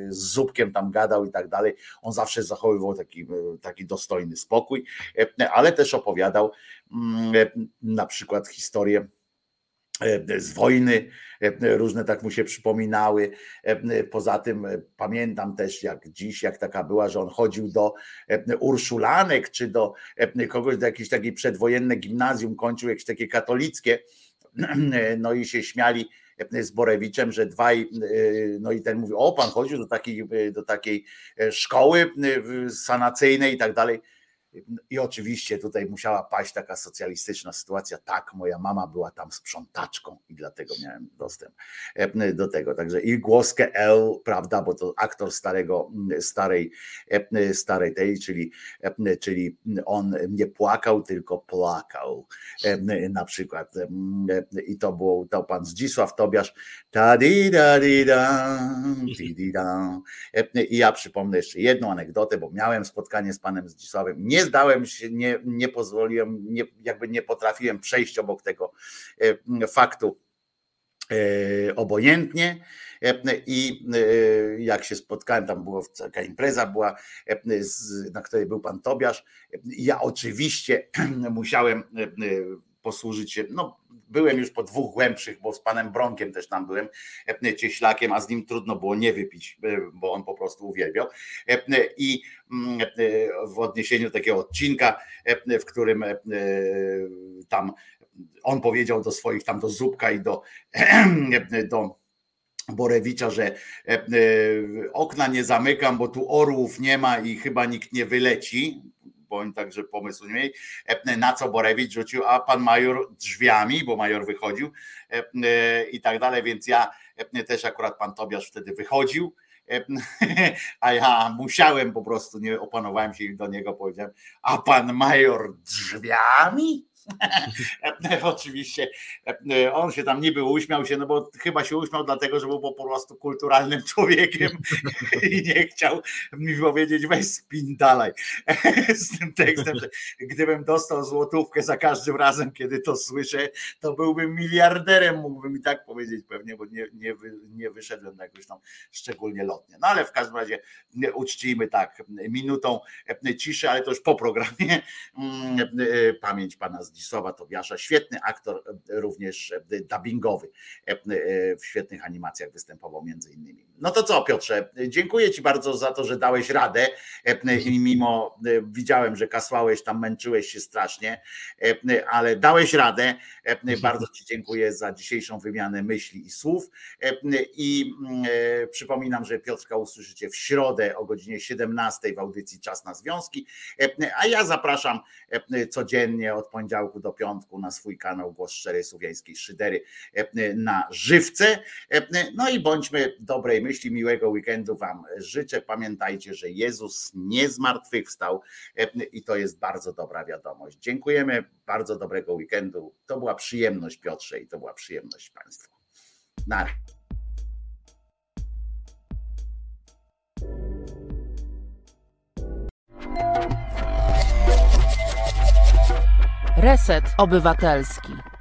A: z zupkiem tam gadał i tak dalej. On zawsze zachowywał taki, taki dostojny spokój, ale też opowiadał na przykład historię e, z wojny, e, różne tak mu się przypominały. E, poza tym pamiętam też jak dziś, jak taka była, że on chodził do Urszulanek czy do kogoś, do jakieś takie przedwojenne gimnazjum, kończył jakieś takie katolickie, no i się śmiali z Borewiczem, że dwaj, no i ten mówił, o pan chodził do takiej, do takiej szkoły sanacyjnej i tak dalej i oczywiście tutaj musiała paść taka socjalistyczna sytuacja. Tak, moja mama była tam sprzątaczką i dlatego miałem dostęp e, do tego. Także i głoskę L, prawda, bo to aktor starego, starej, e, starej tej, czyli, e, czyli on nie płakał, tylko płakał. Na przykład. I to był to pan Zdzisław Tobiasz. I ja przypomnę jeszcze jedną anegdotę, bo miałem spotkanie z panem Zdzisławem. Nie zdałem się, nie, nie pozwoliłem, nie, jakby nie potrafiłem przejść obok tego e, faktu e, obojętnie. E, I jak się spotkałem, tam była taka impreza, była, na której był pan Tobiasz. Ja oczywiście musiałem posłużyć się, no byłem już po dwóch głębszych, bo z panem Bronkiem też tam byłem, cieślakiem, a z nim trudno było nie wypić, bo on po prostu uwielbiał. I mm, w odniesieniu do takiego odcinka, w którym tam on powiedział do swoich, tam do Zubka i do, do Borewicza, że okna nie zamykam, bo tu orłów nie ma i chyba nikt nie wyleci bo oni także pomysłu nie mieli, e, na co Borewicz rzucił, a pan major drzwiami, bo major wychodził e, e, i tak dalej, więc ja też akurat pan Tobiasz wtedy wychodził, a ja musiałem po prostu, nie opanowałem się i do niego powiedziałem, a pan major drzwiami? Oczywiście. On się tam niby uśmiał się, no bo chyba się uśmiał dlatego, że był po prostu kulturalnym człowiekiem i nie chciał mi powiedzieć weź spin dalej. Z tym tekstem, gdybym dostał złotówkę za każdym razem, kiedy to słyszę, to byłbym miliarderem, mógłbym i tak powiedzieć pewnie, bo nie, nie, nie wyszedłem na jakoś tam szczególnie lotnie. No ale w każdym razie uczcijmy tak minutą ciszy, ale to już po programie. Mm, pamięć pana z Zdzisława Tobiasza, świetny aktor, e, również e, dubbingowy, e, w świetnych animacjach występował między innymi. No to co Piotrze, dziękuję Ci bardzo za to, że dałeś radę i mimo, widziałem, że kasłałeś tam, męczyłeś się strasznie, ale dałeś radę. Bardzo Ci dziękuję za dzisiejszą wymianę myśli i słów i przypominam, że Piotrka usłyszycie w środę o godzinie 17 w audycji Czas na Związki, a ja zapraszam codziennie od poniedziałku poniedziałku do piątku na swój kanał Głos Szczerej Słowiańskiej Szydery e, na żywce. E, no i bądźmy dobrej myśli, miłego weekendu Wam życzę. Pamiętajcie, że Jezus nie zmartwychwstał e, i to jest bardzo dobra wiadomość. Dziękujemy, bardzo dobrego weekendu. To była przyjemność Piotrze i to była przyjemność Państwu. Na
D: Reset Obywatelski.